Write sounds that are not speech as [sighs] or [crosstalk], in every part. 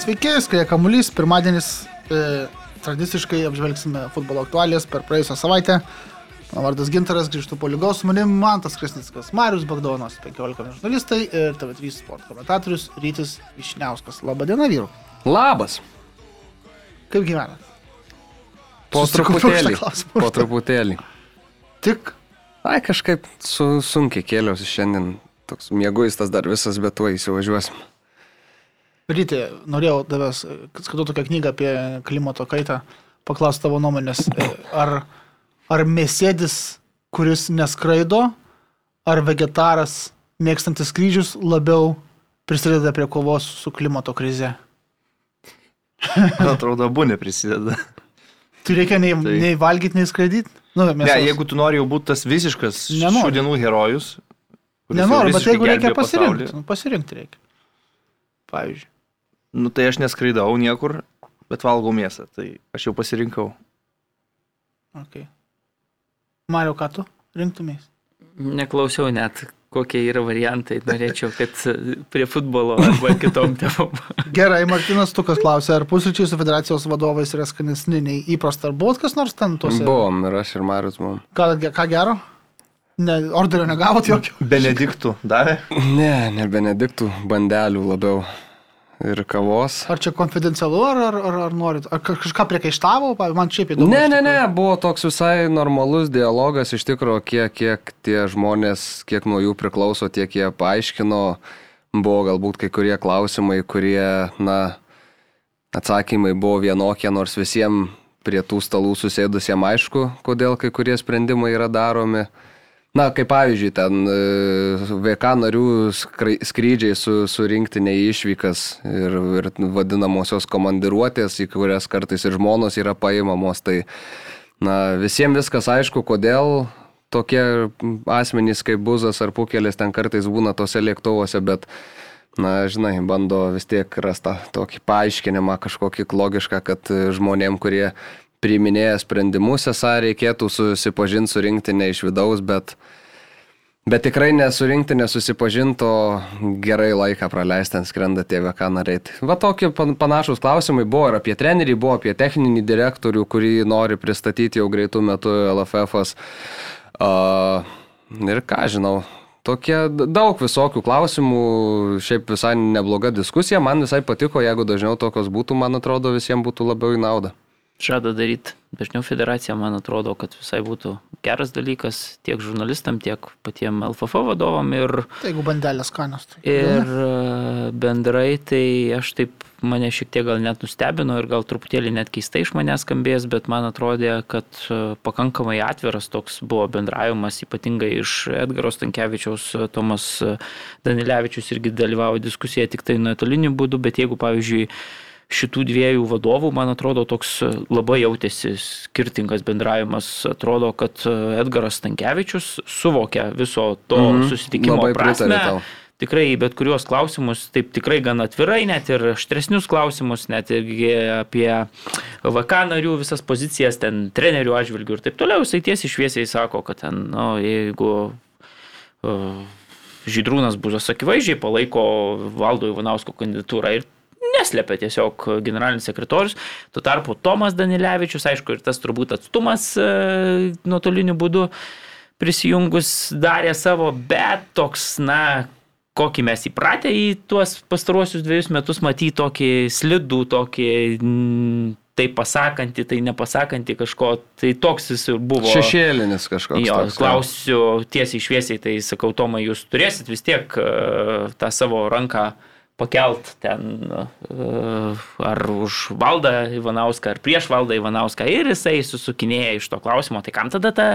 sveiki, skrieja kamuolys, pirmadienis e, tradiciškai apžvelgsime futbolo aktualijas per praėjusią savaitę. Mano vardas Gintaras, grįžtu po lygos su manim, Mantas Krasnickas, Marius Bagdonas, 15 min žurnalistai ir TV3 sport komentatorius Rytis Višniauskas. Labadiena, vyru. Labas. Kaip gyvenat? Po truputėlį. Po [laughs] truputėlį. Tik Ai, kažkaip su, sunkiai kėliausi šiandien. Toks mėguistas dar visas, bet tuo įsivažiuosim. Rytį, norėjau tavęs, skaitau tokią knygą apie klimato kaitą, paklausti tavo nuomonės. E, Ar, ar mėsėdis, kuris neskraido, ar vegetaras, mėgstantis skrydžius, labiau prisideda prie kovos su klimato krize? Man atrodo, abu neprisideda. Tu reikia nei, Tai- nei valgyti, nei skraidyti? Nu, Ne, mėsos. jeigu tu nori jau būti tas visiškas Nenoriu. šių dienų herojus. jau Nenoriu, bet jeigu reikia pasirinkti, nu, pasirinkti reikia. Pavyzdžiui. Nu tai aš neskraidau niekur, bet valgau mėsą. Tai aš jau pasirinkau. Okay. Mario, ką tu rinktumės? Neklausiau net, kokie yra variantai. Norėčiau, kad prie futbolo arba kitom temom. [laughs] Gerai, Martinas Tukas klausė, ar pusryčiai su federacijos vadovais yra skanesni nei įprasta. Ar buvot kas nors ten tuose? Buvom ir aš ir Marius buvom. Ką, ką gero? Ne, orderio negavot jokio? Benediktų davė? Ne, ne Benediktų, bandelių labiau. Ir kavos. Ar čia konfidencialu, ar, ar, ar, ar norit? Ar kaž- kažką priekaištavo? Man šiaip įdomu. Ne, ne, ne, buvo toks visai normalus dialogas, iš tikrųjų, kiek, kiek tie žmonės, kiek nuo jų priklauso, tiek jie paaiškino. Buvo galbūt kai kurie klausimai, kurie, na, atsakymai buvo vienokie, nors visiems prie tų stalų susėdusiems aišku, kodėl kai kurie sprendimai yra daromi. Na, kaip pavyzdžiui, ten e, VK narių skrydžiai su, surinkti neišvykas ir, ir vadinamosios komandiruotės, į kurias kartais ir žmonos yra paimamos. Tai, na, visiems viskas aišku, kodėl tokie asmenys kaip Buzas ar Pukelis ten kartais būna tose lėktuvuose, bet, na, žinai, bando vis tiek rasti tokį paaiškinimą, kažkokį logišką, kad žmonėm, kurie priiminėja sprendimus, esą reikėtų susipažinti su rinktinė iš vidaus, bet, bet tikrai nesurinkti, nesusipažinto gerai laiką praleisti ant skrenda TVK nariai. Tai Va tokie pan- panašus klausimai buvo ir apie trenerį, buvo apie techninį direktorių, kurį nori pristatyti jau greitų metų LFF. Uh, ir ką žinau, tokie daug visokių klausimų, šiaip visai nebloga diskusija, man visai patiko, jeigu dažniau tokios būtų, man atrodo, visiems būtų labiau į naudą. Žada daryti dažniau federacija, man atrodo, kad visai būtų geras dalykas tiek žurnalistam, tiek patiem LFF vadovam ir, Tai jeigu bandelės skanios. Tai ir e, bendrai tai aš taip mane šiek tiek gal net nustebino ir gal truputėlį net keistai iš manęs skambės, bet man atrodė, kad e, pakankamai atviras toks buvo bendravimas, ypatingai iš Edgaro Stankievičiaus, e, Tomas e, Danilevičius irgi dalyvavo diskusijoje tik tai nuotoliniu būdu, bet jeigu, pavyzdžiui, šitų dviejų vadovų, man atrodo, toks labai jautėsi skirtingas bendravimas. Atrodo, kad Edgaras Stankievičius suvokia viso to Mhm, susitikimo prasme. tau. Tikrai bet kuriuos klausimus, taip tikrai gan atvirai, net ir aštresnius klausimus, net irgi apie VK narių visas pozicijas, ten trenerių atžvilgių ir taip toliau. Jisai tiesiai šviesiai sako, kad ten, nu, jeigu uh, Žydrūnas Buzas akivaizdžiai palaiko Valdo Ivanausko kandidatūrą ir neslėpia tiesiog generalinis sekretorius. Tuo tarpu Tomas Danilevičius, aišku, ir tas turbūt atstumas e, nuotoliniu būdu prisijungus darė savo, bet toks, na, kokį mes įpratę į tuos pastaruosius dviejus metus matyti tokį slidų, tokį tai pasakantį, tai nepasakantį kažko, tai toks jis ir buvo. Šešėlinis kažkoks. Jo, toks, klausiu tiesiai šviesiai, tai sakau, Tomai, jūs turėsit vis tiek e, tą savo ranką pakelt ten e, ar už valdą Ivanauską, ar prieš valdą Ivanauską ir jisai susukinėja iš to klausimo, tai kam tada ta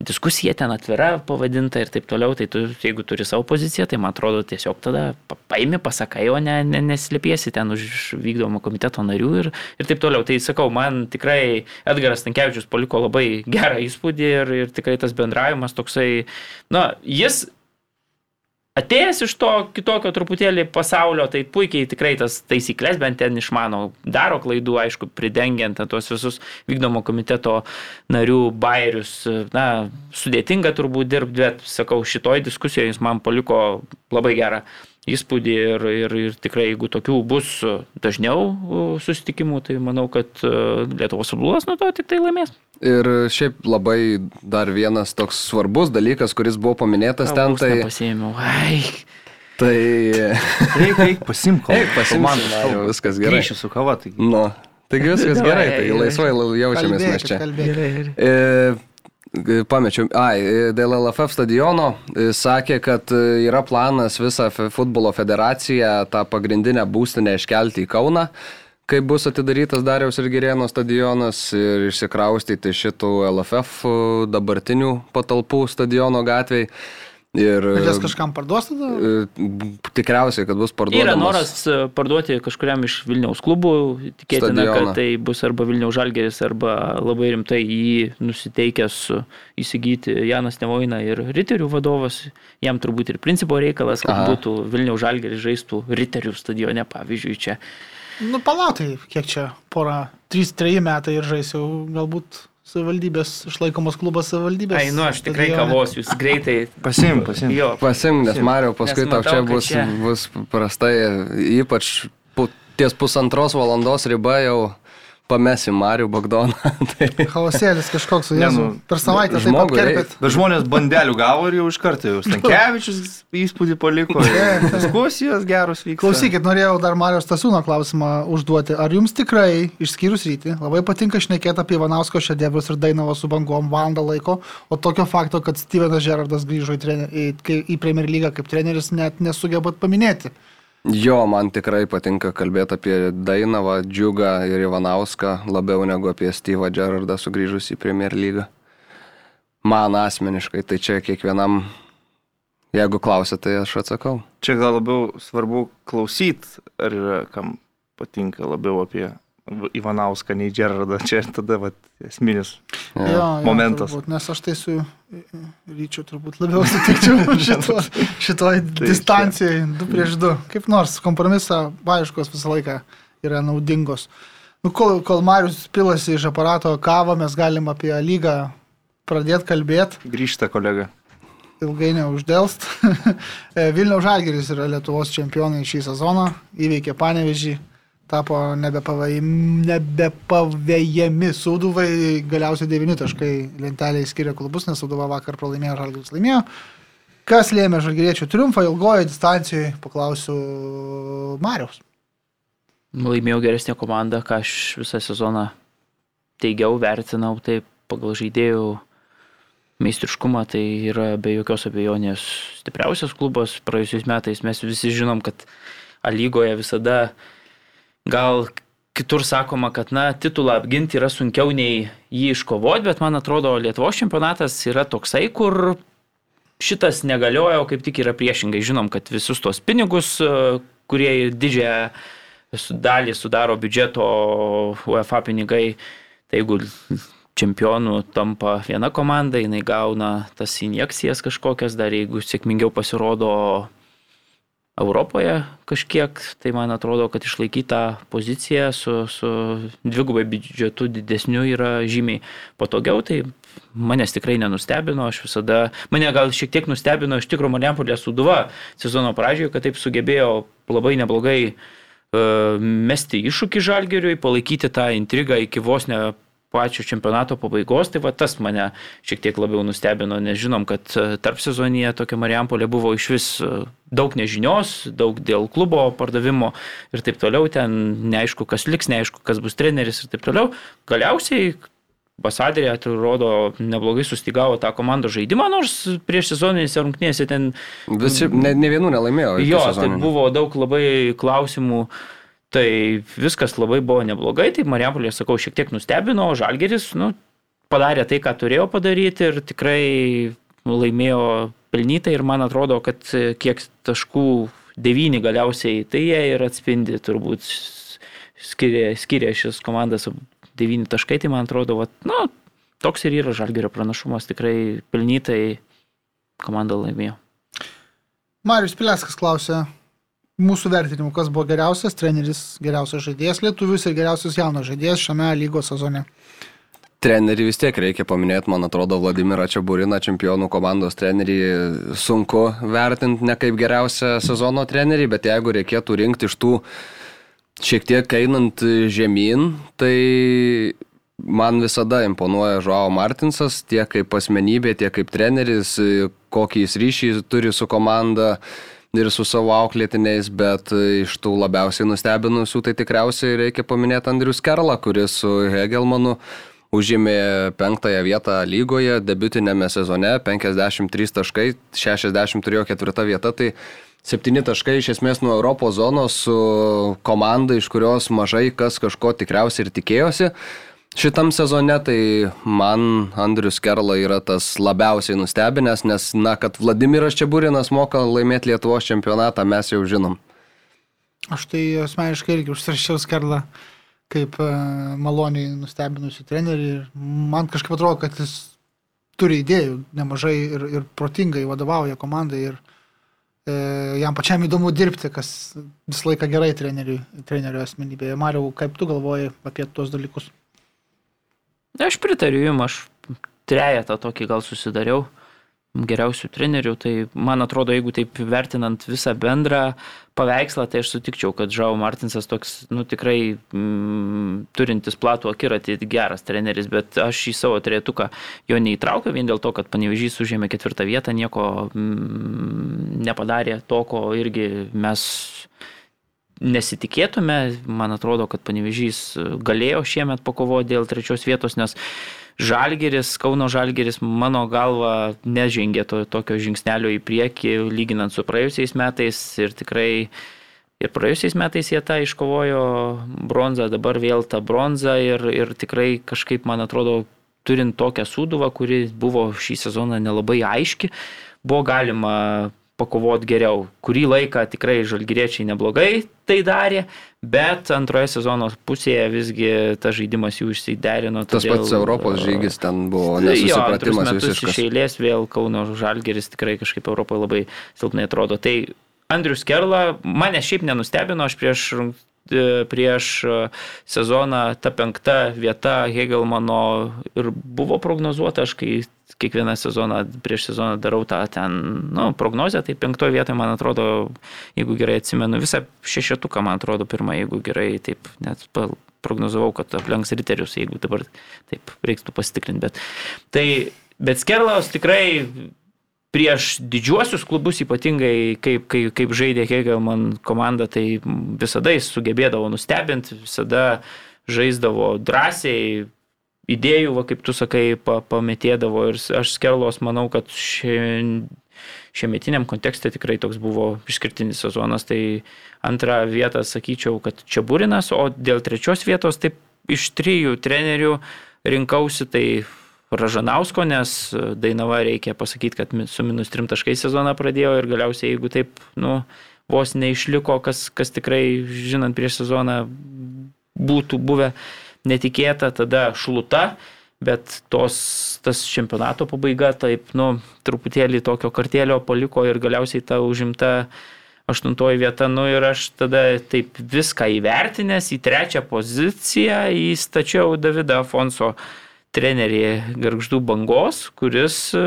diskusija ten atvira pavadinta ir taip toliau, tai tu, jeigu turi savo poziciją, tai man atrodo tiesiog tada pa- paimi, pasakai, o ne, ne neslėpiesi ten už vykdomo komiteto narių ir, ir taip toliau. Tai sakau, man tikrai Edgaras Tankievičius paliko labai gerą įspūdį ir, ir tikrai tas bendravimas toksai, na, jis atėjęs iš to kitokio truputėlį pasaulio, tai puikiai tikrai tas taisyklės bent ten išmano, daro klaidų, aišku, pridengiant tuos visus vykdomo komiteto narių bairius. Na, sudėtinga turbūt dirbti, bet sakau, šitoj diskusijoje jis man paliko labai gerą įspūdį ir, ir, ir tikrai jeigu tokių bus dažniau susitikimų, tai manau, kad Lietuvos futbolas nuo to tik tai laimės. Ir šiaip labai dar vienas toks svarbus dalykas, kuris buvo paminėtas ten, tai... Pasėmiau, ai. Tai... Eik, eik, pasimk, Eik, pasimk, man viskas gerai. Grįšiu su kava, tai... Nu, taigi viskas gerai, tai laisvai jaučiamės mes čia. E, Pamečiau, ai, dėl LFF stadiono e, sakė, kad e, yra planas visą futbolo federaciją, tą pagrindinę būstinę iškelti į Kauną, kai bus atidarytas Dariaus ir Gerėno stadionas ir išsikraustyti šitų LFF dabartinių patalpų stadiono gatvėje. Ir jas kažkam parduos tada? E, tikriausiai, kad bus parduotas. Yra noras e, parduoti kažkuriam iš Vilniaus klubų, tikėtina, stadioną. kad tai bus arba Vilniaus Žalgeris, arba labai rimtai jį nusiteikęs įsigyti Janas Nevoina ir Riterių vadovas. Jam turbūt ir principo reikalas, kad Aha. būtų Vilniaus Žalgeris žaistų Riterių stadione, pavyzdžiui, čia. Nu, palautai, kiek čia, pora, 3-3 metai ir žaisiu, galbūt savivaldybės, išlaikomas klubas savivaldybės. Ai, nu aš tikrai kavos, jūs greitai. Pasim, pasim. Jo. Pasim, nes Mario paskui tau čia bus, čia bus prastai, ypač pu, ties pusantros valandos riba jau pamesi Marių Bagdoną. [laughs] tai... Chaosėlis kažkoks, ne, nu, per savaitę apkerpėt. Bet žmonės bandelių gavo ir jau iš karto jau Stankievičius įspūdį paliko. [laughs] Diskusijos geros vyksta. Klausykit, norėjau dar Marijos Tasūno klausimą užduoti. Ar jums tikrai, išskyrus rytį, labai patinka šnekėti apie Ivanausko šedevrus ir Dainavo su bangom valandą laiko, o tokio fakto, kad Stevenas Gerardas grįžo į, trener, į, į Premier lygą kaip treneris, net nesugebat paminėti? Jo, man tikrai patinka kalbėti apie Dainavą, Džiugą ir Ivanauską labiau negu apie Steve'ą Gerardą sugrįžus į Premier lygą. Man asmeniškai, tai čia kiekvienam, jeigu klausite, tai aš atsakau. Čia gal labiau svarbu klausyti, ar yra kam patinka labiau apie Ivanauską nei Gerardą. Čia tada vat, esminis ja. jo, momentas. Jo, turbūt, nes aš tai su ryčiu turbūt labiau sutikčiau [laughs] šito, šitoj tai distancijai, du prieš du. Kaip nors kompromisą, aiškos visą laiką yra naudingos. Nu, kol, kol Marius pilasi iš aparato kavą, mes galim apie lygą pradėti kalbėti. Grįžta kolega. Ilgai neuždėlst. [laughs] Vilniaus Žalgeris yra Lietuvos čempionai šį sezoną, įveikė Panevežį tapo nebepavėjami Sūduvai, galiausiai 9 taškai lentelėje skiria klubus, nes Sūduva vakar pralaimėjo, Žalgiris laimėjo. Kas lėmė Žalgiriečių triumfą ilgojo distancijoje, paklausiu Mariaus. Laimėjau geresnę komandą, ką aš visą sezoną teigiau, vertinau, tai pagal žaidėjų meistriškumą tai yra be jokios abejonės stipriausias klubas. Praėjusiais metais mes visi žinom, kad A lygoje visada uh, gal kitur sakoma, kad, na, titulą apginti yra sunkiau nei jį iškovoti, bet man atrodo, Lietuvos čempionatas yra toksai, kur šitas negalioja, o kaip tik yra priešingai. Žinom, kad visus tos pinigus, kurie didžiąją dalį sudaro biudžeto UEFA pinigai, tai jeigu čempionų tampa viena komanda, jinai gauna tas injekcijas kažkokias, dar jeigu sėkmingiau pasirodo Europoje kažkiek, tai man atrodo, kad išlaikyta pozicija su, su dvigubai biudžetu didesniu yra žymiai patogiau, tai manęs tikrai nenustebino, aš visada, mane gal šiek tiek nustebino iš tikrųjų Mariampolė Suduva sezono pradžioje, kad taip sugebėjo labai neblogai uh, mesti iššūkį žalgeriui, palaikyti tą intrigą iki vos ne pačio čempionato pabaigos, tai va tas mane šiek tiek labiau nustebino, nes žinom, kad e, tarp sezonyje tokia Marijampolė buvo iš vis e, daug nežinios, daug dėl klubo pardavimo ir taip toliau, ten neaišku, kas liks, neaišku, kas bus treneris ir taip toliau. Galiausiai Basadėje atrodo neblogai sustigavo tą komandos žaidimą, nors prieš sezoninėse rungtynėse ten... Visi, ne, ne vienų nelaimėjo. Jo, tai buvo daug labai klausimų uh, Tai viskas labai buvo neblogai, tai Mariampolė, sakau, šiek tiek nustebino, o Žalgeris nu, padarė tai, ką turėjo padaryti ir tikrai laimėjo pelnytai ir man atrodo, kad kiek taškų devyni galiausiai, tai jie ir atspindi turbūt skiria, skiria šis komandas devyni taškai, tai man atrodo, va, nu, toks ir yra Žalgerio pranašumas, tikrai pelnytai komanda laimėjo. Marius Pileskas klausė, mūsų vertinimu, kas buvo geriausias treneris, geriausias žaidėjas lietuvius ir geriausias jaunas žaidėjas šiame lygos sezone? Trenerį vis tiek reikia paminėti, man atrodo, Vladimirą Čiaburiną, čempionų komandos trenerį, sunku vertinti ne kaip geriausią sezono trenerį, bet jeigu reikėtų rinkti iš tų šiek tiek einant žemyn, tai man visada imponuoja Žuao Martinsas, tiek kaip asmenybė, tiek kaip treneris, kokį jis ryšį turi su komanda ir su savo auklėtiniais, bet iš tų labiausiai nustebinusių tai tikriausiai reikia paminėti Andrius Kerlą, kuris su Hegelmanu užėmė penktąją vietą lygoje, debutinėme sezone, 53 taškai, 60 turėjo ketvirtą vietą, tai 7 taškai iš esmės nuo Europos zonos su komanda, iš kurios mažai kas kažko tikriausiai ir tikėjosi. Šitam sezone tai man Andrius Kerla yra tas labiausiai nustebinęs, nes, na, kad Vladimiras Čiaburinas moka laimėti Lietuvos čempionatą, mes jau žinom. Aš tai asmeniškai irgi užsirašiau Skerlą kaip e, maloniai nustebinusi trenerį ir man kažkaip atrodo, kad jis turi idėjų nemažai ir, ir protingai vadovauja komandai ir e, jam pačiam įdomu dirbti, kas visą laiką gerai trenerio asmenybėje. Mariau, kaip tu galvoji apie tuos dalykus? Aš pritariu jums, aš trejetą tokį gal susidariau geriausių trenerių, tai man atrodo, jeigu taip vertinant visą bendrą paveikslą, tai aš sutikčiau, kad Žau Martinsas toks, nu tikrai mm, turintis platų akiratį geras treneris, bet aš į savo trejetuką jo neįtraukiau vien dėl to, kad Panevežys užėmė ketvirtą vietą, nieko mm, nepadarė to, ko irgi mes nesitikėtume. Man atrodo, kad Panevežys galėjo šiemet pakovoti dėl trečios vietos, nes Žalgeris, Kauno Žalgeris, mano galva, nežengė to, tokio žingsnelio į priekį, lyginant su praėjusiais metais ir tikrai ir praėjusiais metais jie tą iškovojo bronzą, dabar vėl tą bronzą ir, ir tikrai kažkaip, man atrodo, turint tokią sūduvą, kuri buvo šį sezoną nelabai aiški, buvo galima pakovot geriau. Kurį laiką tikrai žalgyriečiai neblogai tai darė, bet antroje sezono pusėje visgi tas žaidimas jų išsiderino. Tas todėl, pats Europos žygis ten buvo nesusipratimas jo, visiškas. Iš eilės vėl Kauno žalgeris tikrai kažkaip Europoje labai silpnai atrodo. Tai Andrius Kerla mane šiaip nenustebino, aš prieš prieš e, sezoną ta penkta vieta Hegelmano ir buvo prognozuota, aš kai kiekvieną sezoną, prieš sezoną darau tą ten, nu, prognozę, tai penktoje vietoje, man atrodo, jeigu gerai atsimenu, visą šešetuką, man atrodo, pirmą, jeigu gerai, taip, net prognozavau, kad aplenks riterius, jeigu dabar taip reiktų pasitikrinti, bet tai, bet Skerlaus tikrai prieš didžiuosius klubus, ypatingai kaip, kaip, kaip žaidė Hegelman komanda, tai visada jis sugebėdavo nustebinti, visada žaisdavo drąsiai, idėjų, va, kaip tu sakai, pa, pametėdavo ir aš skerlos manau, kad šie, šiemetiniam kontekste tikrai toks buvo išskirtinis sezonas, tai antrą vietą sakyčiau, kad čia būrinas, o dėl trečios vietos taip iš trijų trenerių rinkausi, tai Ražanausko, nes Dainava reikia pasakyti, kad su minus trim taškai sezoną pradėjo ir galiausiai, jeigu taip, nu, vos neišliko, kas, kas tikrai, žinant prieš sezoną, būtų buvę netikėta, tada šluta, bet tos, tas čempionato pabaiga taip, nu, truputėlį tokio kartėlio paliko ir galiausiai ta užimta aštuntoji vieta, nu ir aš tada taip viską įvertinęs į trečią poziciją įstačiau Davidą Afonso trenerį Gargždų bangos, kuris e,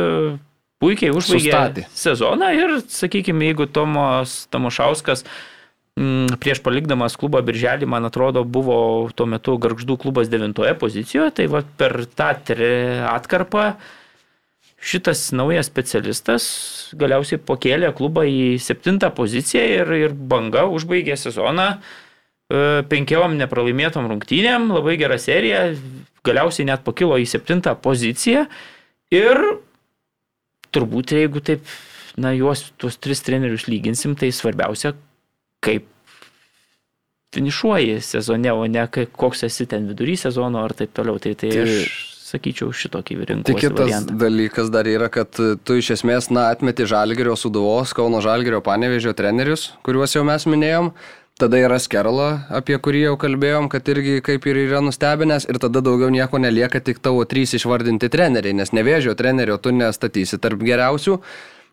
puikiai užbaigė Sustatė. sezoną ir, sakykime, jeigu Tomas Tamošauskas m, prieš palikdamas klubą Birželį, man atrodo, buvo tuo metu Gargždų klubas devintoje pozicijoje, tai va, per tą atkarpą šitas naujas specialistas galiausiai pakėlė klubą į septintą poziciją ir, ir banga užbaigė sezoną e, penkiom nepralaimėtom rungtynėm, labai gera serija, galiausiai net pakilo į septintą poziciją ir turbūt jeigu taip, na, juos, tuos tris trenerius lyginsim, tai svarbiausia, kaip finišuoji sezone, o ne koks esi ten vidury sezono ar taip toliau. Tai, tai, tai aš sakyčiau šitokį rinkimą. Tik kitas variantą. dalykas dar yra, kad tu iš esmės, na, atmeti Žalgerio suduvos, Kauno Žalgerio panevežio trenerius, kuriuos jau mes minėjom. Tada yra Skerla, apie kurį jau kalbėjom, kad irgi kaip ir yra nustebinęs ir tada daugiau nieko nelieka, tik tavo trys išvardinti treneriai, nes nevėžio trenerio tu nestatysi tarp geriausių.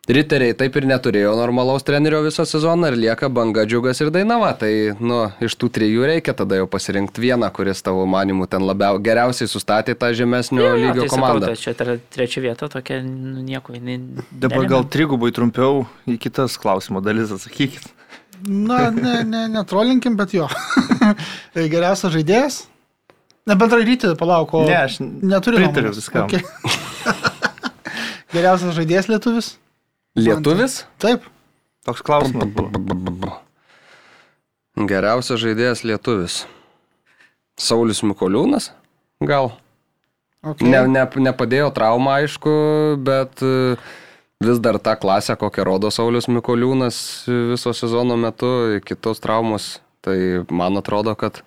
Riteriai taip ir neturėjo normalaus trenerio visą sezoną ir lieka banga džiugas ir dainava. Tai, nu, iš tų trijų reikia tada jau pasirinkti vieną, kuris tavo manimu ten labiau geriausiai sustatė tą žemesnio Jo, jo, lygio tai sakau, komandą. tai čia trečia vieta tokia, nu, nieko. Ne, Dabar gal trigubai trumpiau į kitas klausimo dalis atsakykit. Na, ne, ne, netrolinkim, bet jo. [laughs] Geriausias žaidėjas. Ne, bendrai ryti, palauk, o Ne, aš neturiu. pritariu viskam. Okay. [laughs] Geriausias žaidėjas lietuvis? Lietuvis? Taip. Toks klausimas buvo. Geriausias žaidėjas lietuvis. Saulis Mikoliūnas? Gal? Okay. Ne, ne, nepadėjo traumą, aišku, bet e, vis dar tą klasę, kokią rodo Saulis Mikoliūnas viso sezono metu, kitos traumos. Tai man atrodo, kad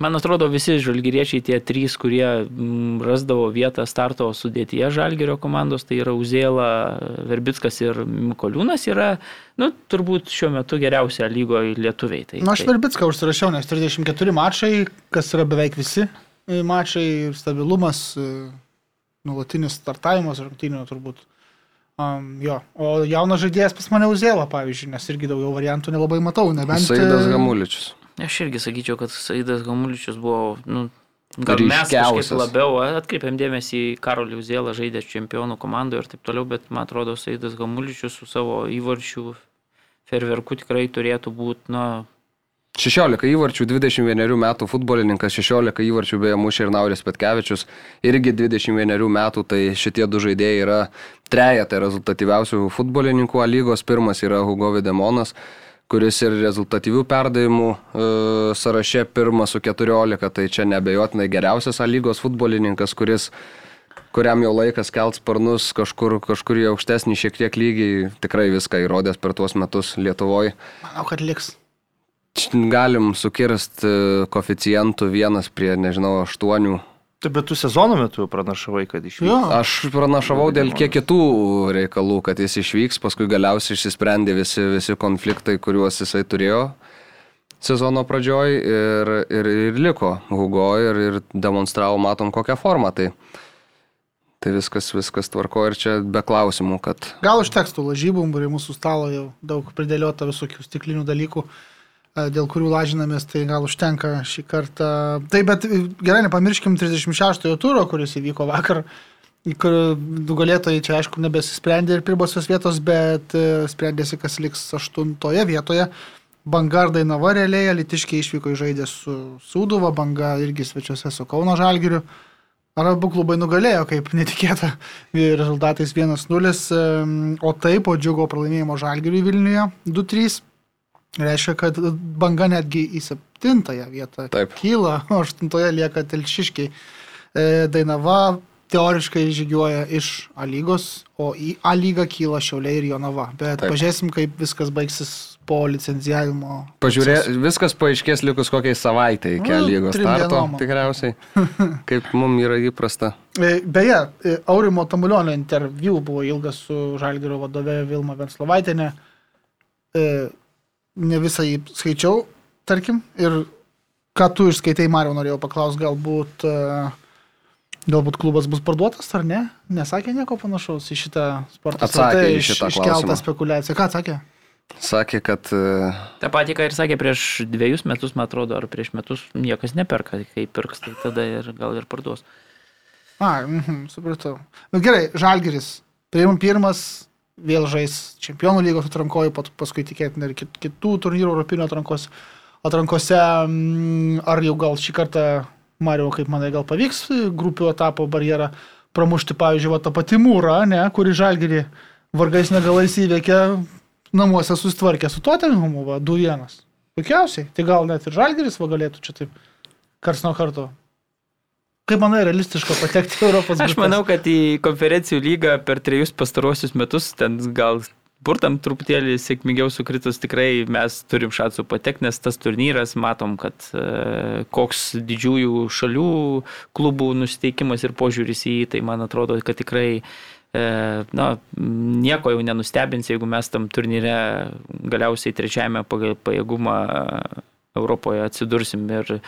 Man atrodo, visi žalgyriečiai, tie trys, kurie mm, rasdavo vietą starto sudėtyje žalgyrio komandos, tai yra Uzėla, Verbickas ir Mikoliūnas, yra, nu, turbūt šiuo metu geriausia lygoje lietuviai. Tai, Na, Nu, aš tai, Verbicką užsirašiau, nes 34 mačai, kas yra beveik visi e, mačai, stabilumas, e, nulatinis startavimas rungtynių turbūt. Um, jo, o jaunas žaidėjas pas mane Uzėla, pavyzdžiui, nes irgi daugiau variantų nelabai matau, nebent... Saidas e, Gamuličius. aš irgi sakyčiau, kad Saidas Gamuličius buvo, nu, gal mes kažkaip labiau atkreipėm dėmesį į Karolį Uzėlą, žaidė čempionų komandoje ir taip toliau, bet man atrodo, Saidas Gamuličius su savo įvarčių ferverku tikrai turėtų būti, na, 16 įvarčių, 21 metų futbolininkas, 16 įvarčių beje mušė ir Nauris Petkevičius, irgi 21 metų, tai šitie du žaidėjai yra trejata rezultatyviausių futbolininkų A lygos. Pirmas yra Hugo Videmonas, kuris ir rezultatyvių perdavimų e, sąraše pirmas su 14, tai čia nebejotinai geriausias A lygos futbolininkas, kuris kuriam jau laikas kelt sparnus kažkur, kažkur į aukštesnį šiek tiek lygį, tikrai viską įrodęs per tuos metus Lietuvoje. Manau, kad liks. Galim sukirst e, koficijantų vienas prie, nežinau, aštuonių. Tai bet tu sezono metu pranašavai, kad išvyks. Jo. Aš pranašavau dėl kiek kitų reikalų, kad jis išvyks, paskui galiausiai išsisprendė visi, visi konfliktai, kuriuos jisai turėjo sezono pradžioj ir, ir, ir liko Hugo ir, ir demonstravo, matom, kokią formą. Tai, tai viskas, viskas tvarko ir čia be klausimų, kad Gal užteks tų lažybų, prie mūsų stalo jau daug pridėliota visokių stiklinių dalykų, dėl kurių lažinamės, tai gal užtenka šį kartą. Taip, bet e, gerai, nepamirškim 36-ojo turo, kuris įvyko vakar, kur nugalėtojai čia aišku nebesisprendė ir pirmosios vietos, bet e, sprendėsi, kas liks aštuntoje vietoje. Banga ir Dainava realiai, Litiškiai išvyko į žaidę su Sūduva, Banga irgi svečiuose su Kauno Žalgiriu. Ar abu klubai nugalėjo, kaip netikėta, [laughs] rezultatais 1-0, em, o taip po džiugo pralaimėjimo Žalgiriui Vilniuje 2-3. Reiškia, kad banga netgi į septintąją vietą Taip. kyla, o aštuntoje lieka telšiškiai. E, Dainava teoriškai žygiuoja iš A lygos, o į A lygą kyla Šiauliai ir Jonava. Bet Taip. pažiūrėsim, kaip viskas baigsis po licenzijavimo. pažiūrė, viskas paaiškės likus kokiai savaitai iki Nu, lygos starto, dienom. tikriausiai, [laughs] kaip mums yra įprasta. E, Beje, e, Aurimo Tamulionio interviu buvo ilgas su Žalgirio vadove Vilma Venslovaitinė. Ne visą jį skaičiau, tarkim. Ir ką tu išskaitai, Mariau, norėjau paklausti, galbūt, e, galbūt klubas bus parduotas ar ne? Nesakė nieko panašaus į šitą sportą. Atsakė į šitą. Iškeltą spekulaciją. Ką atsakė? Sakė, kad e, tą patį, ką ir sakė prieš dviejus metus, man atrodo, ar prieš metus niekas neperka, kai pirks, tai tada ir gal ir parduos. A, mhm, supratau. Bet gerai, Žalgiris. Pirm, pirmas vėl žais čempionų lygos atrankoje, paskui tikėtina ir kit- kitų turnyrų europinio atrankos, atrankose. mm, Ar jau gal šį kartą, Mario, kaip manai, gal pavyks grupių etapo barjerą pramušti, pavyzdžiui, va, tą patį mūrą, ne, kuri Žalgirį vargais negalais įveikė, namuose susitvarkė su Tottenhamu, va, 2-1. Puikiausiai. Tai gal net ir Žalgiris va galėtų čia taip kars nuo karto. Kaip manai, realistiška patekti į Europos Aš grupės? manau, kad į konferencijų lygą per trejus pastarosius metus ten gal burtam truputėlį sėkmingiau sukritus tikrai mes turim šansų patekti, nes tas turnyras matom, kad e, koks didžiųjų šalių klubų nusiteikimas ir požiūris į jį, tai man atrodo, kad tikrai e, na, nieko jau nenustebins, jeigu mes tam turnyre galiausiai trečiajame pagal pajėgumą Europoje atsidursim ir,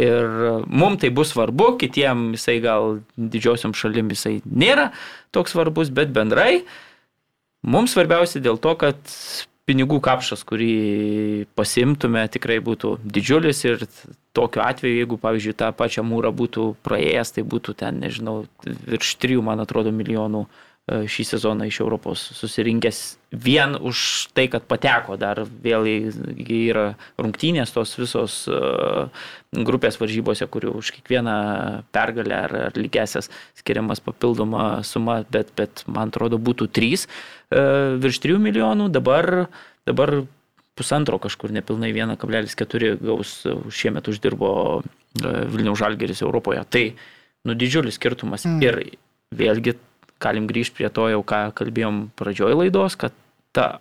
ir mums tai bus svarbu, kitiem jisai gal didžiosiam šalim jisai nėra toks svarbus, bet bendrai Mums svarbiausia dėl to, kad pinigų kapšas, kurį pasimtume, tikrai būtų didžiulis ir tokiu atveju, jeigu, pavyzdžiui, tą pačią mūrą būtų praėjęs, tai būtų ten, nežinau, virš 3, man atrodo, milijonų e, šį sezoną iš Europos susirinkęs vien už tai, kad pateko dar vėl yra rungtynės tos visos e, grupės varžybose, kurių už kiekvieną pergalę ar, ar lygesias skiriamas papildoma suma, bet, bet man atrodo būtų 3 e, virš 3 milijonų, dabar, dabar pusantro kažkur nepilnai 1,4 gaus šiemet uždirbo e, Vilniaus Žalgeris Europoje. Tai nu didžiulis skirtumas. Mm. Ir vėlgi galim grįžti prie to jau, ką kalbėjom pradžioj laidos, kad ta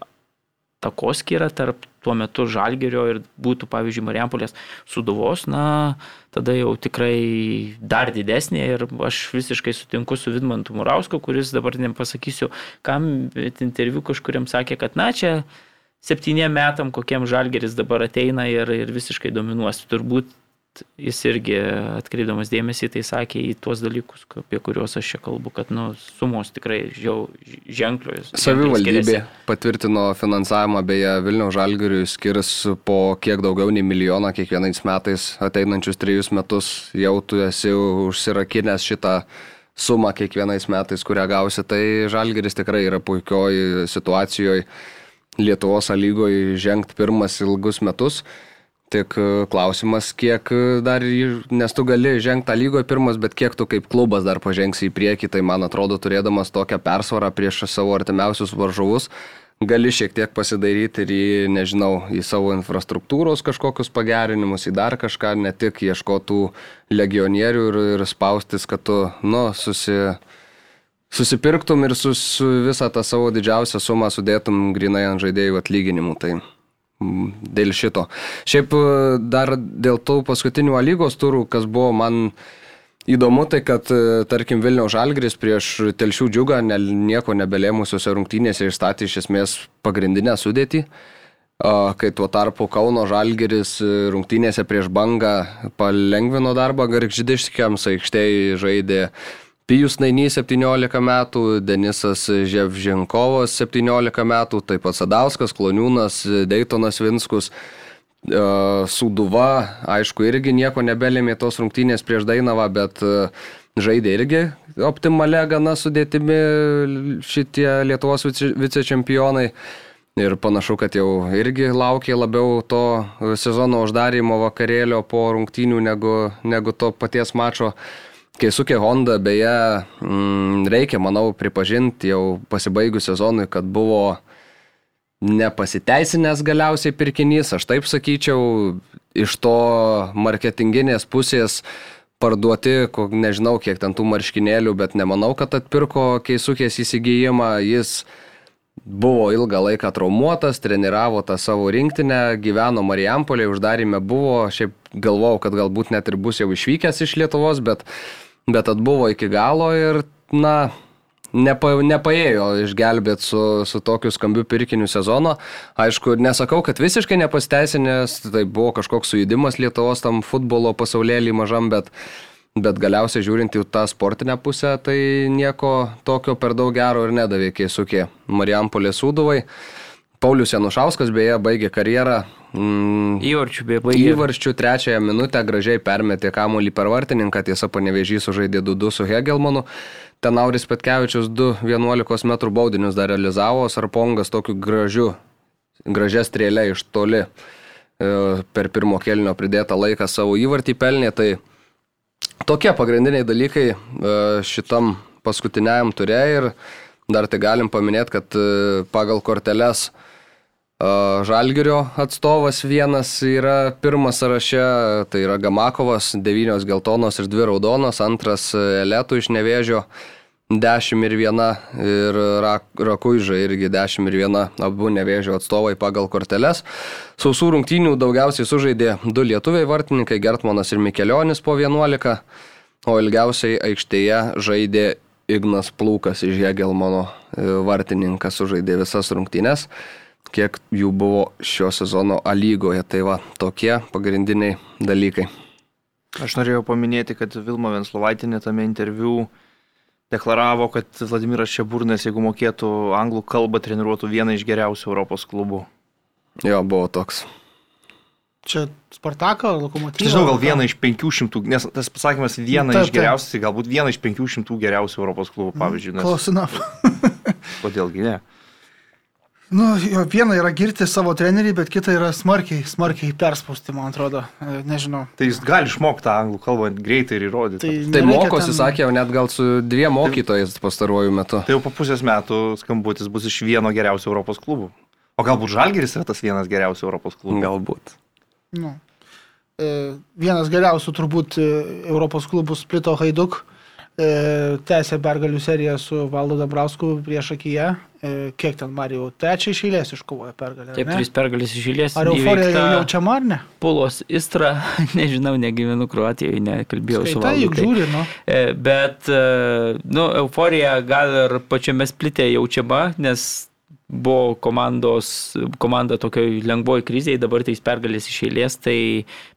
takoskyra tarp tuo metu Žalgerio ir būtų, pavyzdžiui, Mariampolės suduvos, na, tada jau tikrai dar didesnė ir aš visiškai sutinku su Vidmantu Murausku, kuris dabar nepasakysiu, kam, bet interviu kažkuriam sakė, kad, na, čia septyniem metam, kokiem žalgeris dabar ateina ir, ir visiškai dominuos. Turbūt jis irgi atkreipdamas dėmesį tai sakė į tuos dalykus, apie kuriuos aš čia kalbu, kad nu, sumos tikrai žiau, ženklios. Savivaldybė patvirtino finansavimą, beje, Vilniaus žalgiriui skirs po kiek daugiau nei milijoną kiekvienais metais ateinančius trejus metus. Jau tu esi užsirakinęs šitą sumą kiekvienais metais, kurią gausi, tai žalgeris tikrai yra puikioj situacijoje Lietuvos lygoje žengti pirmas ilgus metus. Tik e, klausimas, kiek e, dar, nes tu gali žengti tą lygoje pirmas, bet kiek tu kaip klubas dar pažengsi į priekį, tai man atrodo, turėdamas tokią persvarą prieš savo artimiausius varžovus, gali šiek tiek pasidaryti ir į, nežinau, į savo infrastruktūros kažkokius pagerinimus, į dar kažką, ne tik ieškotų legionierių ir, ir spaustis, kad tu, nu, susi susipirktum ir su, su visą tą savo didžiausią sumą sudėtum grinai ant žaidėjų atlyginimų. Tai dėl šito. Šiaip e, dar dėl tų paskutinių lygos turų, kas buvo man įdomu, tai kad, e, tarkim, Vilniaus Žalgris prieš Telšių džiugą ne, nieko nebelėmusiuose rungtynėse išstatė iš esmės pagrindinę sudėtį. Kai tuo tarpu Kauno Žalgeris e, rungtynėse prieš bangą palengvino darbą Gargždiškiams, aikštėje žaidė Pijus Nainys 17 metų, Denisas Ževžinkovas 17 metų, taip pat Sadauskas, Kloniūnas, Deitonas Vinskus. E, Suduva, aišku, irgi nieko nebelėmė tos rungtynės prieš Dainavą, bet e, žaidė irgi optimale gana sudėtimi šitie Lietuvos vicečempionai. Ir panašu, kad jau irgi laukia labiau to sezono uždarimo vakarėlio po rungtynių negu, negu to paties mačo. Keisukė Honda, beje, mm, reikia, manau, pripažinti jau pasibaigus sezonui, kad buvo nepasiteisinęs galiausiai pirkinys, aš taip sakyčiau, iš to marketinginės pusės parduoti, nežinau kiek ten tų marškinėlių, bet nemanau, kad atpirko keisukės įsigijimą, jis buvo ilgą laiką traumuotas, treniravo tą savo rinktinę, gyveno Marijampolėje, uždarime buvo, šiaip galvojau, kad galbūt net ir bus jau išvykęs iš Lietuvos, bet bet atbuvo iki galo ir, na, nepa, nepaėjo išgelbėti su, su tokiu skambiu pirkiniu sezono. Aišku, nesakau, kad visiškai nepasteisinęs, tai buvo kažkoks sujudimas Lietuvos tam futbolo pasaulėlį mažam, bet, bet galiausiai žiūrint į tą sportinę pusę, tai nieko tokio per daug gero ir nedavė Keisukė Marijampolės Sūduvai. Paulius Janušauskas beje baigė karjerą. Mm, įvarčių beje. Įvarčių trečiąją minutę gražiai permetė kamuolį per vartininką, tiesa, panevežys sužaidė 2-2 su Hegelmanu. Ten Auris Petkevičius 2-11 m baudinius dar realizavo, Sarpongas tokiu gražiu, gražia strėlė iš toli e, per pirmo kelnio pridėtą laiką savo įvartį pelnė. Tai tokie pagrindiniai dalykai e, šitam paskutiniajam turė ir dar tai galim paminėti, kad e, pagal korteles Žalgirio atstovas vienas yra pirmas sąraše, tai yra Gamakovas, devynios geltonos ir dvi raudonos, antras Eletų iš Nevėžio, 10 ir 1 ir Rakuiža irgi 10 ir 1, abu Nevėžio atstovai pagal korteles. Sausų rungtynių daugiausiai sužaidė du lietuviai vartininkai, Gertmanas ir Mikelionis po 11, o ilgiausiai aikštėje žaidė Ignas Plūkas iš Hegelmano vartininkas, sužaidė visas rungtynes kiek jų buvo šio sezono A lygoje. Tai va, tokie pagrindiniai dalykai. Aš norėjau paminėti, kad Vilma Venslovaitinė tame interviu deklaravo, kad Vladimiras Čiaburnės, jeigu mokėtų anglų kalbą, treniruotų vieną iš geriausių Europos klubų. Jo, buvo toks. Čia Spartaką, Lokomotyvą. Nežinau, gal vieną iš 500, nes tas pasakymas vieną Taip, iš taip. geriausių, tai galbūt vieną iš 500 geriausių Europos klubų, pavyzdžiui, nes Close enough. [laughs] kodėlgi ne. Nu, jo, viena yra girti savo trenerį, bet kita yra smarkiai, smarkiai perspausti, man atrodo. E, Nežinau. Tai jis gali išmokti anglų kalbą greitai ir įrodyti. Tai, Tai, Tai mokosi, ten- sakė, jau net gal su dviem mokytojais pastaruoju metu. tai jau po pusės metų skambutis bus iš vieno geriausių Europos klubų. O galbūt Žalgeris yra tas vienas geriausių Europos klubų. Galbūt. Nu. E, Vienas geriausių turbūt e, Europos klubų Splito Haiduk e, tęsė pergalių seriją su Valdo Dabrausku prieš akiją. E, Kiek ten Marijau? Trečią iš eilės iškovojo pergalę. Taip, trys pergalės išėlės. Ar euforija jau jaučiama ar ne? Pulos Istra, [laughs] nežinau, negyvenu Kroatijoje, nekalbėjau su Tai Valdu. juk tai- žiūri, nu. E, Bet, e, nu, euforija gal ir pačiame splitė jaučiama, nes buvo komandos, komanda tokioj lengvoj krizėje, dabar tais pergalės iš eilės. Tai,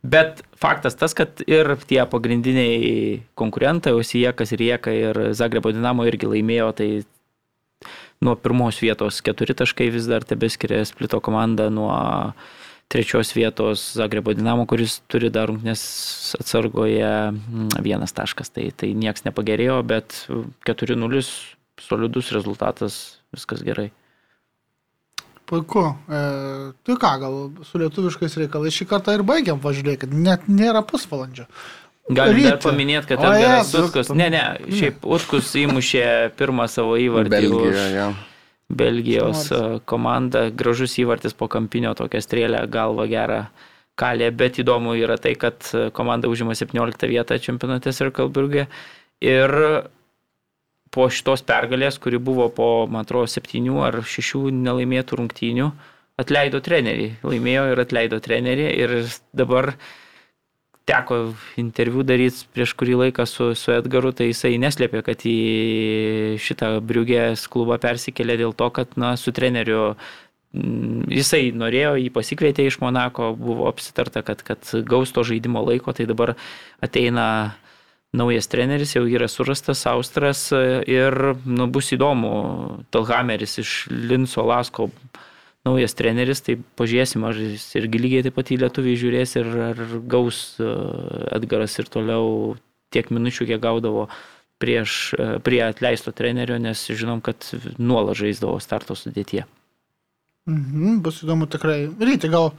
bet faktas tas, kad ir tie pagrindiniai konkurentai, Osijekas, Rieka ir Zagrebo Dinamo irgi laimėjo, tai nuo pirmos vietos keturi taškai vis dar tebeskiria splito komanda nuo trečios vietos Zagrebo Dinamo, kuris turi dar rungtynės atsargoje mm, vienas taškas. Tai, tai nieks nepagerėjo, bet 4-0 solidus rezultatas, viskas gerai. Puiku. E, tai ką, gal su lietuviškais reikalais šį kartą ir baigiam važiuoti, kad net nėra pusvalandžio. Galim dar paminėti, kad Edgaras Utkus, ne, ne, šiaip Utkus įmušė pirmą savo įvartį Belgija, už jo. Belgijos e, komandą. Gražus įvartis po kampinio, tokia strėlė, galva gerą kalė, bet įdomu yra tai, kad e, komanda užima 17 vietą čempionate Sirkalburgė ir po šitos pergalės, kuri buvo po, man atrodo, septynių ar šešių nelaimėtų rungtynių, atleido trenerį. Laimėjo ir atleido trenerį ir dabar teko interviu daryti prieš kurį laiką su, su Edgaru, tai jisai neslėpė, kad į šitą Briugės klubą persikėlė dėl to, kad na, su treneriu mm, jisai norėjo, jį pasikvietė iš Monako, buvo apsitarta, kad, kad gaus to žaidimo laiko, tai dabar ateina naujas treneris, jau yra surastas Austras ir nu, bus įdomu, Talhameris iš Linso Lasko naujas treneris, tai pažiūrėsim, ar jis irgi lygiai taip pat į lietuvį žiūrės ir ar gaus e, Edgaras ir toliau tiek minučių, kiek gaudavo prieš, e, prie atleisto trenerio, nes žinom, kad nuolat žaisdavo starto sudėtie. Mhm, bus įdomu tikrai. Ryti, gal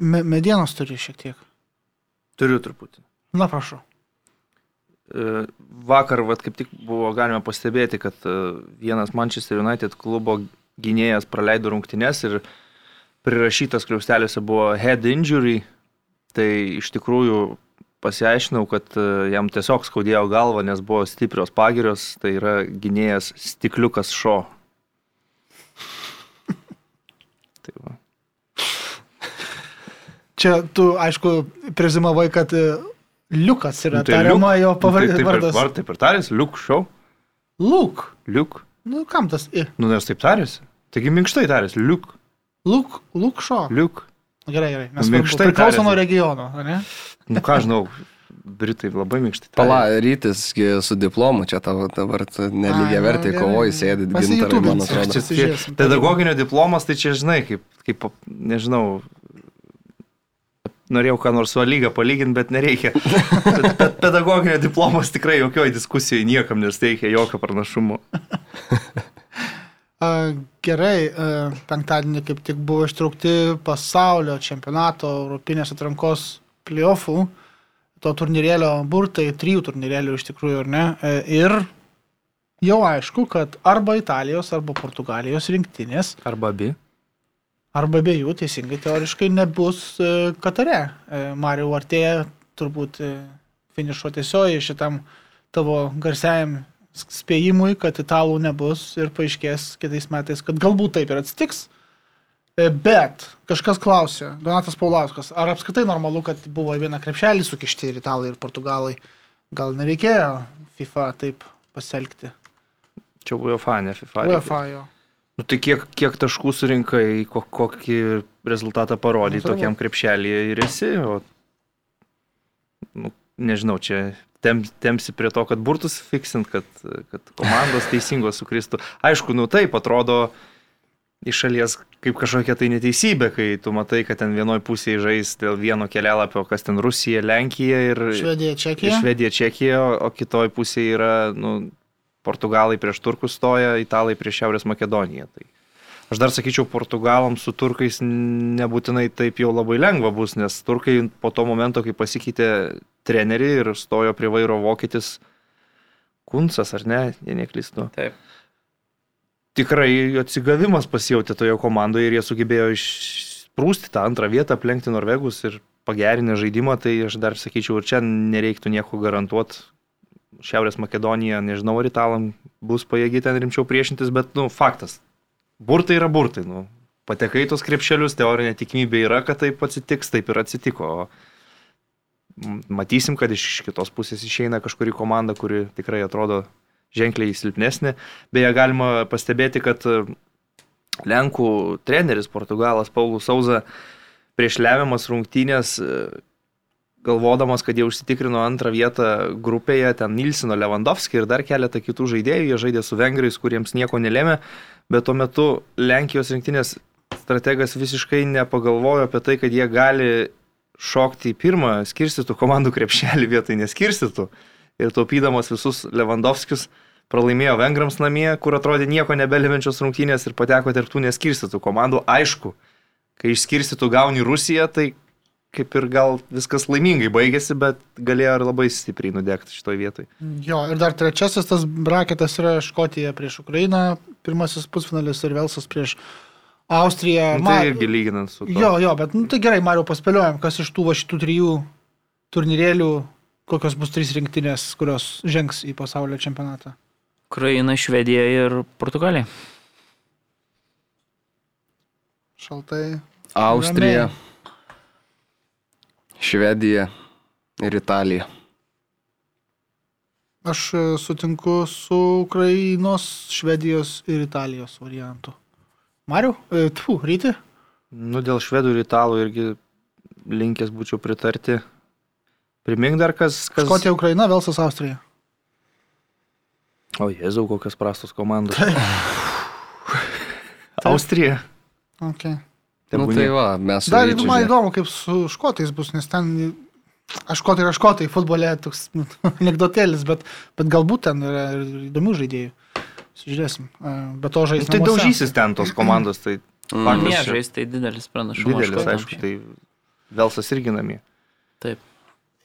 me medienos turi šiek tiek. Turiu truputį. Na, prašau. E, Vakar, vat, kaip tik buvo galima pastebėti, kad e, vienas Manchester United klubo gynėjas praleido rungtynes ir prirašytas kliaustelėse buvo head injury. Tai iš tikrųjų pasiaiškinau, kad e, jam tiesiog skaudėjo galvą, nes buvo stiprios pagirios. Tai yra gynėjas stikliukas šo. [laughs] Tai va. Čia tu, aišku, prezimavai, kad Liukas yra Nu, tai tariama Liuk- jo nu, tai pavardė. taip, ir, vardas. var, taip ir tarės, liuk šo. Luk. Liuk. Nu, kam tas? I? Nu, nes taip tarės. Taigi minkštai tarės. Liuk. Luk, Lukšo. Liuk. Gerai, gerai. Nes Minkštai priklauso tariant. nuo regiono, ar ne? Nu ką žinau, Britai labai minkštai. Pala, rytis su diplomu, čia tavo dabar nelygiai Ai, vertai nu, kovoji, sėdi gintarai, man atrodo. Čia, čia, pedagoginio diplomas, tai čia žinai, kaip, kaip nežinau, norėjau ką nors su lyga palyginti, bet nereikia. Bet, bet pedagoginio diplomas tikrai jokioj diskusijoje niekam nesteikia jokio pranašumo. A, Gerai, penktadienį kaip tik buvo ištraukti pasaulio čempionato Europinės atrankos playoffų, to turnyrėlio burtai, trijų turnyrėlių iš tikrųjų, ar ne? E, Ir jau aišku, kad arba Italijos, arba Portugalijos rinktinės, Arba abi. Arba be jų teisingai teoriškai nebus e, Katare. E, Mario artėja turbūt e, finišo tiesioji šitam tavo garsiajam spėjimui, kad italų nebus ir paaiškės kitais metais, kad galbūt taip ir atsitiks. Bet kažkas klausė, Donatas Paulauskas, ar apskritai normalu, kad buvo į vieną krepšelį sukišti ir italai, ir portugalai? Gal nereikėjo FIFA taip pasielgti? Čia UEFA, ne FIFA. UEFA jo. Nu, tai kiek, kiek taškų surinkai, ko, kokį rezultatą parodai Natūralu. tokiam krepšelį ir esi, o, nu, nežinau, čia tem, temsi prie to, kad burtus fiksint, kad, kad komandos teisingos sukristų. Aišku, nu taip atrodo iš šalies kaip kažkokia tai neteisybė, kai tu matai, kad ten vienoje pusėje žais dėl vieno kelelapio, kas ten Rusija, Lenkija ir Švedija, Čekija. Švedija, Čekija, o kitoje pusėje yra, nu, Portugalai prieš Turkus stoja, Italai prieš Šiaurės Makedoniją. Tai aš dar sakyčiau, Portugalams su Turkais nebūtinai taip jau labai lengva bus, nes Turkai po to momento, kai pasikeitė trenerių ir stojo prie vairo vokietis Kunsas, ar ne, jei neklystu. Taip. Tikrai atsigavimas pasijauti toje komandoje ir jie sugebėjo išprūsti tą antrą vietą, aplenkti Norvegus ir pagerinę žaidimą, tai aš dar sakyčiau, ir čia nereiktų nieko garantuoti. Šiaurės Makedonija, nežinau, ar italam bus pajėgi ten rimčiau priešintis, bet, nu, faktas. Burtai yra burtai, nu. Patekai tos krepšelius, teorinė tikimybė yra, kad taip atsitiks, taip ir atsitiko. Matysim, kad iš kitos pusės išeina kažkuri komanda, kuri tikrai atrodo ženkliai silpnesnė. Beje, galima pastebėti, kad e, Lenkų treneris Portugalas Paulius Sauza prieš lemiamas rungtynės, e, galvodamas, kad jie užsitikrino antrą vietą grupėje, ten Nilsino Lewandowski ir dar keletą kitų žaidėjų, jie žaidė su vengrais, kuriems nieko nelėmė, bet tuo metu Lenkijos rinktinės strategas visiškai nepagalvojo apie tai, kad jie gali šokti į pirmą skirstytų komandų krepšelį vietoj neskirstytų ir taupydamas visus Lewandowskius pralaimėjo Vengrams namie, kur atrodė nieko nebelimenčios rungtynės ir pateko tarp tų neskirstytų komandų. Aišku, kai išskirstytų gauni Rusiją, tai kaip ir gal viskas laimingai baigėsi, bet galėjo ir labai stipriai nudegti šitoje vietoje. Jo, ir dar trečiasis tas braketas yra Škotija prieš Ukrainą, pirmasis pusfinalis ir Velsas prieš Austrija. Nu, tai irgi lyginant su... To. Jo, jo, bet nu, tai gerai, Mariu, paspėliojam, kas iš tų va šitų trijų turnyrėlių, kokios bus trys rinktinės, kurios žengs į pasaulio čempionatą. Ukraina, Švedija ir Portugalija. Šaltai. Austrija, Ramiai. Švedija ir Italija. Aš e, sutinku su Ukrainos, Švedijos ir Italijos variantu. Mariu, e, tu, ryti? Nu, dėl švedų ir italų irgi linkęs būčiau pritarti. Primink dar kas. kas... Škotija, Ukraina, Velsas, Austrija. O Jėzau, kokios prastos komandos. Austrija. Okay. Nu, tai va, mes Dar Ryčiu man įdomu, kaip su škotais bus, nes ten, aš škotai yra škotai, futbole toks [laughs] nu, anegdotėlis, bet, bet galbūt ten yra ir įdomių žaidėjų. Žiūrėsim. Bet to žaisti. Tai daužysis ten tos [clears throat] komandos, tai Mm. čia Miežais tai didelis pranašumas. didelis, škotams. aišku, tai Velsas irgi namie. Taip.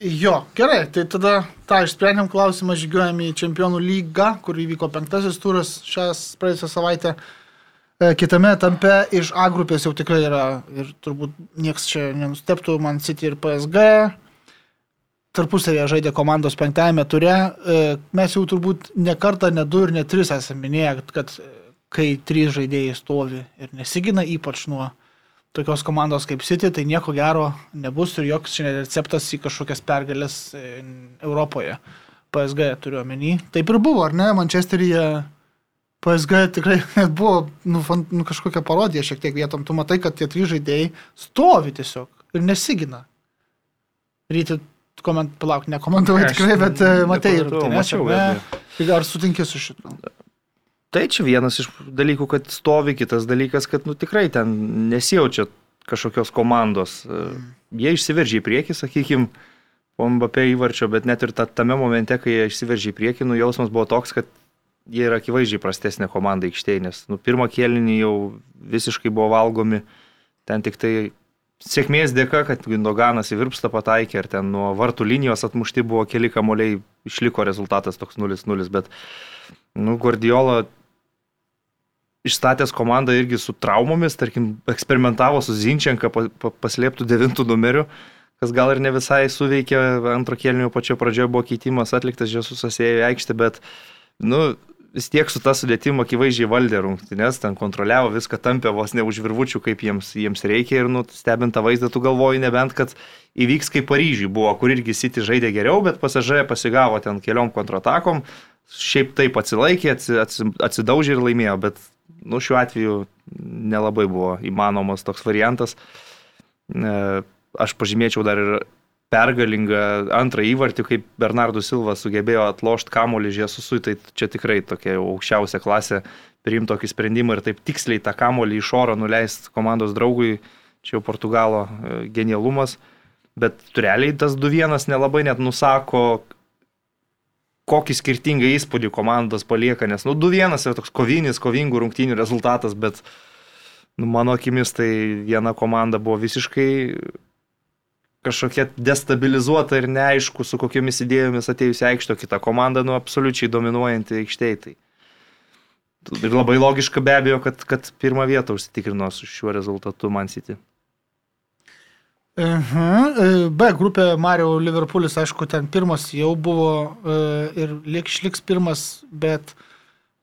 Jo, gerai, tai tada tą išsprendėm klausimą, žygiuojam į Čempionų lygą, kur įvyko penktasis turas šią praėjusią savaitę. E, Kitame etape iš A grupės jau tikrai yra ir turbūt niekas čia nenusteptų, man City ir PSG. Tarpusavėje žaidė komandos penktajame ture. E, Mes jau turbūt ne kartą, ne du ir ne tris esame minėję, kad e, kai trys žaidėjai stovi ir nesigina, ypač nuo tokios komandos kaip City, tai nieko gero nebus ir joks šiandien receptas į kažkokias pergalės e, Europoje. PSG turiu omeny. Taip ir buvo, ar ne? Mančesteryje PSG tikrai [laughs] buvo nu, nu, kažkokia parodija šiek tiek vietom. Tu matai, kad tie trys žaidėjai stovi tiesiog ir nesigina. Ryti, koment, palauk, nekomentuoju tikrai, bet e, matai ir nekomentuoju, mačiau, bet- Tai ar sutinki su šitu? Tai čia vienas iš dalykų, kad stovi, kitas dalykas, kad nu, tikrai ten nesijaučia kažkokios komandos. Mm. Jie išsiveržė į priekį, sakykime, po Mbappé įvarčio, bet net ir ta, tame momente, kai jie išsiveržė į priekį, nu jausmas buvo toks, kad jie yra akivaizdžiai prastesnė komanda aikštėje, nes nu, pirmą kėlinį jau visiškai buvo valgomi, ten tik tai sėkmės dėka, kad Gundoganas į virpstą pataikė, ar ten nuo vartų linijos atmušti buvo keli kamuoliai, išliko rezultatas toks 0-0, bet nu, Guardiola išstatęs komandą irgi su traumomis, tarkim, eksperimentavo su Zinčenka pa, pa, paslėptų devintų numerių, kas gal ir ne visai suveikė, antro kėlinio pačio pradžioje buvo keitimas atliktas, Žesusas ėjo į aikštę, bet, nu, vis tiek su ta sudėtimo akivaizdžiai valdė rungtynės, ten kontroliavo viską, tampė vos ne už virvučių, kaip jiems, jiems reikia ir, nu, stebint tą vaizdą, tu galvoji nebent, kad įvyks kaip Paryžiui buvo, kur irgi City žaidė geriau, bet pasažė pasigavo ten keliom kontratakom, šiaip taip atsilaikė, atsi, atsi, atsidaužė ir laimėjo, bet nu, šiuo atveju nelabai buvo įmanomas toks variantas. E, Aš pažymėčiau dar ir pergalingą antrą įvartį, kaip Bernardo Silva sugebėjo atlošti kamolį Žiesusui, tai čia tikrai tokia aukščiausia klasė priimti tokį sprendimą ir taip tiksliai tą kamolį iš oro nuleisti komandos draugui, čia jau Portugalo e, genialumas, bet realiai tas 2-1 nelabai net nusako, kokį skirtingą įspūdį komandos palieka, nes, nu, 2-1 yra toks kovinis, kovingų rungtynių rezultatas, bet, nu, mano akimis tai viena komanda buvo visiškai kažkokia destabilizuota ir neaišku, su kokiamis idėjomis atėjusi aikšto, kita komanda, nu, absoliučiai dominuojanti aikštėje. Tai. Ir labai logiška be abejo, kad, kad pirmą vietą užsitikrino su šiuo rezultatu Man City. Mhm. B grupė Mario Liverpoolis, aišku, ten pirmas jau buvo e, ir išliks pirmas, bet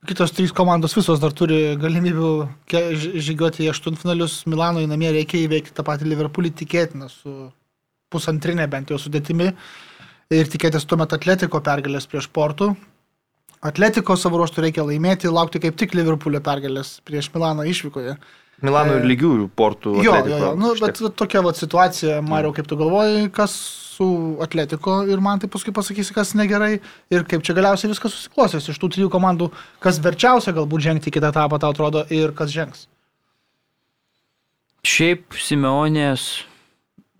kitos trys komandos visos dar turi galimybių žygiuoti į aštuntfinalius. Milano į namie reikia įveikti tą patį Liverpoolį tikėtiną su pusantrinė bent jau sudėtimi ir tikėtis tuomet Atletiko pergalės prieš Portų. Atletiko savo ruoštų reikia laimėti, laukti kaip tik Liverpoolio pergalės prieš Milaną išvykoje. Milano ir lygiųjų portų. Jo, jo, jo. Nu, bet tokia va, situacija, Mario, kaip tu galvoji, kas su Atletiko ir man tai paskui pasakysi, kas negerai ir kaip čia galiausiai viskas susiklosės iš tų trijų komandų, kas verčiausia galbūt žengti kitą etapą, tau atrodo, ir kas žengs. Šiaip Simeonės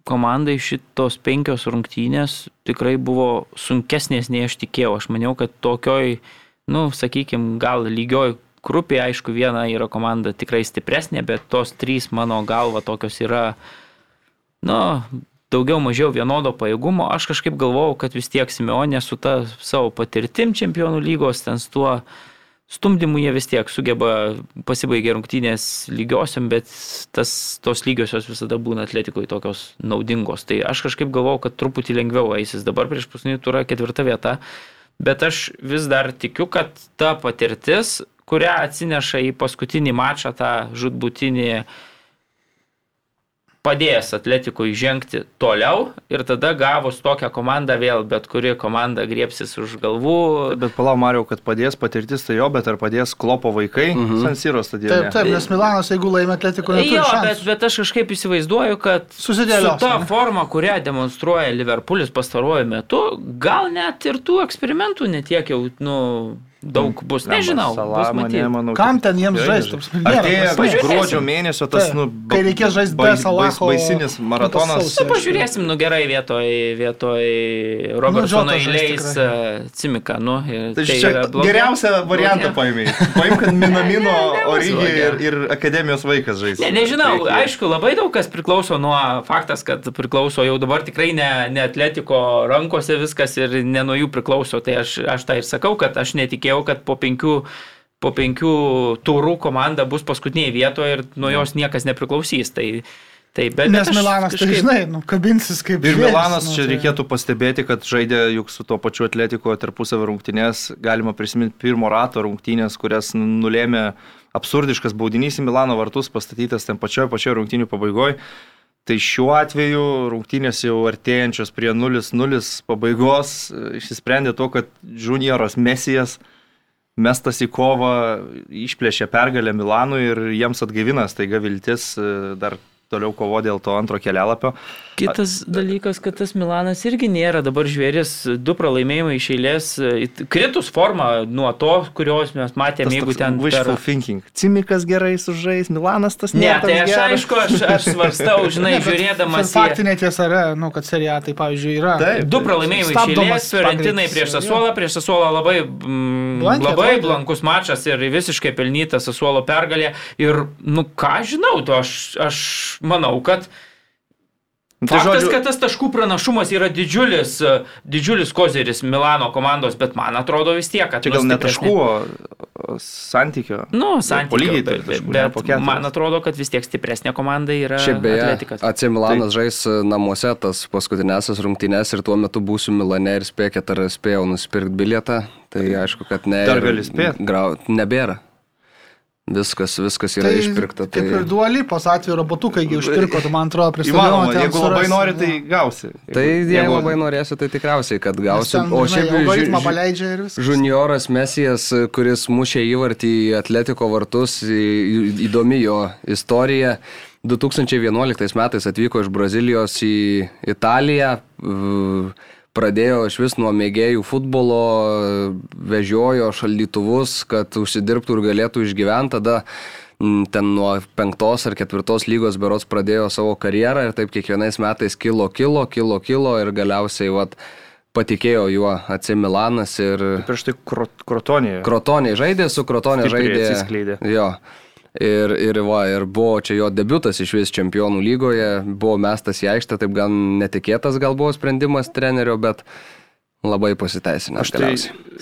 komandai šitos penkios rungtynės tikrai buvo sunkesnės nei aš tikėjau. Aš maniau, kad tokioj, nu, sakykime, gal lygioj grupė, aišku, viena yra komanda tikrai stipresnė, bet tos trys mano galva tokios yra, nu, daugiau mažiau vienodo pajėgumo. Aš kažkaip galvojau, kad vis tiek Simeonė su ta savo patirtim čempionų lygos, ten su tuo stumdymų jie vis tiek sugeba pasibaigę rungtynės lygiosiam, bet tas, tos lygiosios visada būna atletikoje tokios naudingos. Tai aš kažkaip galvojau, kad truputį lengviau eisis dabar prieš paskutinį turą ketvirtą vietą, bet aš vis dar tikiu, kad ta patirtis, kurią atsineša į paskutinį mačą tą žudbutinį padės atletikui žengti toliau ir tada gavus tokią komandą vėl bet kuri komanda griepsis už galvų. Bet palau, Mariau, kad padės patirtis tai jo, bet ar padės klopo vaikai -huh. San Siro stadione? Taip, taip, nes Milanas, jeigu laimė atletiko, neturi jo, bet, bet aš kažkaip įsivaizduoju, kad Susidėlios, su ta ne? forma, kurią demonstruoja Liverpoolis pastaruoju metu, gal net ir tų eksperimentų netiek jau, nu, daug bus. Nežinau, bus matyti. Nemanau, Kam ten jiems žaisti? Gruodžio mėnesio tas, nu, kai reikės žaisti be Salaho. Baisinis maratonas. Nu, pažiūrėsim, nu gerai, vietoj, vietoj Robertsono nu, įleis Cimiką. Nu, tai čia geriausią variantą paėmė. Paim, kad Minamino, [laughs] Origi ir, ir akademijos vaikas žais. Ne, nežinau, aišku, labai daug kas priklauso nuo faktas, kad priklauso jau dabar tikrai ne, ne atletiko rankose viskas ir ne nuo jų priklauso. Tai aš, aš tai ir sakau, kad aš netikėjau girdėjau, kad po penkių, po penkių turų komanda bus paskutinėje vietoje ir nuo jos niekas nepriklausys. Tai, Tai, bet, Nes bet Milanas, tai kažkaip... tai žinai, nu, kabinsis kaip... Ir žvėris, Milanas, nu, čia tai... reikėtų pastebėti, kad žaidė juk su tuo pačiu atletiko tarpusavio rungtynės, galima prisiminti pirmo rato rungtynės, kurias nulėmė absurdiškas baudinys į Milano vartus pastatytas ten pačioje pačioje rungtynių pabaigoje. Tai šiuo atveju rungtynės jau artėjančios prie 0-0 pabaigos išsisprendė to, kad junioras Mesijas uh, mestas į kovą, išplėšė pergalę Milanui ir jiems atgaivina staiga viltis e, dar toliau kovo dėl to antro kelapio. Kitas dalykas, kad tas Milanas irgi nėra dabar žvėris, du pralaimėjimai iš eilės, kritus formą nuo to, kurios mes matėme, tas jeigu ten... Wishful per... thinking. Cimikas gerai sužais, Milanas tas ne. Ne, tai aš geras. aišku, aš, aš [laughs] svarstau, žinai, ne, žiūrėdamas... Faktinė tiesa yra, nu, kad serija tai, pavyzdžiui, yra. Taip, du pralaimėjimai iš eilės, Fiorentinai prieš Sasuolą, prieš Sasuolą labai, mm, Blankė, labai atrodė. blankus mačas ir visiškai pelnytas Sasuolo pergalė. Ir, nu, ką žinau, to aš, aš manau, kad Nu, tai Faktas, žodžiu... kad tas taškų pranašumas yra didžiulis, didžiulis kozeris Milano komandos, bet man atrodo vis tiek, kad... Čia gal ne taškų, o santykio. Nu, santykio. Lygiai, bet, bet, bet man atrodo, kad vis tiek stipresnė komanda yra Šiaip beje, Atletikas. AC Milanas tai... žais namuose tas paskutinėsias rungtynės ir tuo metu būsiu Milane ir spėkit, ar spėjau nusipirkti bilietą. Tai aišku, kad ne. Dar gali spėti. Grau... Nebėra. Viskas, viskas yra tai, išpirkta. Tai... Kaip ir duolypos atveju robotukai užpirko, tu man atrodo, prieš tai. Jeigu labai nori, tai gausi. Jeigu, tai jeigu, jeigu labai norėsi, tai tikriausiai, kad gausi. Ten, o šiaip algoritmą paleidžia ir viskas. Junioras Mesijas, kuris mušė įvartį į Atletiko vartus, įdomi jo istorija. 2011 metais atvyko iš Brazilijos į Italiją, v- pradėjo iš vis nuo mėgėjų futbolo, vežiojo šaldytuvus, kad užsidirbtų ir galėtų išgyventi, tada mm, ten nuo penktos ar ketvirtos lygos berots pradėjo savo karjerą ir taip kiekvienais metais kilo, kilo, kilo, kilo ir galiausiai vat, patikėjo juo AC Milanas ir Prieš tai Krot- Krotonėje. Krotonė žaidė, su Krotonė Stipriai žaidė. atsiskleidė. Jo. Ir, ir, va, ir buvo čia jo debutas iš vis čempionų lygoje, buvo mestas į aikštę, taip gan netikėtas gal buvo sprendimas trenerio, bet labai pasiteisinęs. Aš tai.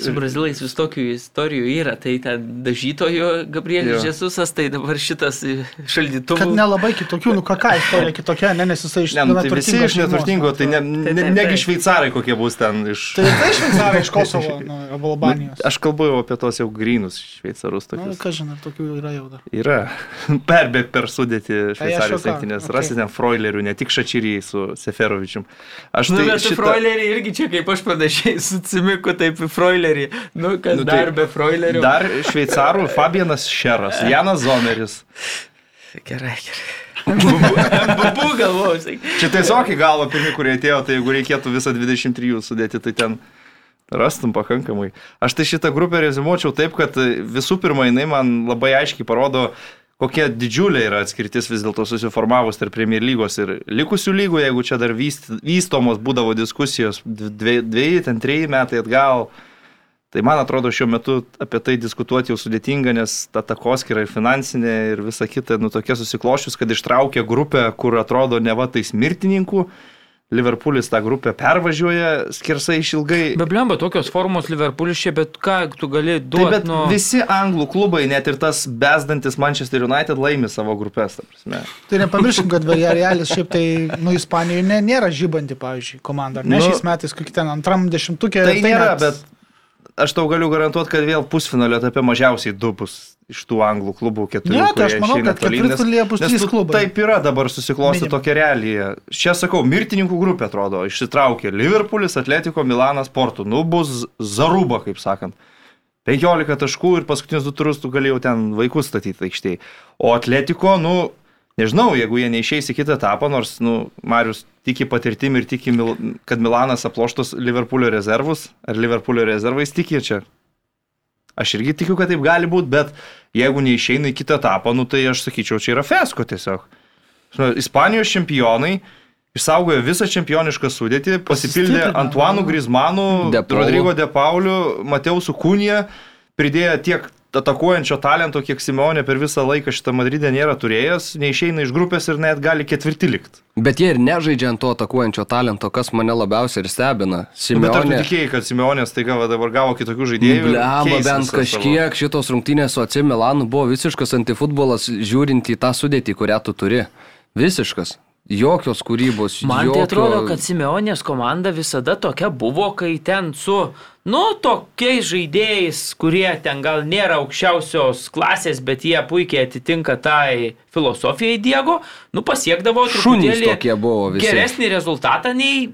Su brazilais vis tokių istorijų yra, tai ten dažytojo Gabrielis. Jesusas, tai dabar šitas Kad šaldytuvų. nelabai kitokių, nu ką, ką istorija kitokia, ne, nes jisai iš Ne, nu, tai visi iš neturtingo, tai ne, atrodo. ne, taip, negi šveicarai kokie bus ten iš... Tai tai šveicarai iš Kosovo, [laughs] nu, Albanijos. Aš kalbu jau apie tos jau grinus šveicarus Na, tokius. ką žinai, tokių yra jau dar. Yra. [laughs] Perbėg per sudėti Tai šveicarijos rinktinės. okei. Rasite ten Froilerių, ne tik Šačyrį su Seferovičium. Aš Nu, tai bet šitą... Froilerį irgi čia kaip aš panašiai su Cimiku, taip į Froilerį. Nu, kas Nu, tai dar be Froilerio. Dar šveicarų Fabianas Šeras, Janas Zomeris. Gerai, gerai. Babu [laughs] galvoju, sakai. Čia tiesiog į galvą pirmi, kurie atėjo, tai jeigu reikėtų visą 23 sudėti, tai ten rastum pakankamai. Aš tai šitą grupę rezimuočiau taip, kad visų pirma, jinai man labai aiškiai parodo, kokia didžiulė yra atskirtis vis dėlto susiformavus tarp Premier lygos ir likusių lygų, jeigu čia dar vyst, vystomos būdavo diskusijos dviejai, dviej, ten treji metai atgal. Tai man atrodo šiuo metu apie tai diskutuoti jau sudėtinga, nes ta takoskira ir finansinė ir visa kita, nu tokia susiklošius, kad ištraukė grupę, kur atrodo ne va tais mirtininkų. Liverpoolis tą grupę pervažiuoja skersai išilgai. Be blemba, tokios formos Liverpoolis čia, bet ką tu gali Taip, duoti? bet nu... visi anglų klubai, net ir tas besdantis Manchester United laimi savo grupės, ta. Tai nepamirškim, kad Villarrealis šiaip tai, nu, Ispanijoje ne, nėra žybanti, pavyzdžiui, komanda. ar Ne Nu, šiais metais, kai ten antram dešimtukė. Tai nėra, net- bet aš tau galiu garantuoti, kad vėl pusfinalio etape mažiausiai du bus iš tų anglų klubų keturių. Ne, tai aš manau, kad ketvirtfinalyje bus trys klubai. Taip yra dabar susiklosti tokia realija. Čia sakau, mirtininkų grupė atrodo, išsitraukė Liverpoolis, Atletico, Milanas, Portu. Nu, bus zaruba, kaip sakant. 15 taškų ir paskutinius du turus tu galėjau ten vaikus statyti aikštėje. O Atletico, nu, nežinau, jeigu jie neišeis į kitą etapą, nors, nu, Marius tiki patirtim ir tiki, Mil kad Milanas aploštos Liverpoolio rezervus, ar Liverpoolio rezervais tiki čia. Aš irgi tikiu, kad taip gali būti, bet jeigu neišeina į kitą etapą, nu, tai aš sakyčiau, čia yra fesko tiesiog. Žinau, Ispanijos čempionai išsaugojo visą čempionišką sudėtį, pasipildė De Paulu. Rodrygo De Pauliu, Mateusu Kūnija, pridėjo tiek atakuojančio talento, kiek Simeonė per visą laiką šitą Madridę nėra turėjęs, neišeina iš grupės ir net gali ketvirti likti. Bet jie ir nežaidžia ant to atakuojančio talento, kas mane labiausiai ir stebina. Nu, Bet ar tu Simeonė. tikėjai, kad Simeonės taiga dabar gavo kitokių žaidėjų? keis bent visą savo- kažkiek šitos rungtynės su AC Milanu buvo visiškas antifutbolas, žiūrint į tą sudėtį, kurią tu turi. Visiškas. Jokios kūrybos. Man jokio... tai atrodo, kad Simeonės komanda visada tokia buvo, kai ten su, nu, tokiais žaidėjais, kurie ten gal nėra aukščiausios klasės, bet jie puikiai atitinka tai filosofijai Diego, nu, pasiekdavo truputėlį geresnį rezultatą nei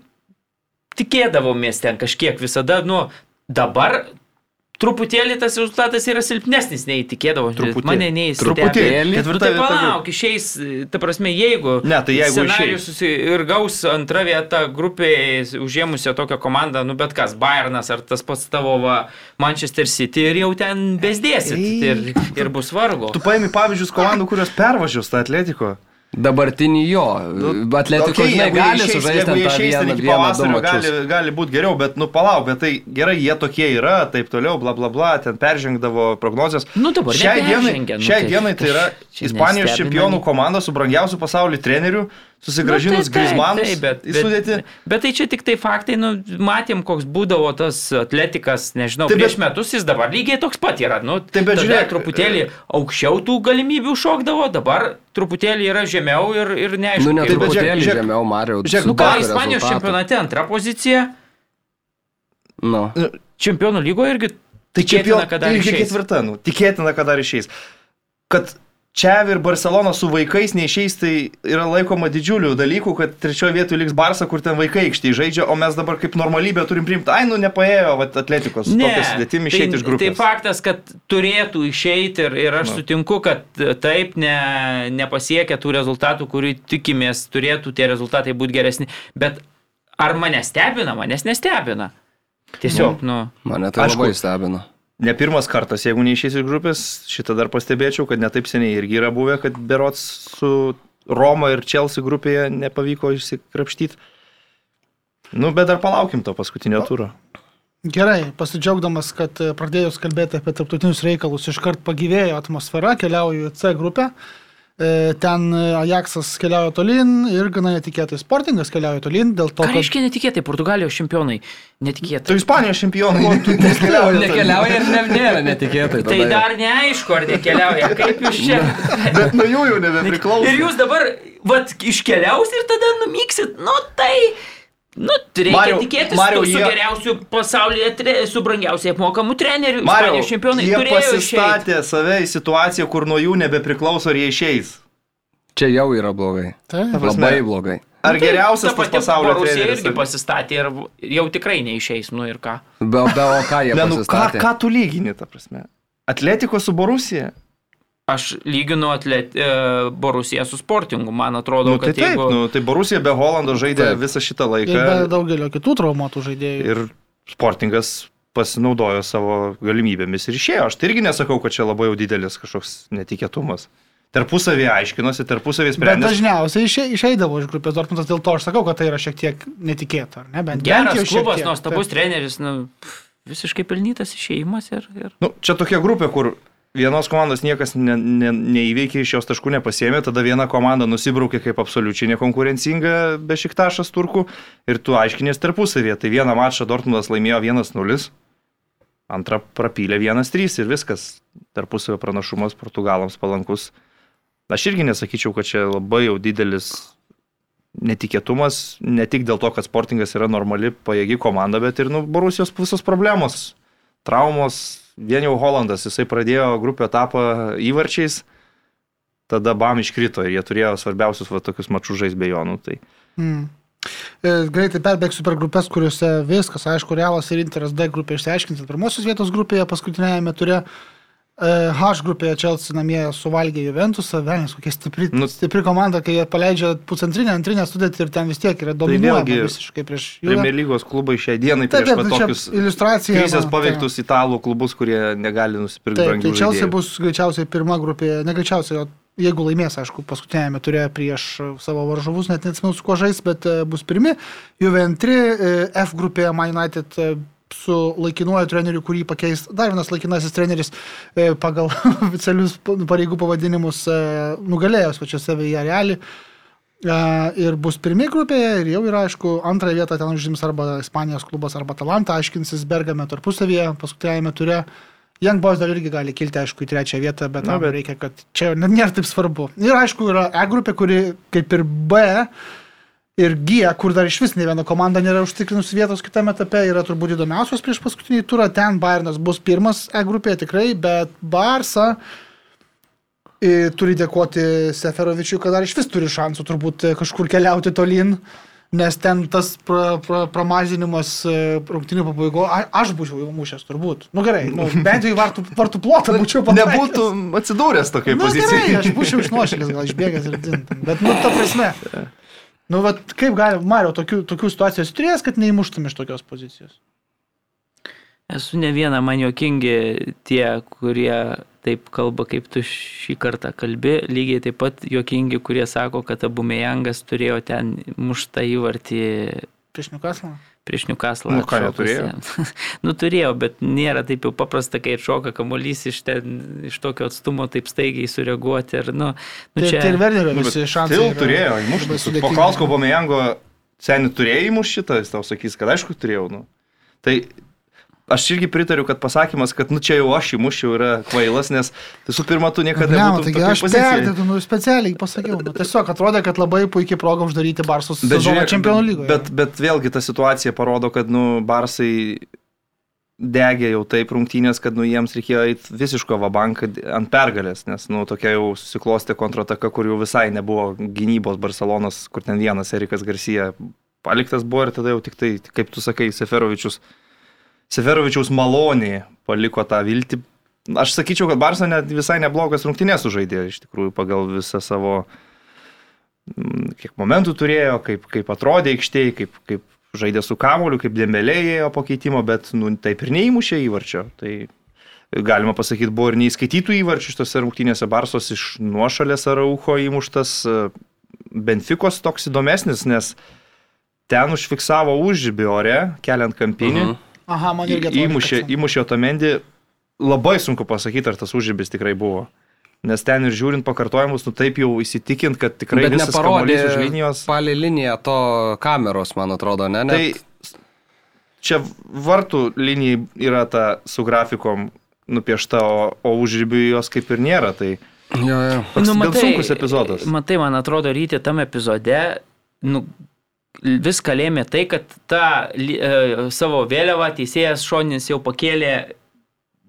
tikėdavomės ten kažkiek visada, nu, dabar truputėlį tas rezultatas yra silpnesnis nei tikėdavom. Truputėlį. Mane neįstebė. Truputėlį. Nu, Ketvirta tai vieta palauk, išeis, ta prasme, jeigu, Ne, tai jeigu scenarijus susi... ir gaus antrą vietą grupėje užėmusią tokią komandą, nu bet kas, Bayernas ar tas pats tavo va, Manchester City ir jau ten bezdėsit ir, ir bus vargo. Tu paimi pavyzdžius komandų, kurios pervažios tą atletiko. Dabartinį jo. Atletiko, Okei, žinai, gali išeis- sužaisti tą vieną, vieną, du pavasario, gali, mačius. gali būti geriau, bet nu palauk, bet tai gerai, jie tokie yra, taip toliau, bla bla bla, ten peržengdavo prognozijas. Nu, dabar šiai dienai, nu, šiai tai dienai tai yra Ispanijos čempionų komanda su brangiausiu pasaulio treneriu, susigražinus Nu, taip, taip, Grismanus taip, bet. Bet, bet tai čia tik tai faktai, nu, matėm, koks būdavo tas atletikas, nežinau, Taip, prieš bet- metus jis dabar lygiai toks pat yra. Nu, Taip, bet žiūrėk, truputėlį aukščiau tų galimybių šokdavo, dabar truputėlį yra žemiau ir, ir neaišku. Nu, net kaip bet truputėlį žiūrėk, žemiau Mario. žiūrėk, Nu ką, Ispanijos čempionate antra pozicija, Nu. čempionų lygoje irgi Tai tikėtina, čempion- kad dar irgi išeis. ketvirta, nu, tikėtina, kad dar išeis. Kad čia ir Barcelona su vaikais neišeis, tai yra laikoma didžiulių dalykų, kad trečioje vietoje liks Barsa, kur ten vaikai aikštėje žaidžia, o mes dabar kaip normalybė turim priimti, ai, nu nepaėjo, va, atletikos, tokia sudėtimi išeiti tai, iš grupės. Tai faktas, kad turėtų išeiti ir, ir aš Na. sutinku, kad taip ne, nepasiekia tų rezultatų, kurių tikimės, turėtų tie rezultatai būti geresni. Bet ar mane stebina, manęs nestebina. Tiesiog, nu. Mane tai Aišku. labai stebino. Ne pirmas kartas, jeigu neišeis iš grupės, šitą dar pastebėčiau, kad netaip seniai irgi yra buvę, kad berots su Roma ir Chelsea grupėje nepavyko išsikrapštyti. Nu, bet dar palaukim to paskutinio turo. Gerai, pasidžiaugdamas, kad e, pradėjus kalbėti apie tarptautinius reikalus, iškart pagyvėjo atmosfera, keliauju į C grupę. E, Ten e, Ajaxas keliauja tolin ir gana netikėtai Sportingas keliauja tolin dėl to, Ką kad reiškia netikėtai, Portugalijos čempionai? Netikėtai. Tu Ispanijos čempionai, o tu nekeliauji. Nekeliauja ir ne, nėra netikėtai. Tai dar neaišku, ar nekeliauja. Kaip jūs čia? [laughs] Bet nuo jų jau nebepriklauso. Ir jūs dabar, vad, iškeliausit ir tada numyksit. Nu tai. Nu, reikia Mariau, tikėtis Mariau, su, jie- geriausiu pasaulyje, tre, su brangiausiai apmokamu treneriu. Mario, čempionai jie pasistatė save į situaciją, kur nuo jų nebepriklauso ir jie išeis. Čia jau yra blogai. Tai, Ta prasme- Labai blogai. Ar Nu, tai geriausias pati pasaulio treneris? irgi pasistatė ir jau tikrai neišeis, nu ir ką. Be, be o ką jie Ne, nu, ką, pasistatė? ką tu lygini, ta prasme? Atletiko su Borusija? Aš lyginu atlet, e, Borusiją su sportingu, man atrodo, Nu, tai kad taip, jeigu... nu, tai Borusija be Holando žaidė Taip. visą šitą ir be laiką daugelio kitų traumuotų žaidėjų. ir sportingas pasinaudojo savo galimybėmis ir išėjo. Aš tai irgi nesakau, kad čia labai jau didelis kažkoks netikėtumas. Tarpusavį aiškinosi, tarpusavį Bet sprendė. dažniausiai išei, išeidavo iš grupės Dortmundas, dėl to aš sakau, kad tai yra šiek tiek netikėta, ar ne? Bent, bent Geras šiek klubas, nuostabus treneris, nu, visiškai pelnytas išėjimas ir... ir... Nu, čia tokia grupė, kur vienos komandos niekas ne, ne, neįveikė, iš jos taškų nepasėmė, tada viena komanda nusibraukė kaip absoliučiai nekonkurencinga be šiktašas turkų ir tu aiškinės tarpusavėje. Tai vieną mačą Dortmundas laimėjo 1-0, antrą prapylė 1-3 ir viskas. Tarpusavio pranašumas portugalams palankus. Aš irgi nesakyčiau, kad čia labai jau didelis netikėtumas, ne tik dėl to, kad sportingas yra normali, pajėgi komanda, bet ir nu, Borusijos visos problemos, traumos. Vien jau Holandas, jisai pradėjo grupio etapą įvarčiais, tada bam iškrito ir jie turėjo svarbiausius va, tokius mačius žais be jo. Nu, tai. Mm. Greitai perbėgsiu per grupės, kuriuose viskas, aišku, Realas ir Interas D grupė išsiaiškinti. Pirmosios vietos grupėje, paskutinėjame turė H grupėje Chelsea namie suvalgė Juventusą, velnis, kokia stipri, Nu- stipri komanda, kai jie paleidžia pusantrinę, antrinę sudėtį ir ten vis tiek yra dominuojama vėlgi visiškai prieš Juve. Premier lygos klubai dienai Taip, prieš taip, tai tokius iliustracija. krizės paveiktus italų klubus, kurie negali nusipirkti Taip, tai Chelsea žaidėjų. bus greičiausiai pirma grupė, negreičiausiai, o jeigu laimės, aišku, paskutinėme turėjo prieš e, savo varžovus, net neatsimenu su kuo žais, bet e, bus pirmi. Juve antri, e, F grupėje Man United e, su laikinuoju treneriu, kurį pakeis dar vienas laikinasis treneris e, pagal [laughs] oficialius pa- pareigų pavadinimus e, nugalėjęs pačiose Vėja Reali. E, Ir bus pirmi grupėje ir jau yra, aišku, antrąją vietą ten užims arba Ispanijos klubas, arba Talanta, aiškinsis Bergame tarpusavyje, paskutinėjame turė. Young Boys dar irgi gali kilti, aišku, į trečią vietą, bet Na, bet- reikia, kad čia nėra taip svarbu. Ir aišku, yra E grupė, kuri kaip ir B ir G, kur dar iš vis ne viena komanda nėra užtikrinusi vietos kitame etape, yra turbūt įdomiausios prieš paskutinį turą. Ten Bayernas bus pirmas E grupėje tikrai, bet Barsa turi dėkoti Seferovičiui, kad dar iš vis turi šansų turbūt kažkur keliauti tolyn. Nes ten tas pra, pra, pramažinimas e, rungtinių pabaigo, a, aš būčiau mušęs turbūt. Nu gerai, nu, bent jau į vartų, vartų plotą būčiau [laughs] pataikęs. Nebūtų atsidūręs tokiai Nu, gerai, pozicijai. aš būčiau išnuošėlis, gal išbėgęs ir dintam. Bet, nu, ta prasme. [laughs] Nu, vat, kaip gali, Mario, tokių, tokių situacijų turėjęs, kad neįmuštum iš tokios pozicijos? Esu ne viena, man jokingi tie, kurie taip kalba, kaip tu šį kartą kalbi, lygiai taip pat jokingi, kurie sako, kad abu Mejangas turėjo ten muštą įvartį Prieš Newcastle? Prieš Newcastle. Nu, ką, neturėjo? jam. [laughs] nu, turėjo, bet nėra taip jau paprasta, kai atšoka kamuolys iš, ten, iš tokio atstumo taip staigiai sureaguoti. Ir, nu, nu, Tai, čia... tai ir Wernerio Nu, visi šansai. Yra turėjo įmušti. Po Klausko Bomejango seniai turėjo įmušti šitą, jis tau sakys, kad aišku turėjau. Nu. Tai aš irgi pritariu, kad pasakymas, kad nu čia jau aš įmušiau yra kvailas, nes visų pirma, tu niekada Ne, nebūtum taigi aš perdėdu, nu, specialiai pasakiau. Nu, tiesiog atrodė, kad labai puikiai proga uždaryti žiūrėk, čempionų lygoje. bet, bet vėlgi ta situacija parodo, kad nu, Barsai degė jau taip rungtynės, kad nu, jiems reikėjo eiti visiško vabanką ant pergalės, nes nu, tokia jau susiklostė kontrataka, kur jau visai nebuvo gynybos Barcelonas, kur ten vienas Erikas Garcia paliktas buvo ir tada jau tik tai, kaip tu sakai, Seferovičius, Seferovičiaus maloniai paliko tą viltį. Aš sakyčiau, kad Barça net visai neblogas rungtynės sužaidė iš tikrųjų pagal visą savo, mm, kiek momentų turėjo, kaip, kaip atrodė aikštėje, kaip, kaip žaidė su kamoliu, kaip dėmelėjėjo po keitimo, bet nu, taip ir neįmušė įvarčio. Tai galima pasakyti, buvo ir neįskaitytų įvarčių šitose rungtynėse Barsos iš nuošalės Araucho įmuštas Benfikos toks įdomesnis, nes ten užfiksavo užžibį ore, keliant kampinį. Mhm. Aha, man irgi atrodo. Įmušė, įmušė Otamendį, labai sunku pasakyti, ar tas užžibis tikrai buvo. Nes ten ir žiūrint pakartojimus, nu taip jau įsitikint, kad tikrai Bet visas neparodė kamuolys už linijos. palei liniją to kameros, man atrodo, ne? Net... Tai čia vartų linijai yra ta su grafikom nupiešta, o, o užribiui jos kaip ir nėra. Tai Jo, jo. toks nu, gan sunkus epizodas. Matai, man atrodo, ryti tam epizode, nu, viską lėmė tai, kad tą e, savo vėliavą teisėjas šoninis jau pakėlė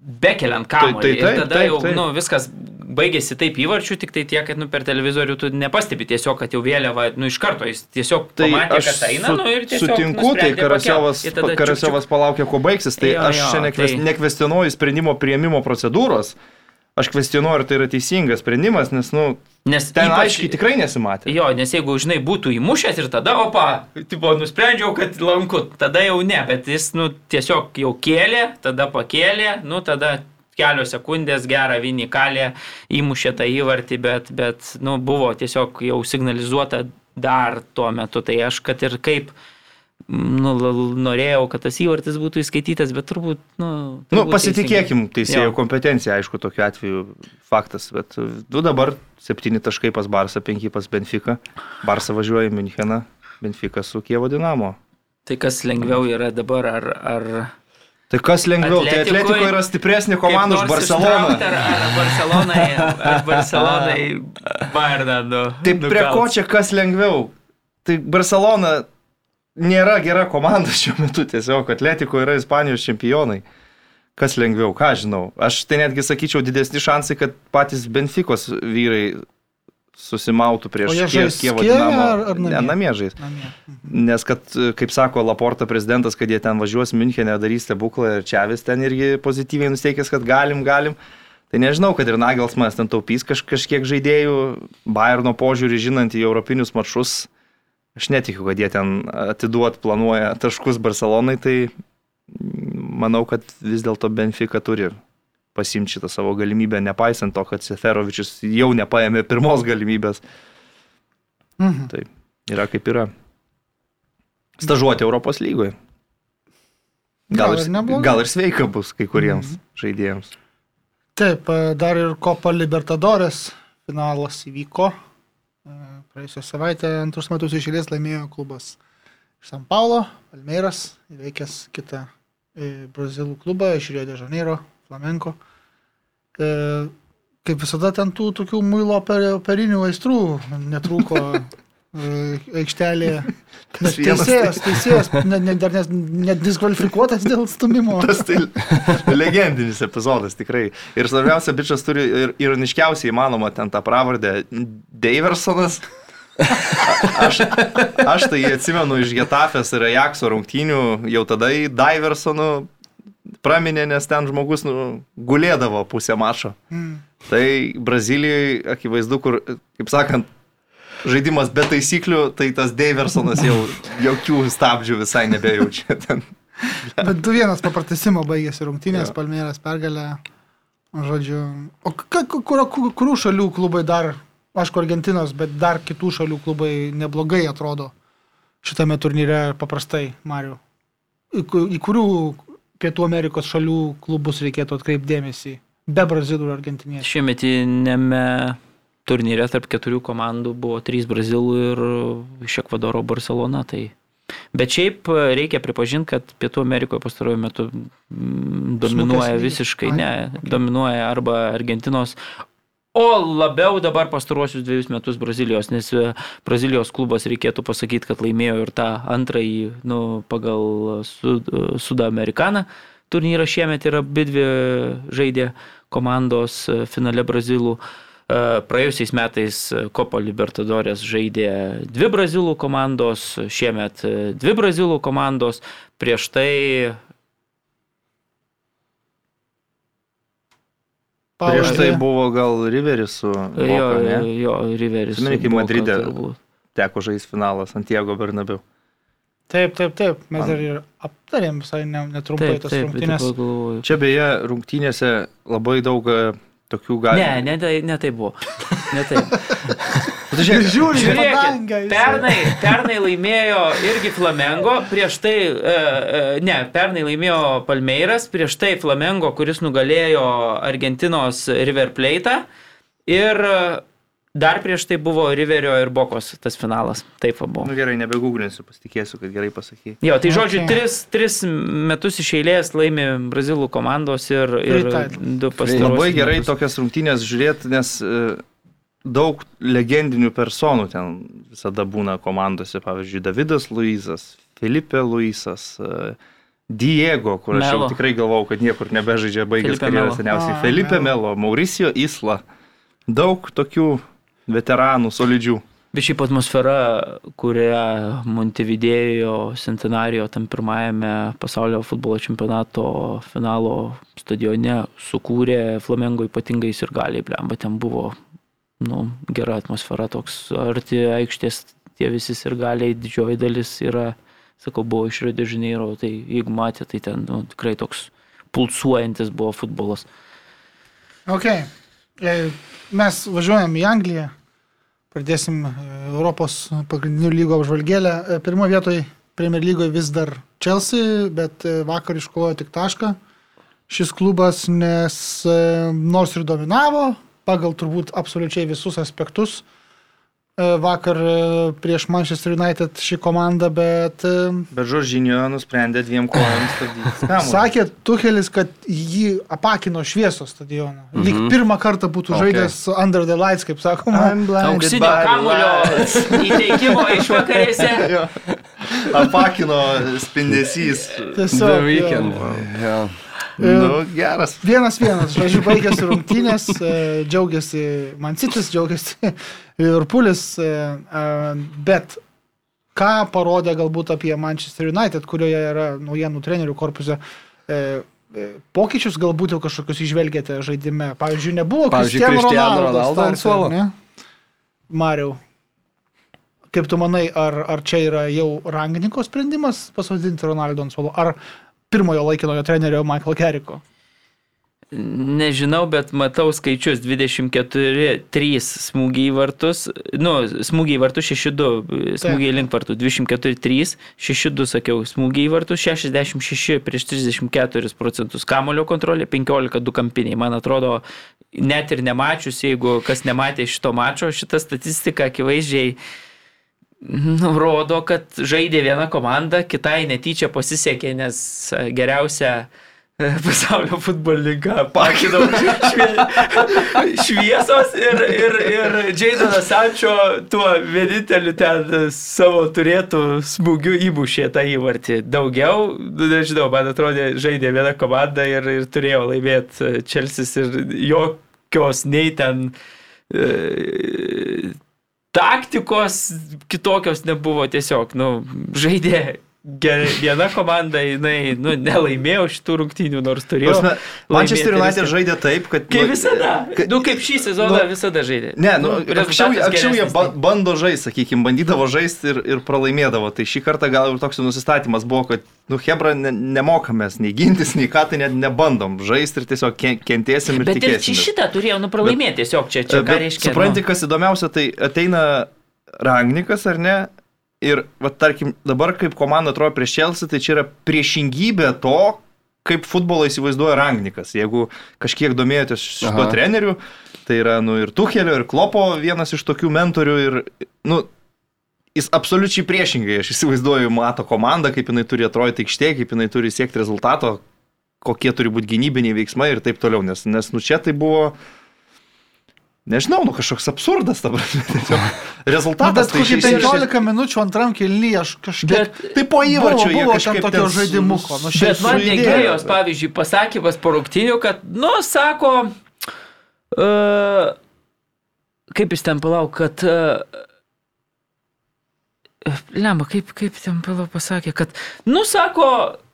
bekeliant kamuolį. Tai- tai taip, ir tada taip, jau taip. Nu, viskas baigėsi taip įvarčių, tik tai tiek, kad nu, per televizorių tu nepastebi tiesiog, kad jau vėliava, nu iš karto jis tiesiog Tai pamatė, kad eina, su, nu ir tiesiog sutinku, tai Karasiovas. Karasiovas palaukė, kuo baigsis. Tai Jo, aš čia nekves, tai- sprendimo prieimimo procedūros. Aš kvestionuoju, ar tai yra teisingas sprendimas, nes, nu, Nes ten ypač- aiškiai tikrai nesimatė. Jo, nes jeigu, žinai, būtų įmušęs ir tada, opa, tipo, nusprendžiau, kad lanku, tada jau ne, bet jis, nu, tiesiog jau kėlė, tada pakėlė, nu, tada kelios sekundės gerą vinį kalė, įmušė tą įvartį, bet, bet, nu, buvo tiesiog jau signalizuota dar tuo metu, tai aš, kad ir kaip, nu, norėjau, kad tas įvartis būtų įskaitytas, bet turbūt, nu... Nu, turbūt pasitikėkim teisingai. teisėjo Jo. kompetencija, aišku, tokiu atveju faktas, bet du dabar septyni taškai pas Barsą, penki pas Benfica. Barsą važiuoja į Müncheną, Benfica su Kievo Dinamo. Tai kas lengviau yra dabar, ar... ar... Tai kas lengviau, tai Atletikui Atletiko yra stipresnė komanda už Barceloną. Ar, ar Barcelonai, ar [laughs] Barcelonai Bayerną, nu. Tai prie ko čia kas lengviau? Tai Barcelona nėra gera komanda [laughs] šiuo metu, tiesiog Atletiko yra Ispanijos čempionai. Kas lengviau, ką žinau. Aš tai netgi sakyčiau didesni šansai, kad patys Benfikos vyrai susimautų prieš O jie Kie- žais Kievo Dinamo. ar- ar namie? Ne, namie žais. Namie. Nes, kad, kaip sako Laporta prezidentas, kad jie ten važiuos Münchenė, darys stebuklą ir Čiavis ten irgi pozityviai nusteikęs, kad galim, galim. Tai nežinau, kad ir Nagelsmanas ten taupys kaž, kažkiek žaidėjų, Bayerno požiūrį žinant į europinius maršrus. Aš netikiu, kad jie ten atiduot planuoja taškus Barcelonai, tai manau, kad vis dėlto Benfica turi pasimti šitą savo galimybę, nepaisant to, kad Seferovičius jau nepaėmė pirmos galimybės. Mhm. Tai yra kaip yra. Stažuoti Europos lygoje. Gal, Gal ir gal ir sveika bus kai kuriems Mhm. žaidėjams. Taip, e, dar ir Copa Libertadores finalas įvyko. E, Praėjusią savaitę antrus metus išėlės laimėjo klubas iš San Paulo, Palmeiras, įveikęs kitą e, brazilų klubą iš Rio de Janeiro, Flamenco. E, Kaip visada ten tų tokių muilo oper- operinių aistrų netrūko [laughs] aikštelėje. [laughs] Tas Bet vienas teisėjas, teisėjas ne, ne, dar nes- net diskvalifikuotas dėl stumimo. [laughs] Tas tai legendinis epizodas tikrai. Ir svarbiausia, bičias turi ir ironiškiausiai įmanoma ten tą pravardę Daversonas. Aš, aš tai atsimenu iš Getafės ir Ajaxo rungtynių, jau tada į Diversonų praminė, nes ten žmogus nu, gulėdavo pusę mačo. Mm. Tai Brazilijoje akivaizdu, kur, kaip sakant, žaidimas be taisyklių, tai tas Daversonas jau jokių stabdžių visai nebejaučia. Ten. Bet du vienas papratesimo baigėsi rungtynės. Palmėras pergalė. Žodžiu, o ka- kur, kurių šalių klubai dar, aišku, Argentinos, bet dar kitų šalių klubai neblogai atrodo šitame turnyre paprastai, Mariu. Į, į kurių Pietų Amerikos šalių klubus reikėtų atkreipdėmėsi, be Brazilų ir Argentiniečių. Šiemetinėme turnyre tarp keturių komandų buvo trys Brazilų ir iš Ekvadoro Barcelona. Tai... Bet šiaip reikia pripažinti, kad Pietų Amerikoje pastaruoju metu dominuoja visiškai, Ai, ne, dominuoja arba Argentinos, o labiau dabar pastaruosius dviejus metus Brazilijos, nes e, Brazilijos klubas reikėtų pasakyti, kad laimėjo ir tą antrąjį nu, pagal Sud, Sudamerikaną turnyrą šiemet ir abi dvi žaidė komandos e, finale Brazilų. E, Praėjusiais metais Kopo Libertadorės žaidė dvi brazilų komandos, šiemet e, dvi brazilų komandos, prieš tai Prieš tai buvo gal Riveris su... jo, Boca, ne? jo Riveris. Atsimeni, kai Boca Madride. Teko žaisti finalą Santiago Bernabeu. Taip, taip, taip. Mes Man- dar ir aptarėm visai ne, netrumpai Taip, tas taip, rungtynės. taip galvoju. Čia beje rungtynėse labai daug e, tokių gali. Ne, ne, tai- ne tai buvo. Ne [laughs] žiūri, Žiūrėkit, padangę. jisai. pernai, pernai laimėjo irgi Flamengo, prieš tai, e, e, ne, pernai laimėjo Palmeiras, prieš tai Flamengo, kuris nugalėjo Argentinos River Plate ir e, dar prieš tai buvo Riverio ir Bokos tas finalas. Taip va buvo. Nu gerai, nebegūglinsiu, pasitikėsiu, kad gerai pasakai. Jo, tai žodžiu, Okay. tris, tris metus iš eilės laimi brazilų komandos ir, ir du pastarosius Labai gerai metus. tokias rungtynės žiūrėti, nes e, daug legendinių personų ten visada būna komandose. Pavyzdžiui, Davidas Luizas, Felipe Luisas, e, Diego, kur aš Melo. jau tikrai galvau, kad niekur nebežaidžia, baigęs karjerą seniausiai. Felipe. Melo, Mauricio Isla. Daug tokių veteranų, solidžių. Bet šiaip atmosfera, kurią Montevidėjo Centenario tam pirmajame pasaulio futbolo čempionato finalo stadione sukūrė Flamengo ypatingais ir galiai, blemba, ten buvo nu, gera atmosfera, toks arti aikštės, tie visi ir galiai, didžioji dalis yra, sakau, buvo iš Rio de Janeiro, tai jeigu matė, tai ten nu, tikrai toks pulsuojantis buvo futbolas. Ok. E, Mes važiuojam į Angliją. Pradėsim e, Europos pagrindinių lygų apžvalgėlę. E, Pirmo vietoje Premier lygoje vis dar Chelsea, bet vakar iškovojo tik tašką. Šis klubas, nes nors ir dominavo, pagal turbūt absoliučiai visus aspektus, vakar e, prieš Manchester United ši komanda, bet e, Bet Žoržinio nusprendė dviem kojom [sighs] stabdyti. Sakė Tuhelis, kad jį apakino šviesos stadioną. Mhm. Lyg pirmą kartą būtų Okay. žaidęs Under the Lights, kaip sakoma. Auksinio kamulio [laughs] įteikimo išvakarėse. [laughs] Apakino spindesys. The Tiesiog. Weekend. jo. Ja. Nu, geras. Vienas vienas, žodžiu, baigėsi [laughs] rungtynės, e, džiaugiasi Mancitis, džiaugiasi Liverpoolis, e, e, bet ką parodė galbūt apie Manchester United, kurioje yra naujienų trenerių korpuse, e, pokyčius galbūt jau kažkokius išvelgėte žaidime. Pavyzdžiui, nebuvo Cristiano Ronaldo Ronaldo ant suolo. Mariau. Kaip tu manai, ar, ar čia yra jau rangininko sprendimas pasodinti Ronaldo ant suolo, ar pirmojo laikinojo trenerio Michael Keriko? Nežinau, bet matau skaičius. 24, 3 smūgiai į vartus, nu, smūgiai į vartus 6-2, smūgiai link vartų. 24, 3, 6-2 sakiau, smūgiai į vartus 66 prieš 34 procentus, kamulio kontrolė 15 du kampiniai. Man atrodo, net ir nemačius, jeigu kas nematė šito mačo, šita statistika akivaizdžiai nu, rodo, kad žaidė viena komanda, kitai netyčia pasisekė, nes e, geriausia e, [laughs] pasaulio futbolininką pakinau švie, [laughs] šviesos ir, ir, ir Jaidanas Sančio tuo vieninteliu ten savo turėtų smūgiu įmušė tą įvartį. Daugiau, nu, nežinau, man atrodė, žaidė viena komanda ir, ir turėjo laimėti Čelsis ir jokios nei ten e, taktikos kitokios nebuvo tiesiog, nu, žaidė gerai, viena komanda, jinai, nu, nelaimėjo šitų rungtynių, nors turėjo. Prasme, Manchester United žaidė taip, kad... Kaip nu, visada. ka- Nu, kaip šį sezoną nu, visada žaidė. Ne, nu, anksčiau, rezultatas anksčiau jie ba bando žaisti, sakykime, bandydavo žaisti ir, ir pralaimėdavo. Tai šį kartą gal ir toks nusistatymas buvo, kad, nu, Hebra, ne, nemokamės nei gintis, nei ką, tai net nebandom žaisti ir tiesiog ken- kentėsim ir Bet ir čia tikėsim. šitą turėjo nu pralaimėti tiesiog čia, čia ką Bet reiškia. Supranti, nu, kas įdomiausia, tai ateina Rangnikas ar ne? Ir, va, tarkim, dabar kaip komanda atrodo prieš Chelsea, tai čia yra priešingybė to, kaip futbolą įsivaizduoja Rangnikas. Jeigu kažkiek domėjotės Aha. treneriu, tai yra, nu, ir Tuchelio, ir Klopo vienas iš tokių mentorių ir, nu, jis absoliučiai priešingai, aš įsivaizduoju, mato komandą, kaip jinai turi atrodyti aikštėje, kaip jinai turi siekti rezultato, kokie turi būti gynybiniai veiksmai ir taip toliau. Nes, nes nu čia tai buvo Nežinau, nu kažkoks absurdas, ta prasme. [laughs] Rezultatas bet kokį išeis- 15 minučių antram kelnyje aš kažkiek... Bet- Tai po įvarčio buvo, buvo ten tokio žaidimuko. Nu, Bet man negėjos, pavyzdžiui, pasakymas po rungtinių, kad, nu, sako, uh, kaip jis ten palauk, kad... Uh, Lemba, kaip, kaip ten palauk pasakė, kad, nu, sako,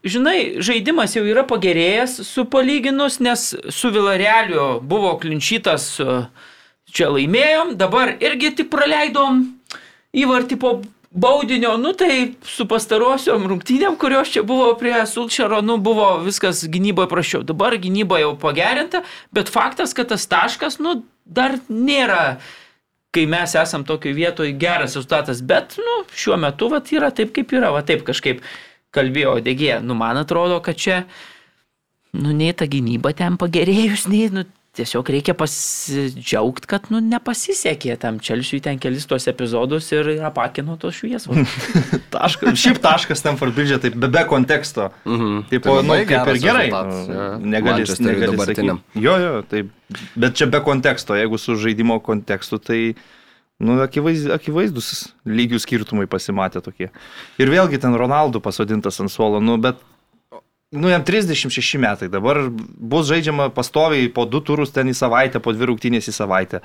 žinai, žaidimas jau yra pagerėjęs su palyginus, nes su Vilareliu buvo klinčytas, uh, čia laimėjom, dabar irgi tik praleidom įvartį po baudinio, nu tai su pastarosiom rungtynėm, kurios čia buvo prie Sulčero, nu buvo viskas gynyboje prašiau. Dabar gynyba jau pagerinta, bet faktas, kad tas taškas, nu, dar nėra, kai mes esam tokio vietoje geras rezultatas, bet, nu, šiuo metu, va, yra taip, kaip yra, va, taip kažkaip kalbėjo Degė. Nu, man atrodo, kad čia, nu, nei ta gynyba ten pagerėjus, nei, nu, tiesiog reikia pasidžiaugti, kad, nu, nepasisekė tam Čelsiui ten kelis tuos epizodus ir apakino tos šviesos. [laughs] Taškas, šiaip taškas Stanford Bridge, tai be, be konteksto. Mhm. Taip, Tai nu, kaip ir gerai. rezultatas, nu, jo. Negali, Manchesteriui negali dabartiniam. sakyti. Jo, jo, taip. Bet čia be konteksto, jeigu su žaidimo kontekstu, tai nu, akivaiz, akivaizdus lygių skirtumai pasimatė tokie. Ir vėlgi ten Ronaldo pasodintas ant suolo, nu, bet Nu, jam 36 metai, dabar bus žaidžiama pastoviai po du turus ten į savaitę, po dvi rungtynės į savaitę.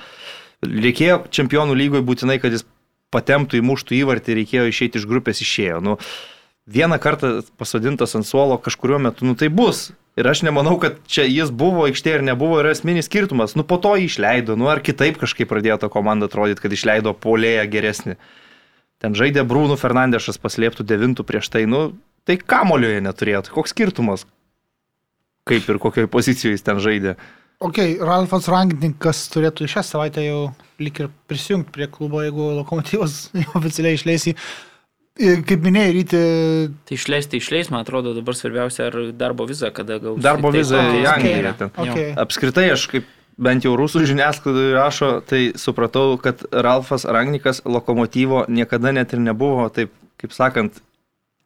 Reikėjo čempionų lygoje būtinai, kad jis patemtų įmuštų įvartį, reikėjo išeiti iš grupės, išėjo. Nu, vieną kartą pasodintas ant suolo kažkurio metu, nu tai bus. Ir aš nemanau, kad čia jis buvo aikštėje ir nebuvo, yra esminis skirtumas. Nu po to jį išleido, nu ar kitaip kažkaip pradėjo ta komanda atrodyti, kad išleido polėją geresnį. Ten žaidė Brūnų Fernandešas paslėptų devintų prieš tai, nu tai kamolioje neturėjo. Tai koks skirtumas, kaip ir kokioje pozicijoje jis ten žaidė. Ok, Ralfas Rangnikas turėtų šią savaitę jau lik ir prisijungti prie klubo, jeigu lokomotyvas [laughs] oficialiai išleisi. Kaip minėjai, ryti Tai išleis, tai išleis, man atrodo, dabar svarbiausia, ar darbo vizą, kada gaus. Darbo vizą į Angliją. Ten. Okay. Apskritai aš kaip bent jau rusų žiniasklaidoje rašo, tai supratau, kad Ralfas Rangnikas lokomotyvo niekada net ir nebuvo, taip kaip sakant,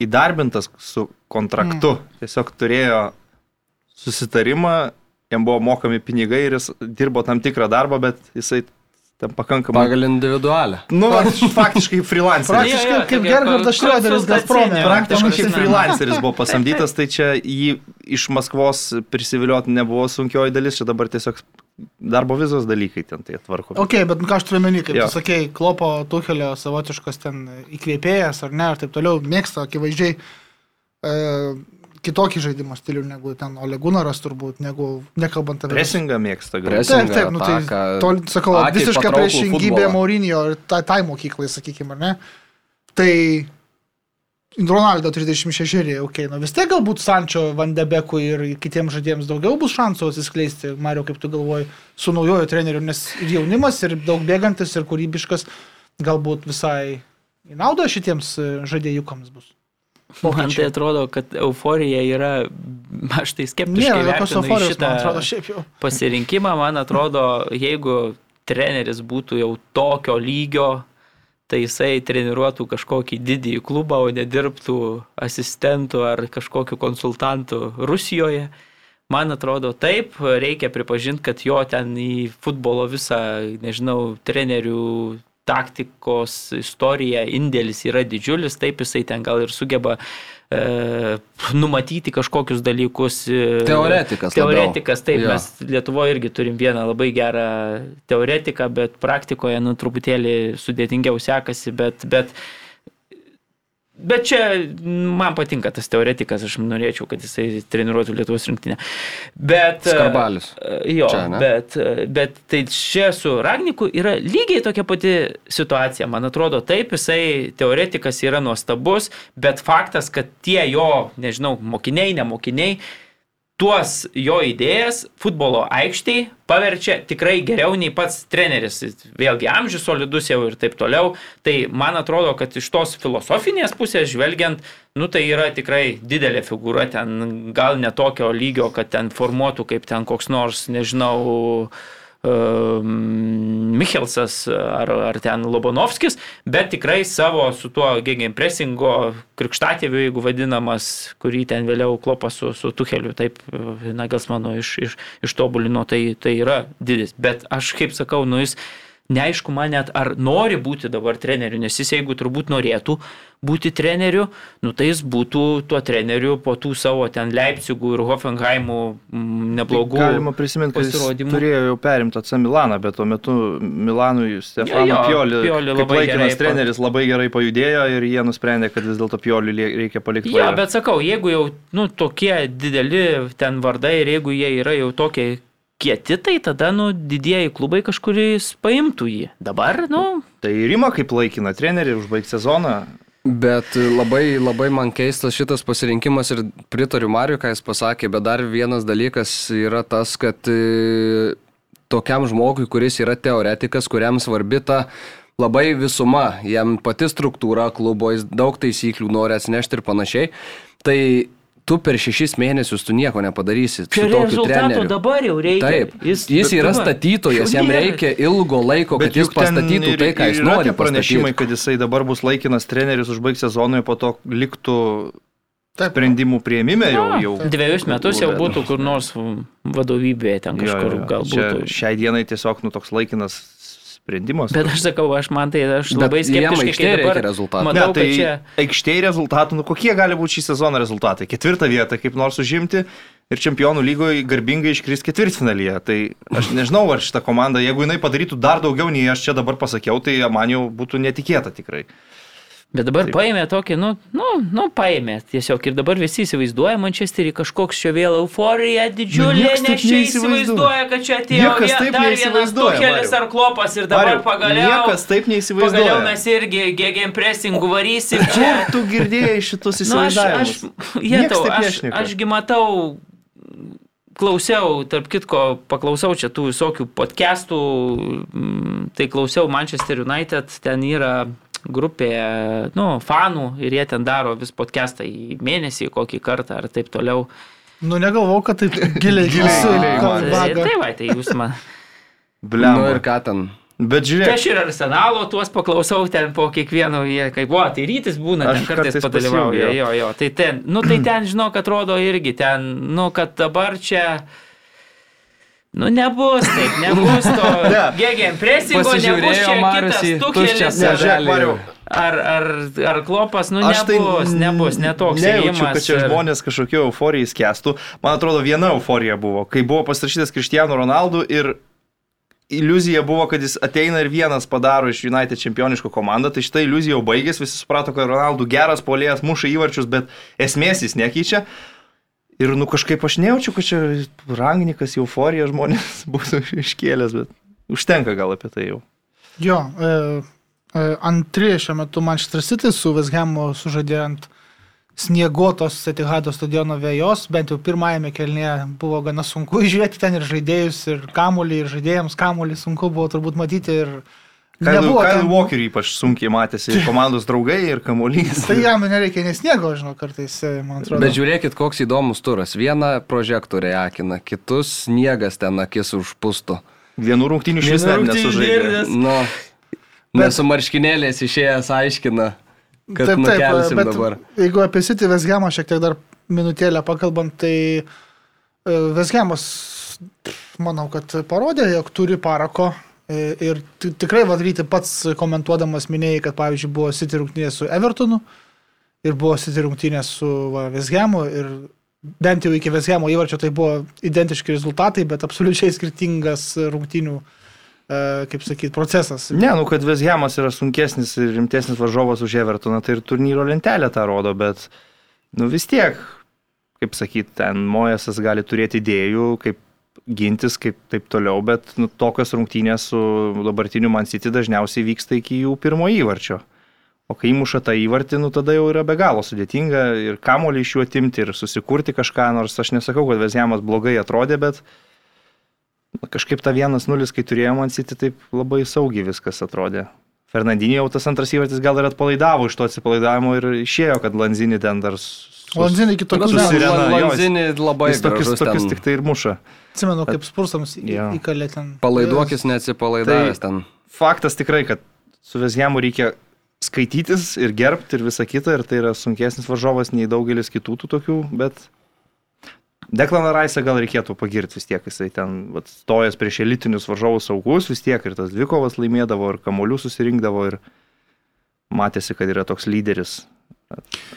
įdarbintas su kontraktu. Mm. Tiesiog turėjo susitarimą, jam buvo mokami pinigai ir jis dirbo tam tikrą darbą, bet jisai ten pakankamai... Pagal individualią. Nu, faktiškai freelanceris. Praktiškai kaip Gerhardas Šrioderis konsultacinė. Praktiškai kaip freelanceris buvo [laughs] pasamdytas, tai čia jį iš Maskvos prisivilioti nebuvo sunkioji dalis, čia dabar tiesiog darbo vizos dalykai ten tai atvarko. Ok, bet nu, ką aš turiu menį, kaip Jo. tu sakei, Klopo Tuhelio savotiškas ten įkvėpėjas ar ne, ir taip toliau, mėgsta akivaizdžiai e, kitokį žaidimo stilių negu ten Olegunaras turbūt, negu nekalbant apie... Presingą mėgsta, gal. Taip, taip, nu tai, ataką, to, sakau, visiška priešingybė. Maurinio ir tai, tai mokyklai, sakykime, ar ne? Tai Ronaldo 36, ok, nu vis tiek galbūt Sančio, Vandebekui ir kitiems žaidėjams daugiau bus šansų atsiskleisti, Mario, kaip tu galvoji, su naujojo treneriu, nes ir jaunimas, ir daug bėgantis, ir kūrybiškas, galbūt visai į naudą šitiems e, žaidėjukams bus. Man tai atrodo, kad euforija yra, aš tai skeptiškai vertinu šitą man atrodo, pasirinkimą. Man atrodo, jeigu treneris būtų jau tokio lygio, tai jisai treniruotų kažkokį didįjį klubą, o nedirbtų asistentų ar kažkokiu konsultantu Rusijoje. Man atrodo, taip, reikia pripažinti, kad jo ten į futbolo visą, nežinau, trenerių taktikos istorija, indėlis yra didžiulis, taip jisai ten gal ir sugeba e, numatyti kažkokius dalykus. E, Teoretikas labiau. Teoretikas, taip, Jo. mes Lietuvoje irgi turim vieną labai gerą teoretiką, bet praktikoje, nu, truputėlį sudėtingiau sekasi, bet, bet Bet čia man patinka tas teoretikas, aš norėčiau, kad jisai treniruotų Lietuvos rinktinę. Bet, Skarbalius. e, Jo, Čia, ne? bet, e, bet tai čia su Ragniku yra lygiai tokia pati situacija. Man atrodo, taip, jisai teoretikas yra nuostabus, bet faktas, kad tie jo, nežinau, mokiniai, nemokiniai, tuos jo idėjas futbolo aikštėje paverčia tikrai geriau nei pats treneris. Vėlgi amžius solidus jau ir taip toliau. Tai man atrodo, kad iš tos filosofinės pusės žvelgiant, nu tai yra tikrai didelė figūra, ten gal netokio lygio, kad ten formuotų kaip ten koks nors, nežinau, Michelsas ar, ar ten Lobanovskis, bet tikrai savo su tuo gegen pressingo krikštatėviu, jeigu vadinamas, kurį ten vėliau klopas su, su Tuheliu, taip Nagelsmano iš, iš, ištobulino, tai, tai yra didis. Bet aš kaip sakau, nu jis neaišku man net ar nori būti dabar treneriu, nes jis jeigu turbūt norėtų būti treneriu, nu tai jis būtų tuo treneriu po tų savo ten Leipzigų ir Hoffenheimų mm, neblogų. Tai galima prisiminti, kad jis turėjo jau perimti AC Milaną, bet tuo metu Milanui Stefano jo, jo, Pioli, Pioli kaip laikinas treneris labai gerai pajudėjo ir jie nusprendė, kad vis dėlto Pioli reikia palikti. Jo, bet sakau, jeigu jau nu, tokie dideli ten vardai ir jeigu jie yra jau tokie kieti, tai tada, nu, didieji klubai kažkuris paimtų jį. Dabar, nu. Tai Rima kaip laikina trenerį užbaigti sezoną. Bet labai, labai man keistas šitas pasirinkimas ir pritariu Mariu, ką jis pasakė, bet dar vienas dalykas yra tas, kad e, tokiam žmogui, kuris yra teoretikas, kuriam svarbi ta labai visuma, jam pati struktūra klubo, jis daug taisyklių nori atsinešti ir panašiai, tai tu per šešis mėnesius tu nieko nepadarysi. Per rezultato dabar jau reikia. Taip, jis, jis yra statytojas, jam reikia ilgo laiko, kad jis pastatytų tai, ką jis nori. Pranešimai, kad jisai dabar bus laikinas treneris, užbaigs sezoną ir po to liktų Taip. sprendimų prieimime jau. jau Dviejus metus jau būtų kur nors vadovybėje ten kažkur jo, jo. galbūt. Šiai dienai tiesiog nu, toks laikinas sprendimas. Bet aš sakau, aš man tai aš Bet labai skeptiškai dabar rezultatų. Matau, ne, tai čia... aikštėje rezultatų, nu kokie gali būti šį sezoną rezultatai? Ketvirtą vietą kaip nors užimti ir čempionų lygoje garbingai iškris ketvirtfinalyje. Tai aš nežinau, ar šitą komandą, jeigu jinai padarytų dar daugiau nei aš čia dabar pasakiau, tai man jau būtų netikėta tikrai. Bet dabar Taip. paėmė tokį, nu, nu, nu, paėmė tiesiog ir dabar visi įsivaizduoja Manchesterį kažkoks čia vėl euforija didžiulė, nu, nes čia įsivaizduoja, kad čia atėjo niekas taip dar vienas tukelis ar klopas ir dabar Mariu, pagaliau. Niekas taip neįsivaizduoja. Pagaliau mes irgi gėgėm presingų varysim čia. tu girdėjai šitus įsivaizdavimus? Nu, aš, aš, jėtau, aš, ašgi matau klausiau, tarp kitko, paklausau čia tų visokių podcastų, tai klausiau Manchester United, ten yra grupė, nu, fanų ir jie ten daro vis podcastą į mėnesį, kokį kartą ar taip toliau. Nu, negalvau, kad taip giliai, giliai, giliai. Tai, tai va, tai jūs man. Bliam. Nu ir ką ten? Bet žiūrėk. Tai aš ir arsenalo tuos paklausau ten po kiekvieno, jie kaip, o, tai rytis būna, ten kartais, kartais padalyvauja. Jo, jo, tai ten, nu tai [clears throat] ten, žinok, atrodo irgi ten, nu, kad dabar čia... Nu nebus taip, [laughs] nebus to ne. gegen presingo, nebus čia kitas tukelis. Ne, žiūrėk, Mariu. Ar, ar, ar klopas, nu nebus, tai nebus, netoks. Nejaučiu, kad čia ir... žmonės kažkokie euforijai skęstų. Man atrodo, viena euforija buvo, kai buvo pasirašytas Kristijanų Ronaldų ir iliuzija buvo, kad jis ateina ir vienas padaro iš United čempioniško komandą, tai šitą iliuziją jau baigės, visi suprato, kad Ronaldų geras polėjas, muša įvarčius, bet esmės jis nekeičia. Ir nu kažkaip aš nejaučiu, kad čia rangnikas, euforija žmonės [laughs] būtų iškėlęs, bet užtenka gal apie tai jau. Jo, e, e, antri šiuo metu Manchester City su Vesgemu sužadėjant sniegotos Etihado stadiono vėjos, bent jau pirmajame kelnėje buvo gana sunku [laughs] žiūrėti ten ir žaidėjus, ir kamuolį, ir žaidėjams kamuolį sunku buvo turbūt matyti ir Kyle, Kyle Walker ypač sunkiai matėsi ir komandos draugai, ir kamuolys. Tai jam nereikia nesniego, žinau, kartais, e, man atrodo. Bet žiūrėkit, koks įdomus turas. Vieną prožektorį akina, kitus sniegas ten akis užpusto. Vienų rungtynių šis nesužaidė. Nu, Bet... Nesu marškinėlės išėjęs aiškina, kad taip, taip, bet dabar. Jeigu apie City Vesgemą šiek tiek dar minutėlę pakalbant, tai e, Vesgemas, manau, kad parodė, jog turi parako E, ir tikrai vadryti pats komentuodamas minėjai, kad pavyzdžiui buvo City rungtynės su Evertonu ir buvo City rungtynės su Vesgemu ir bent jau iki Vesgemo įvarčio tai buvo identiški rezultatai, bet absoliučiai skirtingas rungtynių, e, kaip sakyti, procesas. Ne, nu kad Vesgemas yra sunkesnis ir rimtesnis varžovas už Evertoną, tai ir turnyro lentelė tą rodo, bet nu vis tiek, kaip sakyti, ten Mojesas gali turėti idėjų, kaip gintis, kaip taip toliau, bet nu, tokios rungtynės su dabartiniu Man City dažniausiai vyksta iki jų pirmo įvarčio. O kai įmuša tą įvartį, nu tada jau yra be galo sudėtinga ir kamolį iš jų atimti ir susikurti kažką, nors aš nesakau, kad Vezjamas blogai atrodė, bet nu, kažkaip ta 1-0, kai turėjome Man City, taip labai saugiai viskas atrodė. Fernandinė jau tas antras įvartis gal ir atpalaidavo iš to atsipalaidavimo ir išėjo, kad Lanzinį ten dar Lanzinai kitokių su ne. sirena, jo, jis- Lanzinį labai Jis tokius, tokius tik tai ir muša. Atsimenu, kaip spursams Jo. įkalė ten. Palaiduokis neatsipalaidavęs Tai- ten. Faktas tikrai, kad su Vezjemu reikia skaitytis ir gerbti ir visa kita, ir tai yra sunkesnis varžovas nei daugelis kitų tų tokių, bet Deklaną Raisą gal reikėtų pagirti vis tiek, jisai ten vat, stojas prieš elitinius varžovus saugus vis tiek ir tas dvikovas laimėdavo ir kamolių susirinkdavo ir matėsi, kad yra toks lyderis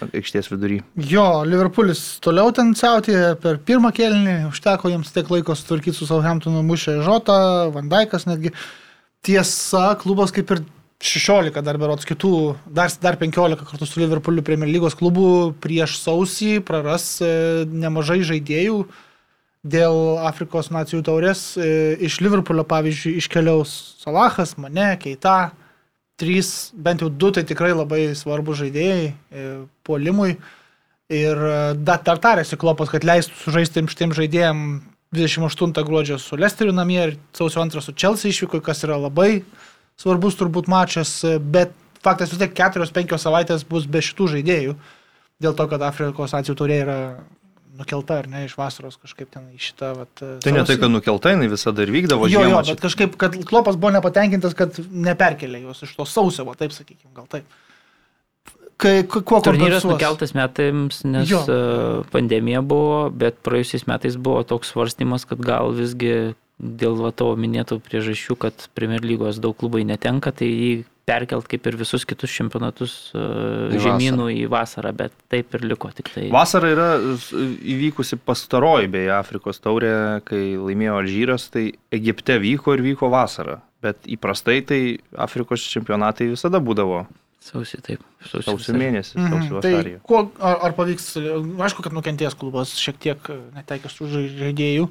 aikštės vidury. Jo, Liverpoolis toliau ten siautė per pirmą kėlinį, užteko jiems tiek laiko sutvarkyti su Southamptonu mušę Žotą, Vandaikas netgi. Tiesa, klubas kaip ir 16 dar berots kitų, dar, dar 15 kartų su Liverpooliu Premier lygos klubu prieš sausį praras e, nemažai žaidėjų. Dėl Afrikos nacijų taurės e, iš Liverpoolio, pavyzdžiui, iškeliaus Salahas, Mane, Keita, trys, bent jau du tai tikrai labai svarbus žaidėjai e, puolimui. Ir e, dar, tarėsi klopas, kad leistų sužaisti šitiem žaidėjim 28 gruodžio su Lesteriu namie ir sausio 2 su Chelsea išvyko, kas yra labai svarbus turbūt mačas, e, bet faktas vis tiek 4-5 savaitės bus be šitų žaidėjų, dėl to, kad Afrikos nacijų taurė yra nukelta ar ne iš vasaros kažkaip ten į šitą. Vat, e, Tai ne tai, kad nukelta, jinai visada ir vykdavo Jo, jo, žiemą. bet kažkaip, kad klopas buvo nepatenkintas, kad neperkelė juos iš to sausio, va, taip sakykime, gal taip. Kai, ku- kuo Turnyras nukeltas metams, nes Jo. jo. pandemija buvo, bet praėjusiais metais buvo toks svarstymas, kad gal visgi dėl va, tavo minėtų priežasčių, kad Premier lygos daug klubai netenka, tai jį perkelt kaip ir visus kitus čempionatus Į uh, žemynų į vasarą, bet taip ir liko tik tai. Vasara yra įvykusi pastaroji beje Afrikos taurė, kai laimėjo Alžyras, tai Egipte vyko ir vyko vasara. Bet įprastai tai Afrikos čempionatai visada būdavo Sausį taip. Sausį, visai. mėnesį, Mhm. sausio Tai vasarį. kuo, ar, ar pavyks, aišku, kad nukentės klubas šiek tiek e, netekęs tų žai- žaidėjų,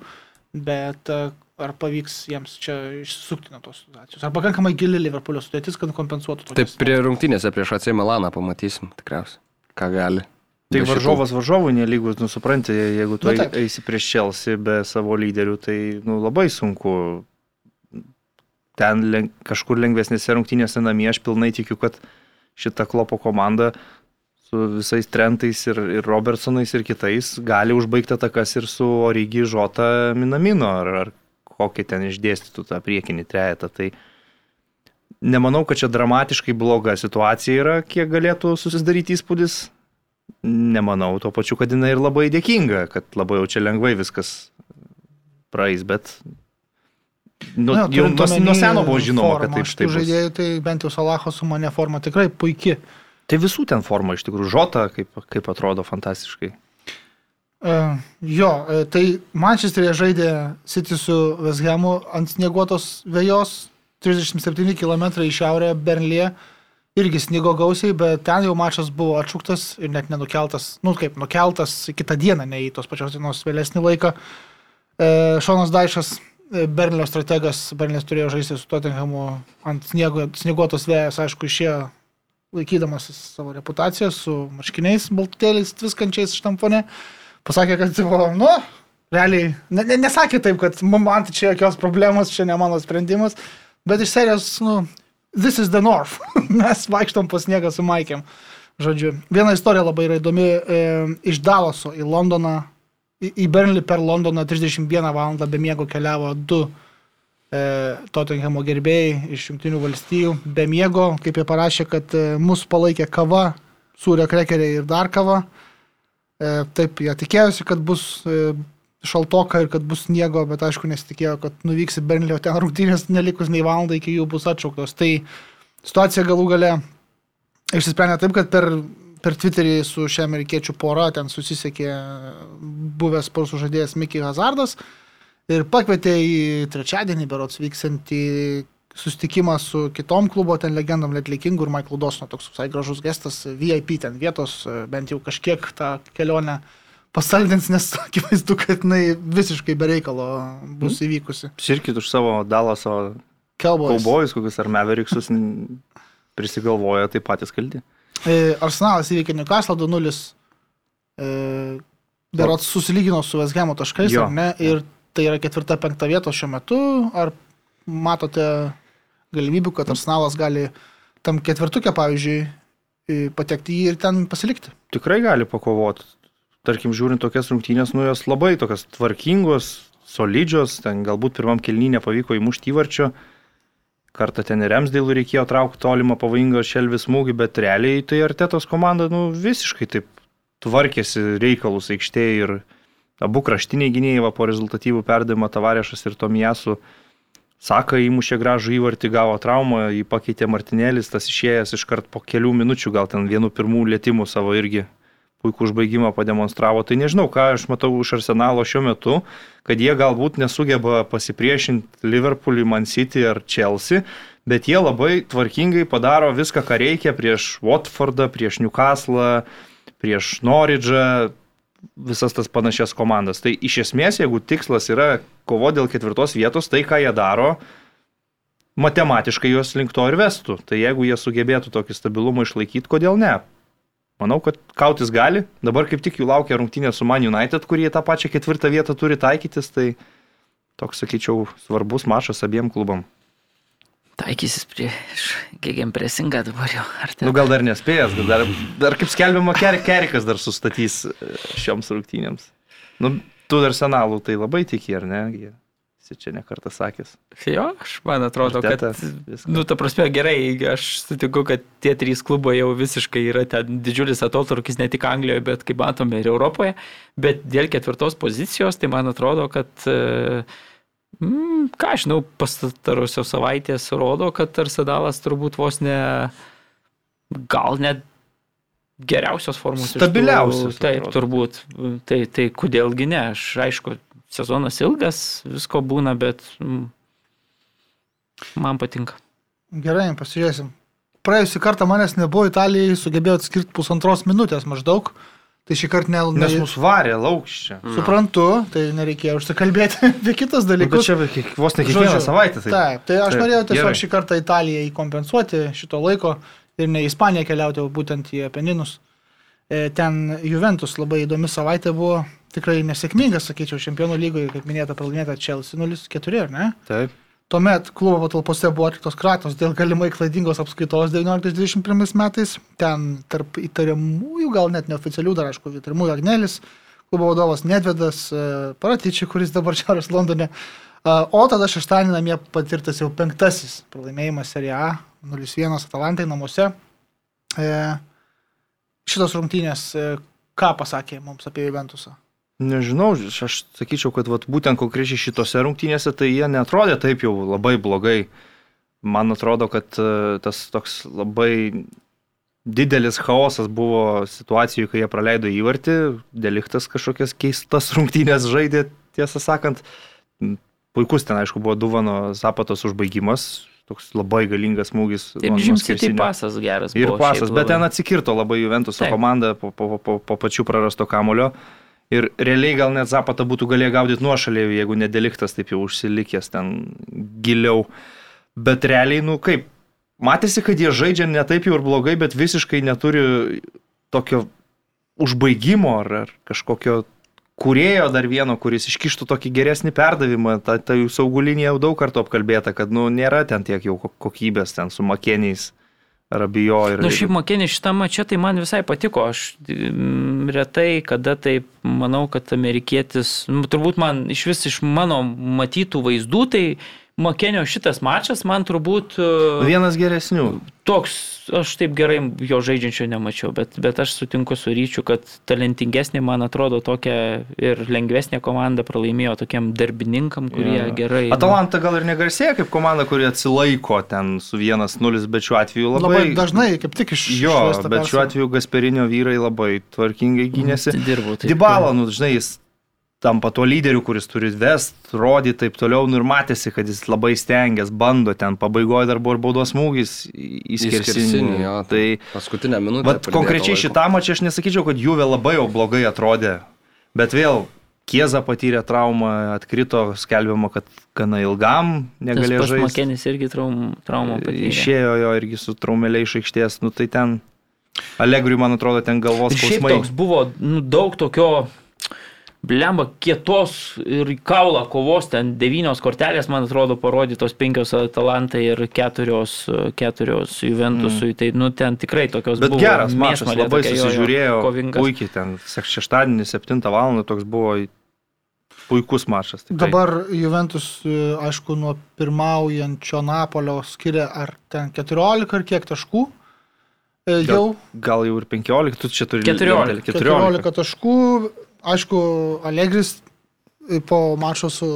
bet e, ar pavyks jiems čia išsisukti nuo tos situacijos? Ar pakankamai gili Liverpoolio sudėtis, kad kompensuotų Taip, prie rungtynėse prieš AC Milaną pamatysim tikriausiai, ką gali. Tai varžovas varžovui nelygus, nu supranti, jeigu tu Nu, taip. eisi prieš Chelsea be savo lyderių, tai nu, labai sunku. Ten len, kažkur lengvesnėse rungtynėse namie aš pilnai tikiu, kad šita klopo komanda su visais Trentais ir, ir Robertsonais ir kitais gali užbaigti atakas ir su Origi Žota Minamino ar, ar kokį ten išdėstytų tą priekinį trejetą. Tai nemanau, kad čia dramatiškai bloga situacija yra, kiek galėtų susidaryti įspūdis. Nemanau, tuo pačiu, kad jinai ir labai dėkinga, kad labai jau čia lengvai viskas praeis, bet nu, Na, jau nuo, nuo seno buvo žinoma, kad formą taip šitų štai bus. žaidėjų, tai bent jau Salaho su mane forma tikrai puikiai. Tai visų ten forma iš tikrųjų žota, kaip, kaip atrodo fantastiškai. Uh, jo, e, tai Mančesterėje žaidė City su Veshamu ant snieguotos vėjos, 37 km į šiaurę Bernlyje. Irgi snigo gausiai, bet ten jau mačas buvo atšauktas ir net nenukeltas, nu kaip nukeltas kitą dieną, ne į tos pačios dienos vėlesnį laiką. E, Šonas Daišas, Bernlio strategas, Bernlis turėjo žaisti su Tottenhamu ant sniego, snieguotos vėjas, aišku, išėjo laikydamasis savo reputaciją su marškiniais baltutėliais tviskančiais šitam fone. Pasakė, kad, tipo, nu, realiai, ne, ne, nesakė taip, kad "Mum, man tai čia jokios problemos, čia ne mano sprendimas, bet iš serijos, nu, this is the north. [laughs] Mes vaikštom po sniegą su Maikėm. Žodžiu, viena istorija labai yra įdomi. E, iš Dalaso į Londoną, į, į Bernlį per Londoną 31 val. be miego keliavo du e, Tottenhamo gerbėjai iš Junktinių valstijų. Be miego, kaip jie parašė, kad e, mus palaikė kava, sūrio krekeriai ir dar kava. E, taip, jie tikėjosi, kad bus e, šaltoka ir kad bus sniego, bet aišku nesitikėjo, kad nuvyks į Bernlį, o ten rungtynės nelikus nei valandą iki jų bus atšauktos. Tai situacija galų gale išsisprendė taip, kad per, per Twitterį su šia amerikiečių pora ten susisiekė buvęs sporto žaidėjas Mickey Hazardas ir pakvietė į trečiadienį berots vyksantį sustikimą su kitom klubo ten legendom, Letlikingu ir Michael Dosno, toks visai gražus gestas, VIP ten vietos, bent jau kažkiek tą kelionę pasaldins, nes akivaizdu, kad jinai visiškai bereikalo bus įvykusi. Sirkit už savo Dalaso kaubojus, kokius ar Maverickus n- prisigalvoja, tai patys kalti. E, Arsenalas įveikė Newcastle 2-0. E, Berots susilygino su Vesgemo taškais, Jo. ar ne? Ir tai yra ketvirta, penkta vieta šiuo metu. Ar matote galimybių, kad Arsenalas gali tam ketvirtukė, pavyzdžiui, patekti jį ir ten pasilikti? Tikrai gali pakovoti. tarkim, žiūrint tokias rungtynės, nu jos labai tokios tvarkingos, solidžios, ten galbūt pirmam kelnynė pavyko įmušti įvarčio, kartą ten ir Remsdėlų reikėjo traukti tolimą pavojingą šelvis smūgį, bet realiai tai Artetos komanda, nu visiškai taip tvarkėsi reikalus aikštėje ir abu kraštiniai gynėjai po rezultatyvų perdavimą Tavarešas ir Tomijasu Saka įmušė gražų įvartį, gavo traumą, jį pakeitė Martinėlis, tas išėjęs iškart po kelių minučių, gal ten vienų pirmų lėtymų savo irgi puikų užbaigimą pademonstravo. Tai nežinau, ką aš matau iš arsenalo šiuo metu, kad jie galbūt nesugeba pasipriešinti Liverpoolį, Man City ar Chelsea, bet jie labai tvarkingai padaro viską, ką reikia prieš Watfordą, prieš Newcastle, prieš Norridge'ą, visas tas panašias komandas. Tai iš esmės, jeigu tikslas yra kovo dėl ketvirtos vietos, tai ką jie daro, matematiškai juos link to ir vestų. Tai jeigu jie sugebėtų tokį stabilumą išlaikyti, kodėl ne? Manau, kad kautis gali. Dabar kaip tik jų laukia rungtynė su Man United, kurie tą pačią ketvirtą vietą turi taikytis. Tai toks, sakyčiau, svarbus mačas abiem klubam. Taikysis prieš gėgiam presingą dabar jau. Ar ten... Nu gal dar nespėjęs, dar, dar kaip skelbiama, ker, Kerikas dar sustatys e, šioms rungtynėms. Nu, tu dar senalų tai labai tiki, ar ne? Esi čia nekartą sakęs. Jo, aš man atrodo, Arteta, kad... Viską. Nu, ta prasme, gerai, aš sutinku, kad tie trys klubai jau visiškai yra ten didžiulis atotrukis ne tik Anglijoje, bet kaip matome ir Europoje. Bet dėl ketvirtos pozicijos, tai man atrodo, kad... Uh, Mm, ką aš žinau, pastarusios savaitės rodo, kad Arsenalas turbūt vos ne, gal net geriausios formos. Stabiliausios. Taip, turbūt. Tai, tai kodėlgi ne, aš aišku, sezonas ilgas, visko būna, bet mm, man patinka. Gerai, pasižiūrėsim. Praėjusį kartą manęs nebuvo Italijai, sugebėjau atskirti pusantros minutės maždaug. Uh, Tai šį kartą ne... Nes mus varė laukščia. Suprantu, tai nereikėjo užsikalbėti [laughs] apie kitus nu, dalykus. Nu, čia vos ne kiekvieną savaitę. Tai, taip, tai aš taip, norėjau tiesiog gerai. šį kartą Italiją įkompensuoti šito laiko ir ne į Ispaniją keliauti, o būtent į Apeninus. E, ten Juventus labai įdomi savaitė buvo, tikrai nesėkmingas, sakyčiau, čempionų lygoje, kaip minėta, pralaimėta Chelsea 0-4, ar ne? Taip. Tuomet klubo patalpose buvo atliktos kratos dėl galimai klaidingos apskaitos 1921 metais. Ten tarp įtariamųjų, gal net neoficialių dar, aišku, įtariamųjų Agnelis, klubo vadovas Nedvedas, e, Paratyčiai, kuris dabar [laughs] šiaurės Londone. E, o tada šeštadienį namie patirtas jau penktasis pralaimėjimas Serie A 0-1 Atalantai namuose. E, šitos rungtynės, ką pasakė mums apie Juventusą? Nežinau, aš sakyčiau, kad vat, būtent konkrečiai šitose rungtynėse tai jie netrodė taip jau labai blogai. Man atrodo, kad e, tas toks labai didelis chaosas buvo situacijų, kai jie praleido įvartį, deliktas kažkokias keistas [laughs] rungtynės žaidė, tiesą sakant. Puikus ten, aišku, buvo Duvano Zapatos užbaigimas, toks labai galingas smūgis. Taip, žinoma, tai pasas geras. Ir pasas, bet ten atsikirto labai Juventuso komanda po, po, po, po pačių prarasto kamulio. Ir realiai gal net Zapata būtų galėję gaudyti nuošalį, jeigu nedeliktas taip jau užsilikęs ten giliau. Bet realiai, nu kaip, matėsi, kad jie žaidžia ne taip jau ir blogai, bet visiškai neturi tokio užbaigimo ar, ar kažkokio kurėjo dar vieno, kuris iškištų tokį geresnį perdavimą. Ta, ta jų saugulinė jau daug kartų apkalbėta, kad nu, nėra ten tiek jau kokybės ten su makeniais Rabijo ir... Na, nu, šiaip mokėnė šitą mačią, tai man visai patiko. Aš mm, retai, kada taip manau, kad amerikietis, nu, turbūt man iš vis iš mano matytų vaizdų, tai Makenio šitas mačas man turbūt... E, Vienas geresnių. Toks, aš taip gerai jo žaidžiančio nemačiau, bet, bet aš sutinku su ryčiu, kad talentingesnė, man atrodo, tokia ir lengvesnė komanda pralaimėjo tokiem darbininkam, kurie ja. gerai... Atalanta gal ir negarsėja kaip komanda, kuri atsilaiko ten su 1-0, bet šiuo atveju labai... Labai dažnai, kaip tik iš... Jo, bet šiuo atveju Gasperinio vyrai labai tvarkingai gynėsi. Dirbu. Dybala, nu, žinai, jis tampa tuo lyderiu, kuris turi vest, rodyti taip toliau, nu ir matėsi, kad jis labai stengiasi, bando ten, pabaigoje dar buvo ir baudos smūgis į skersinį. Tai paskutinę minutę. Bet konkrečiai šitam čia aš nesakyčiau, kad Juve labai jau blogai atrodė, bet vėl Kieza patyrė traumą, atkrito, skelbiama, kad gana ilgam negalėjo žaisti. Makenis irgi traum, traumą patyrė. Išėjo jo irgi su traumelė iš aikštės, nu tai ten Allegriui, man atrodo, ten galvos skausmai. Toks buvo nu, daug tokio blemba, kietos ir kaulą kovos, ten devynios kortelės, man atrodo, parodytos penkios Atalantai ir keturios, keturios Juventusui. Mm. Tai, nu, ten tikrai tokios Bet buvo. geras mačas, labai tokia, jo, jo, susižiūrėjo, kovingas. puikiai ten, šeštadienį 7 val. toks buvo puikus mačas. tikrai. Dabar Juventus, aišku, nuo pirmaujančio Napolio skiria ar ten 14 ar kiek taškų. E, Gal- Jau Gal jau ir 15, tu čia turi 14, 14. 14 taškų. Aišku, Allegris po mačo su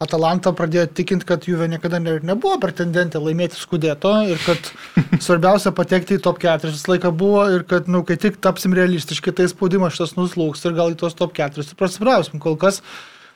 Atalanta pradėjo tikinti, kad Juve niekada ne, nebuvo pretendentė laimėti skudėto ir kad [laughs] svarbiausia patekti į top 4 visą laiką buvo ir kad, na, nu, kai tik tapsim realistiški, tai spaudimas šitas nuslūks ir gal į tos top 4 ir prasibrausim. Kol kas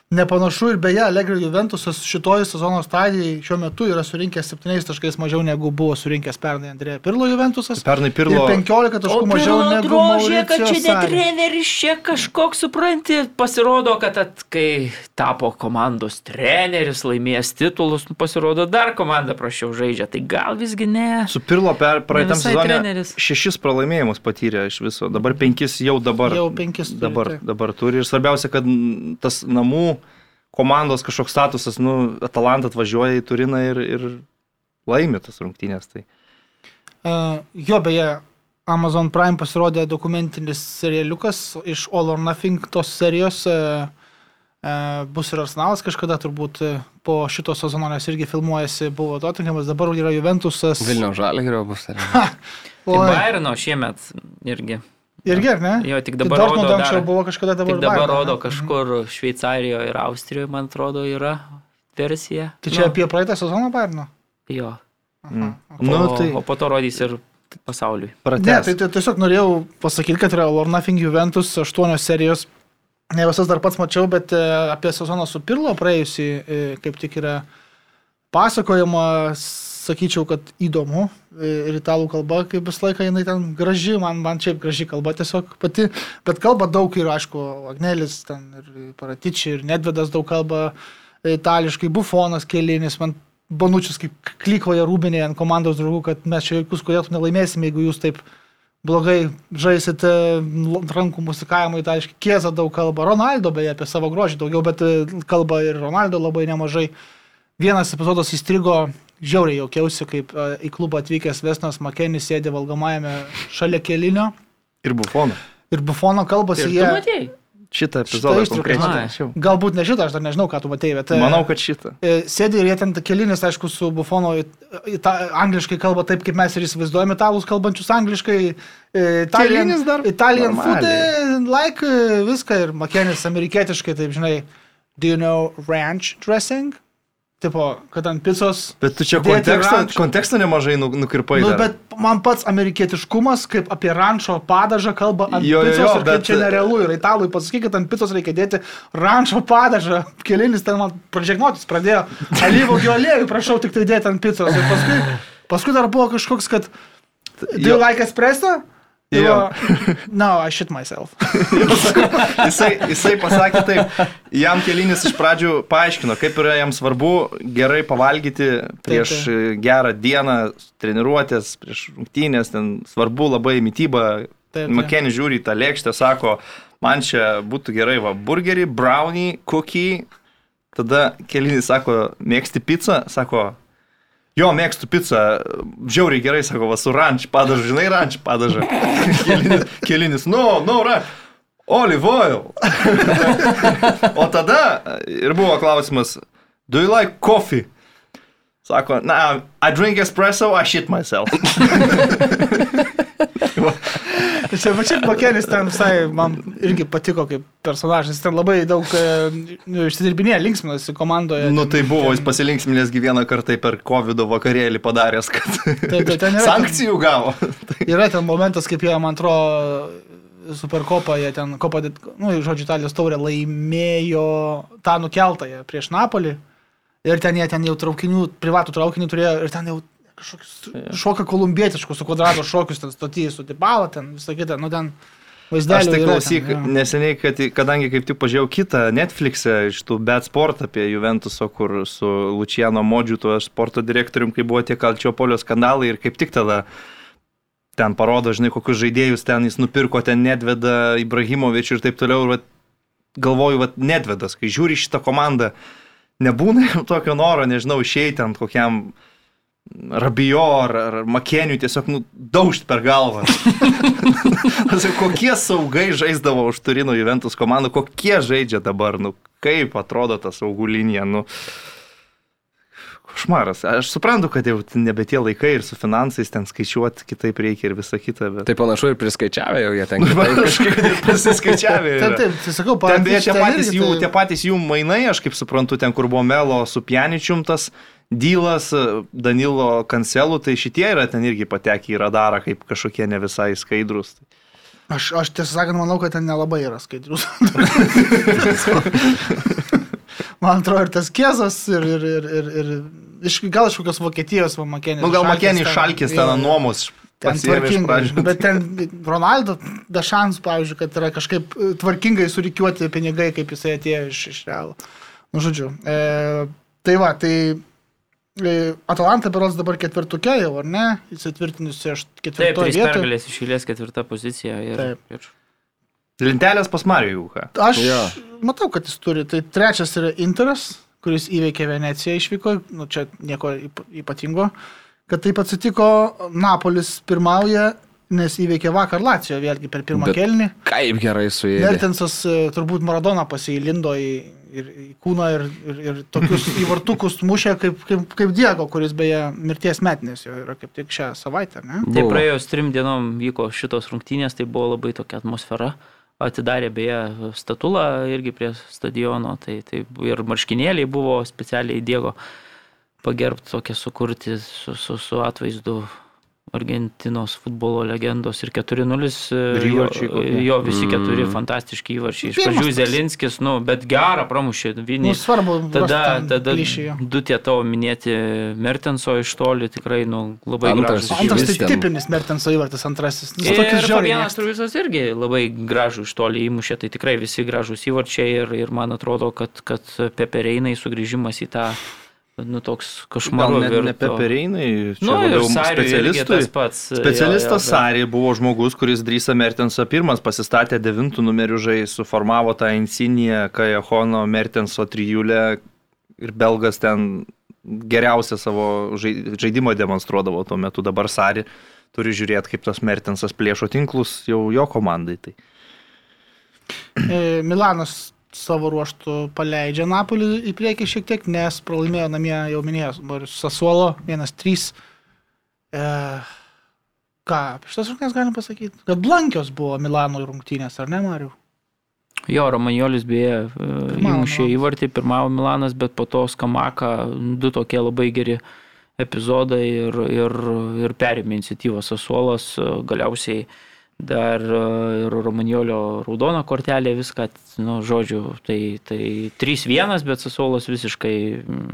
nepanašu ir beje, Allegri Juventusas šitoje sezono stadijoje šiuo metu yra surinkęs 7 taškais mažiau negu buvo surinkęs pernai Andrėja Pirlo Juventusas. Pernai Ir Pirlo 15 taškų mažiau negu drožė, kad čia ne treneris, čia kažkoks, supranti, pasirodo, kad at, kai tapo komandos treneris, laimėjęs titulus, nu, pasirodo dar komanda prašiau žaidžia. Tai gal visgi ne. Su Pirlo per praeitam sezonui treneris. šešis pralaimėjimus patyrė iš viso. Dabar penkis jau dabar. Jau penkis turi, dabar, taip. dabar turi. Ir svarbiausia, kad tas namų komandos kažkoks statusas, nu, Atalanta atvažiuoja į Turiną ir, ir laimi tas rungtynės. Tai. Uh, jo, beje, Amazon Prime pasirodė dokumentinis serialiukas iš All or Nothing tos serijos. Uh, bus ir Arsenalas kažkada turbūt po šito sezono, nes irgi filmuojasi, buvo Tottenhamas, dabar yra Juventusas. Vilnių žalį bus. [laughs] Oi, Bairno šiemet irgi. Irgi, ar ne? Jo, tik Tai dabar rodo Dortmundo anksčiau dar- buvo kažkada dabar. Tik dabar Bayern, rodo ne? kažkur Šveicarijoje ir Austrijoje, man atrodo, yra versija. Tai čia Nu, apie praeitą sezoną Bayerno? Jo. Mm. O, Nu, tai o po to rodys ir pasauliui. Ne, pratęs. tai, tai tiesiog norėjau pasakyti, kad yra or Nothing Juventus aštuonios serijos. Ne visas dar pats mačiau, bet e, apie sezoną su Pirlo praėjusį e, kaip tik yra pasakojama, sakyčiau, kad įdomu. E, Ir italų kalba, kaip visą laiką jinai ten graži, man, man šiaip graži kalba tiesiog pati. Bet kalba daug ir, aišku, Agnelis, ten ir Paratičiai, ir Nedvedas daug kalba itališkai, Bufonas kelinis, man Bonučius kaip klykoja rūbinėje ant komandos draugų, kad mes čia jokius kodėl nelaimėsime, jeigu jūs taip blogai žaisite rankų musikavimą itališkai. Kieza daug kalba, Ronaldo beje apie savo grožį daugiau, bet e, kalba ir Ronaldo labai nemažai. Vienas epizodas įstrigo, žiauriai jaukiausi, kaip e, į klubą atvykęs Vesnas Makenis sėdė valgomajame šalia kelinio Ir bufoną. ir bufono kalbasi Ir jie. matėjai? Šitą epizodą konkrečiai. Galbūt ne šitą, aš dar nežinau, ką tu matėjai, bet... e, Manau, kad šitą. E, Sėdi ir jie ten kelinis, aišku, su bufono ita, angliškai kalba taip, kaip mes ir įsivaizduojame italus kalbančius angliškai. Italian, Kelinis dar Italian food, normaliai. e, like viską ir makenis amerikietiškai, taip žinai, do you know ranch dressing? Tipo, kad ant picos. Bet tu čia Dėti konteksto, rančą. konteksto nemažai nu- nukirpai. Nu, dar. bet man pats amerikietiškumas, kaip apie rančo padažą kalba ant Jo, jo, picos jo, ir kaip bet- čia nerealu. Ir italui pasakykit, kad ant picos reikia dėti rančo padažą. [laughs] Kelinis ten man pražegnotis pradėjo. Alyvogių aliejų, prašau, tik tai dėti ant picos. Ir paskui, paskui dar buvo kažkoks, kad... Do you Jo. like espresso? Jo. No, I shit myself. [laughs] jisai, jisai pasakė taip, jam kelinis iš pradžių paaiškino, kaip yra jam svarbu gerai pavalgyti prieš Taip, gerą dieną, treniruotės, prieš rungtynės, ten svarbu labai mytyba. Taip, taip. Makenį žiūri į tą lėkštę, sako, man čia būtų gerai, va, burgerį, brownie, cookie. Tada kelinis sako, mėgsti pizzą, sako, Jo, mėgstu pizzą, žiauriai gerai, sako, va, su ranč padažu, žinai, ranč padažu. [laughs] kelinis, kelinis, no, no, ranč. Olive oil. [laughs] o tada ir buvo klausimas, do you like coffee? Sako, na, I drink espresso, I shit myself. [laughs] Čia pačiai Makenis ten visai man irgi patiko kaip personažas. Ten labai daug e, nu, išsidirbinėja, linksminasi komandoje. nu tai buvo, jis pasilinksminėsgi vieną kartą per COVID vakarėlį padaręs, kad Taip, tai ten [laughs] yra- sankcijų gavo. [laughs] Yra ten momentas, kaip jie, man atrodo, Superkopą, jie ten, kopą, nu, žodžiu, Italijos taurę laimėjo tą nukeltąją prieš Napolį. Ir ten jie ten jau traukinių, privatų traukinį turėjo ir ten jau kažkokius šoka kolumbietiškus, su kvadrato šokius, ten stotyjai, su tipalo, ten visą kitą, nu ten Aš vaizdelį. tai klausyk, neseniai, kad, kadangi kaip tik pažiūrėjau kitą Netflix'e iš tų Bet Sport apie Juventuso, kur su Luciano Modžiu, tuo sporto direktorium, kai buvo tie Kalčiopolio skandalai ir kaip tik tada ten parodo, žinai, kokius žaidėjus ten jis nupirko, ten Nedveda, Ibrahimovičių ir taip toliau. Ir, vat, galvoju, vat nedvedas, kai žiūri šitą komandą, nebūna tokio noro, nežinau, išeiti ant kokiam Rabijo ar, ar Makeniui tiesiog nu, daužt per galvą. [laughs] kokie saugai žaisdavo už Turino Juventus komandą, kokie žaidžia dabar, nu, kaip atrodo ta saugų linija. Nu, Košmaras. Aš suprantu, kad jau nebe tie laikai ir su finansais ten skaičiuoti kitaip reikia ir visa kita. Bet... Tai panašu ir priskaičiavę jau jie ten. [laughs] Kažkaip ir prisiskaičiavę. [laughs] Taip, taip, tai sakau, Ten beje, tie patys, jų, tai- tie patys jų mainai, aš kaip suprantu, ten kur buvo Melo su Pianičium tas dylas Danilo Kancelų, tai šitie yra ten irgi patekę į radarą kaip kažkokie ne visai skaidrus. Aš, aš tiesą sakant, manau, kad ten nelabai yra skaidrus. [laughs] Man atrodo, ir tas kiezas, ir, ir, ir, ir, ir iš, gal iš kokios Vokietijos, va, Makenė. Nu, gal Makenį šalkis ten nuomos. Ten tvarkingai. Bet ten Ronaldo Dašans, pavyzdžiui, kad yra kažkaip e, tvarkingai surikiuoti pinigai, kaip jisai atėjo iš, iš realų. Nu, žodžiu. E, tai va, tai e, Atalanta beros dabar ketvirtukė jau, ar ne? Įsitvirtinusi Taip, ketvirtoje vietoje. pergalės išėlės ketvirta pozicija. Ir, Taip. ir Lentelės pas Marijų. Aš Jo. matau, kad jis turi. Tai trečias yra Interas, kuris įveikė Veneciją išvyko, nu čia nieko yp- ypatingo. Kad taip atsitiko, Napolis pirmauja, nes įveikė vakar Lacijo vėlgi per pirmą Bet- kelnį. Kaip gerai su jais. Mertensas e, turbūt Maradona pasilindo į, ir, į kūną ir, ir, ir tokius [laughs] įvartukus mušė kaip, kaip, kaip Diego, kuris beje mirties metinės jo yra kaip tik šią savaitę. Ne? Tai praėjus trim dienom vyko šitos rungtynės, tai buvo labai tokia atmosfera. Atidarė beje statulą irgi prie stadiono, tai, tai ir marškinėliai buvo specialiai Diego pagerbti tokie sukurti su, su, su atvaizdu Argentinos futbolo legendos ir 4-0. Ir Jo, jo visi keturi Mm. fantastiški įvarčiai. Iš pradžių. Zelinskis, nu, bet gerą pramušė. Nu, Vinį. svarbu, Tada, tada klišį jo. du tie tavo minėti Mertenso iš toli tikrai nu, labai iš Antras tai tipinis Mertenso įvartis, antrasis. Nu, Ir mėgstu. Truvisas irgi labai gražų iš toli įmušė, tai tikrai visi gražūs įvarčiai ir, ir man atrodo, kad, kad Pepereinai sugrįžimas į tą, nu, toks Gal košmaru. ne, ne Pepereinai, čia Nu, labiau specialistui. tas pats. Specialistas jo, jo, Sari buvo žmogus, kuris Drysą Mertensą pirmas pasistatė devintų numerių žai, suformavo tą insiniją Kajahono Mertenso trijulę ir belgas ten geriausią savo žai- žaidimą demonstruodavo tuo metu. Dabar Sari turi žiūrėti, kaip tas Mertensas plėšo tinklus jau jo komandai. Tai. E, Milanas savo ruoštų paleidžia Napolį į priekį šiek tiek, nes pralaimėjo namie, jau minėjau, Boris Sasuolo 1-3. E, ką, šitas rungtynės galim pasakyti? Kad blankios buvo Milano rungtynės, ar ne, Mariu? Jo, Romaniolis beje e, įmušė įvartį, pirmavo Milanas, bet po to Skamaka du tokie labai geri epizodai ir, ir, ir perėmė iniciatyvą Sasuolas, e, galiausiai dar e, ir Romaniolio raudona kortelė, viską, nu, žodžiu, tai, tai 3-1, bet Sasuolas visiškai mm,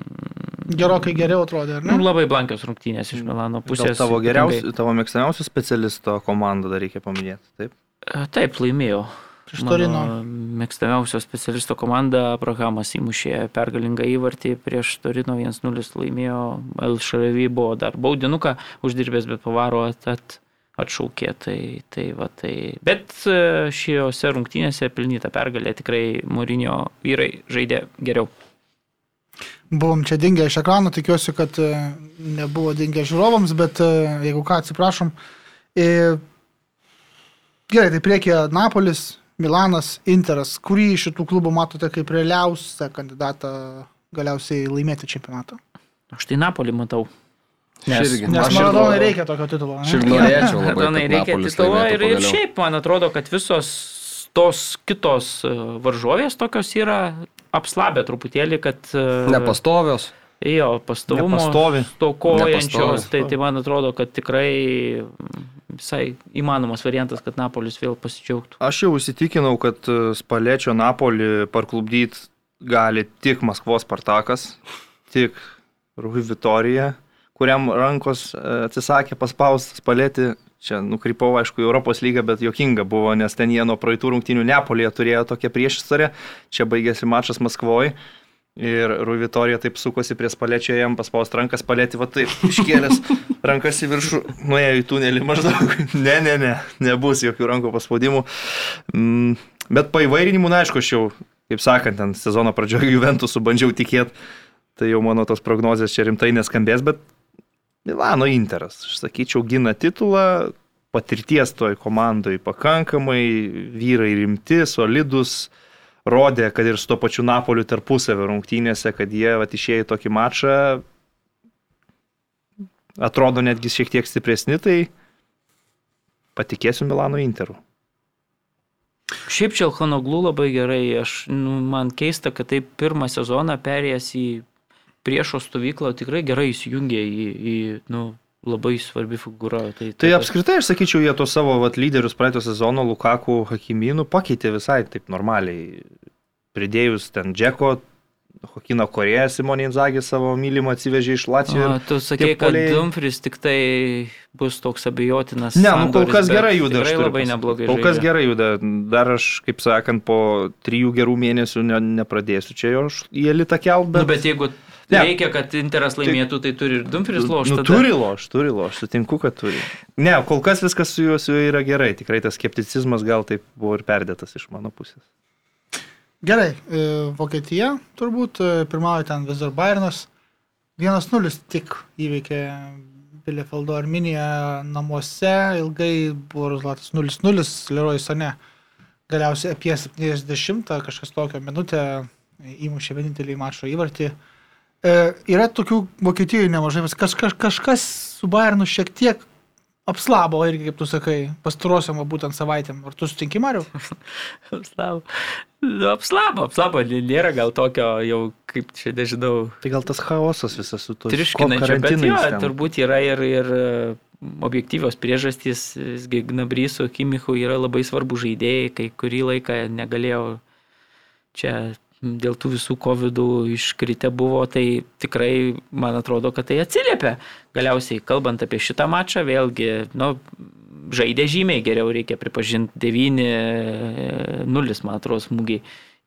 Gerokai geriau atrodė, ar ne? nu, labai blankios rungtynės iš Milano Pusės pusės. tavo geriausių, tavo mėgstamiausių specialisto komandą dar reikia paminėti. Taip. E, Taip, laimėjo. Iš Torino. Mano Mėgstamiausio specialisto komanda Abrahamas įmušė pergalingą įvartį prieš Torino 1-0 laimėjo. LŠRV buvo dar baudinuką uždirbęs, bet pavaro at, at, atšaukė. Tai, tai, va, tai. Bet e, šiuose rungtynėse pelnyta pergalė tikrai Mūrinio vyrai žaidė geriau. Buvom čia dingę iš ekrano, tikiuosi, kad e, nebuvo dingę žiūrovams, bet e, jeigu ką, atsiprašom. Gerai, tai priekyje Napolis, Milanas, Interas. Kurį iš šitų klubų matote kaip realiausią kandidatą galiausiai laimėti čempionatą? Aš tai Napolį matau. Aš irgi. Nes Aš ir Maradonai reikia tokio titulo. ne? Šiaip norėčiau labai. Maradonai reikia titulo ir, ir šiaip man atrodo, kad visos tos kitos e, varžovės tokios yra apslabę truputėlį, kad... e, Nepastovios. Jo, pastovumo stokojančios, tai, tai man atrodo, kad tikrai mm, visai įmanomas variantas, kad Napolis vėl pasidžiaugtų. Aš jau įsitikinau, kad e, Spalečio Napolį parklubdyti gali tik Maskvos Spartakas, tik Rui Vitorija, kuriam rankos e, atsisakė paspausti Spalėti. Čia nukrypau, aišku, į Europos lygą, bet jokinga buvo, nes ten jie nuo praeitų rungtynių Nepolėje turėjo tokią priešistorę. Čia baigėsi mačas Maskvoje. Ir Rui Vitorija taip sukosi prie spalečio, jam paspaust rankas, palėti va taip, iškėlęs [laughs] rankas į viršų, nuėjo į tunelį maždaug. [laughs] Ne, ne, ne, nebus jokių rankų paspaudimų. Mm, Bet paivairinimų, na, aišku, aš jau, kaip sakant, ten sezono pradžioje Juventusų bandžiau tikėti, tai jau mano tos prognozijas čia rimtai neskambės, bet Milano Interas, aš sakyčiau, gina titulą, patirties toj komandai pakankamai, vyrai rimti, solidus, rodė, kad ir su to pačiu Napoliu tarpusavio rungtynėse, kad jie vat, išėjo į tokį mačą, atrodo netgi šiek tiek stipresni, tai patikėsiu Milano Interu. Šiaip Čelhanoglu labai gerai, aš, nu, man keista, kad taip pirmą sezoną perėjęs į priešo stovyklą tikrai gerai įsijungė į, į nu, labai svarbi figūra. Tai, Tai apskritai aš sakyčiau, jie to savo vat, lyderius praeito sezono Lukaku Hakimynų pakeitė visai taip normaliai. Pridėjus ten Džeko, Hokino Korėją, Simonė Inzagį savo mylimą atsivežė iš Latvijos. Tu sakei, kad puolėjai- Dumfries tik tai bus toks abejotinas. Ne, nu kol kas gerai juda. Tikrai labai neblogai. Kol kas gerai juda. Dar aš, kaip sakant, po trijų gerų mėnesių ne, nepradėsiu čia jo į elitą kelt, bet... nu, bet jeigu Ne. reikia, kad Interas laimėtų, tai turi ir Dumfries lošti. Nu, turi loš, turi loš, sutinku, kad turi. Ne, kol kas viskas su juo, su juo yra gerai. Tikrai tas skepticizmas gal taip buvo ir perdėtas iš mano pusės. Gerai, e, Vokietija turbūt e, pirmauja ten vis dar Bayernas. 1-0 tik įveikė Bielefeldo Arminiją namuose, ilgai buvo rezultatas 0-0, Leroy Sane galiausiai apie 70 kažkas tokio minutę įmušė vienintelį mačo įvartį. E, yra tokių Vokietijoje nemažai, kaž, kaž, kažkas su Bayernu šiek tiek apslabo irgi, kaip tu sakai, pastarosiam būtent savaitėm. Ar tu sutinki, Mariu? [laughs] Apslabo. Nu, apslabo, apslabo. Nėra gal tokio jau, kaip čia nežinau, Tai gal tas chaosas visas su to triškinančio, bet jo, turbūt yra ir, ir e, objektyvios priežastys, visgi Gnabrysų, Kimichų yra labai svarbu žaidėjai, kai kurį laiką negalėjau čia dėl tų visų COVID iškritę buvo, tai tikrai man atrodo, kad tai atsiliepia. Galiausiai, kalbant apie šitą mačą, vėlgi, nu, žaidė žymiai geriau, reikia pripažinti 9-0, man atrodo, smūgiai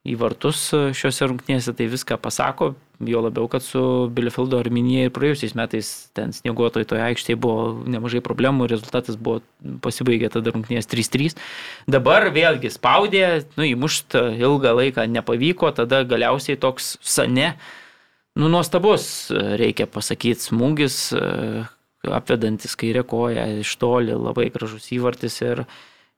į vartus šiuose rungtynėse, tai viską pasako, jo labiau, kad su Bielefeldo Arminija ir praėjusiais metais ten snieguotojai toje aikštėje buvo nemažai problemų, rezultatas buvo pasibaigė tada rungtynės 3-3. Dabar vėlgi spaudė, nu, įmušt ilgą laiką nepavyko, tada galiausiai toks sane, nu, nuostabus, reikia pasakyti, smūgis, e, apvedantis kairę koją iš toli, labai gražus įvartis ir,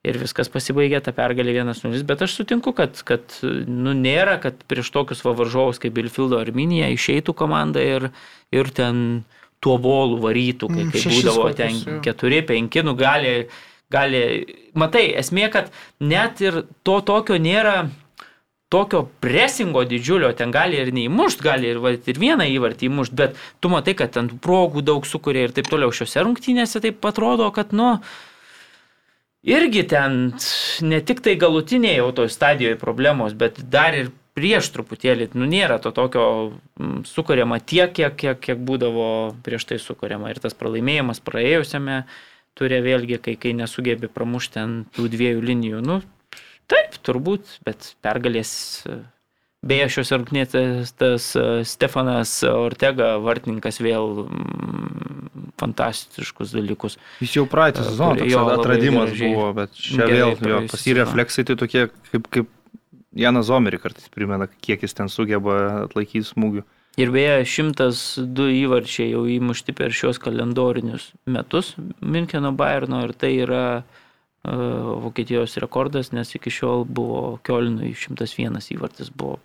ir viskas pasibaigė tą pergalę 1-0, bet aš sutinku, kad, kad nu, nėra, kad prieš tokius va varžovus kaip Bilfieldo Arminija išeitų komanda ir, ir ten tuo volų varytų, kai, Mm, kai būdavo ten jo. keturi, penki, nu gali, gali, matai, esmė, kad net ir to tokio nėra tokio presingo didžiulio, ten gali ir neįmušt, gali ir, va, ir vieną įvartį įmušt, bet tu matai, kad ten progų daug sukuria ir taip toliau šiuose rungtynėse taip atrodo, kad, nu, irgi ten ne tik tai galutinėje jau toj stadijoje problemos, bet dar ir prieš truputėlį, nu, nėra to tokio mm, sukuriama tiek, kiek, kiek, kiek būdavo prieš tai sukuriama. Ir tas pralaimėjimas praėjusiame turė vėlgi, kai, kai nesugebė pramušti ant tų dviejų linijų. Nu, taip, turbūt, bet pergalės. Beje, šios rungtynėse tas e, Stefanas Ortega, vartininkas, vėl mm, fantastiškus dalykus. Jis jau praeitą E, sezoną jo, atradimas gražiai. buvo, bet čia vėl jo pas jį refleksai tai tokie, kaip, kaip Janas Zomerį kartais primena, kiek jis ten sugeba atlaikyti smūgių. Ir beje, 102 įvarčiai jau įmušti per šios kalendorinius metus Müncheno Bayerno ir tai yra uh, Vokietijos rekordas, nes iki šiol buvo Kiolinui 101 įvartis buvo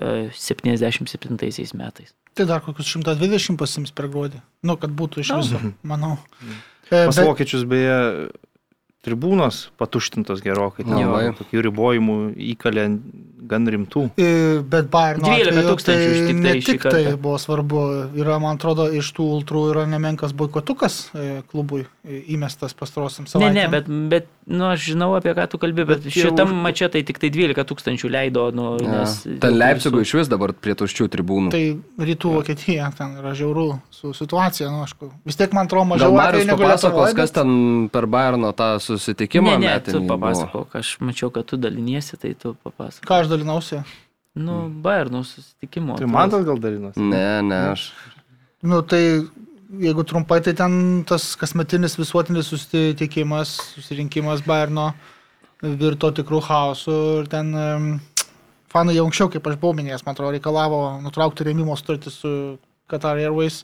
77 metais. Tai dar kokius 120 pasims per gruodį. Nu, kad būtų iš Nu. viso, manau. E, Pas bet- vokiečius beje tribūnos patuštintos gerokai, ten tokių ribojimų įkalė gan rimtų. E, Bet Bayerno 12 atveju tūkstančių tai tik tai ne tik tai buvo svarbu. Yra, man atrodo, iš tų ultrų yra nemenkas boikotukas e, klubui e, įmestas pastarosiam Ne, savaitėm. ne, bet, bet nu, aš žinau apie ką tu kalbi, bet, Bet bet šitam už- už... mače tai tik tai 12 tūkstančių leido, nu, Ja. nes... Ten Leipzigų iš vis dabar prie tuščių tribūnų. Tai rytų Vokietija, ten yra žiaurų su situacija, nu, aišku. Vis tiek man atrodo mažiau Marius papasakos, Lietuvoje, kas bet- ten per Bayerno tą susitikimą Ne, ne, tu papasakok, aš mačiau, kad tu daliniesi, tai tu papasakok. Dalinausi? Nu, Bayernų susitikimo. Tai man tas gal dalinas. Ne, ne, aš. Nu, tai jeigu trumpai, tai ten tas kasmetinis visuotinis susitikimas, susirinkimas Bayerno virto tikrų chaosų ir ten em, fanai jau anksčiau, kaip aš buvau minėjęs, man atrodo, reikalavo nutraukti rėmimo sutartį su Qatar Airways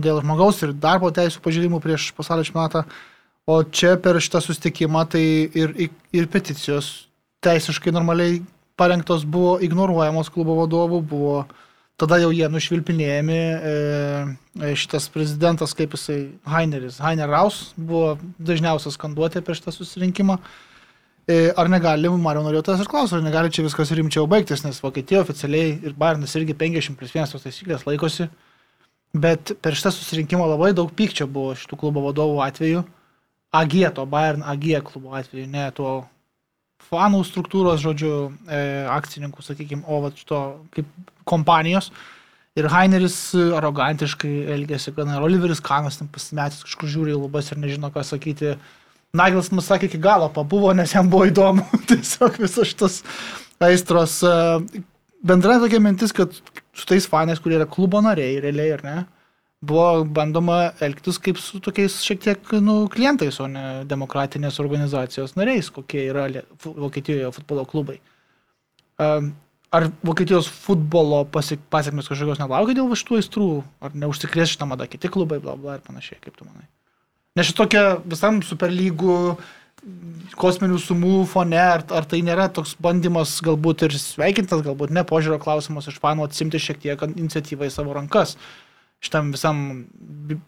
dėl žmogaus ir darbo teisų pažeidimų prieš pasaulio čempionatą. O čia per šitą sustikimą tai ir, ir, ir peticijos teisiškai normaliai parengtos buvo ignoruojamos klubo vadovų, buvo tada jau jie nušvilpinėjami, e, e, šitas prezidentas, kaip jisai, Heineris, Heiner Raus, buvo dažniausias skanduotė per šitą susirinkimą. E, Ar negali, Mario norėjo tas ir klausti, ar negali čia viskas rimčiau baigtis, nes Vokietija oficialiai ir Bayernas irgi 50 plus 1 tos taisyklės laikosi, bet per šitą susirinkimą labai daug pykčio buvo šitų klubo vadovų atveju, AG, to Bayern AG klubo atveju, ne to fanų struktūros, žodžiu, e, akcininkų, sakykime, o va šito kaip kompanijos. Ir Heineris e, arogantiškai elgėsi, gana ir Oliveris Kanas ten pasimetęs kažkur žiūri į lubas ir nežino, ką sakyti. Naglis mus sakė iki galo pabuvo, nes jam buvo įdomu. [laughs] Tiesiog visos šitos aistros. e, Bendra tokia mintis, kad su tais fanais, kurie yra klubo nariai, realiai ar ne, buvo bandoma elgtis kaip su tokiais šiek tiek nu, klientais, o ne demokratinės organizacijos nariais, kokie yra Vokietijoje futbolo klubai. Ar Vokietijos futbolo pasi- pasiekmes kažkokios nelaukia dėl šitų aistrų, ar neužsikrės šitą madą kiti klubai, bla bla ir panašiai, kaip tu manai? Nes šitokia visam superlygų kosminių sumų fone, ar, ar tai nėra toks bandymas galbūt ir sveikintas, galbūt ne požiūrio klausimas iš fanų atsimti šiek tiek iniciatyvą į savo rankas šitam visam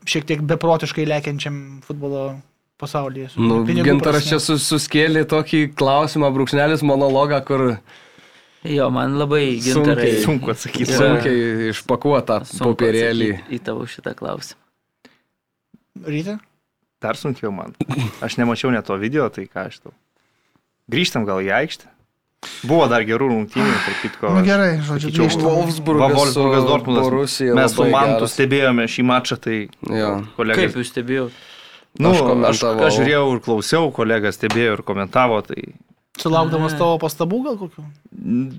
šiek tiek beprotiškai lėkiančiam futbolo pasaulyje. Nu, gintaras čia sus, suskėlė tokį klausimą, brūkšnelis monologą, kur Jo, man labai gintarai. Sunkiai. Sunku atsakyti. Sunkiai išpakuota popierėlį. Į tavo šitą klausimą. Ryte? Dar sunkiau man. Aš nemačiau net to video, tai ką aš tau. Grįžtam gal į aikštę. Buvo dar gerų rungtynių, tarp kitko. Na nu, gerai, žodžiu, grįžtam. Wolfsburgas, Wolfsburgas, Dortmundas. Borusija Mes su Mantu geras. stebėjome šį mačą, tai Jo. kolegas. Kaip jūs stebėjote? Nu, Aš aš, aš, komentavau. aš žiūrėjau ir klausiau, kolegas stebėjo ir komentavo, tai Sulaukdamas tavo pastabų gal kokių?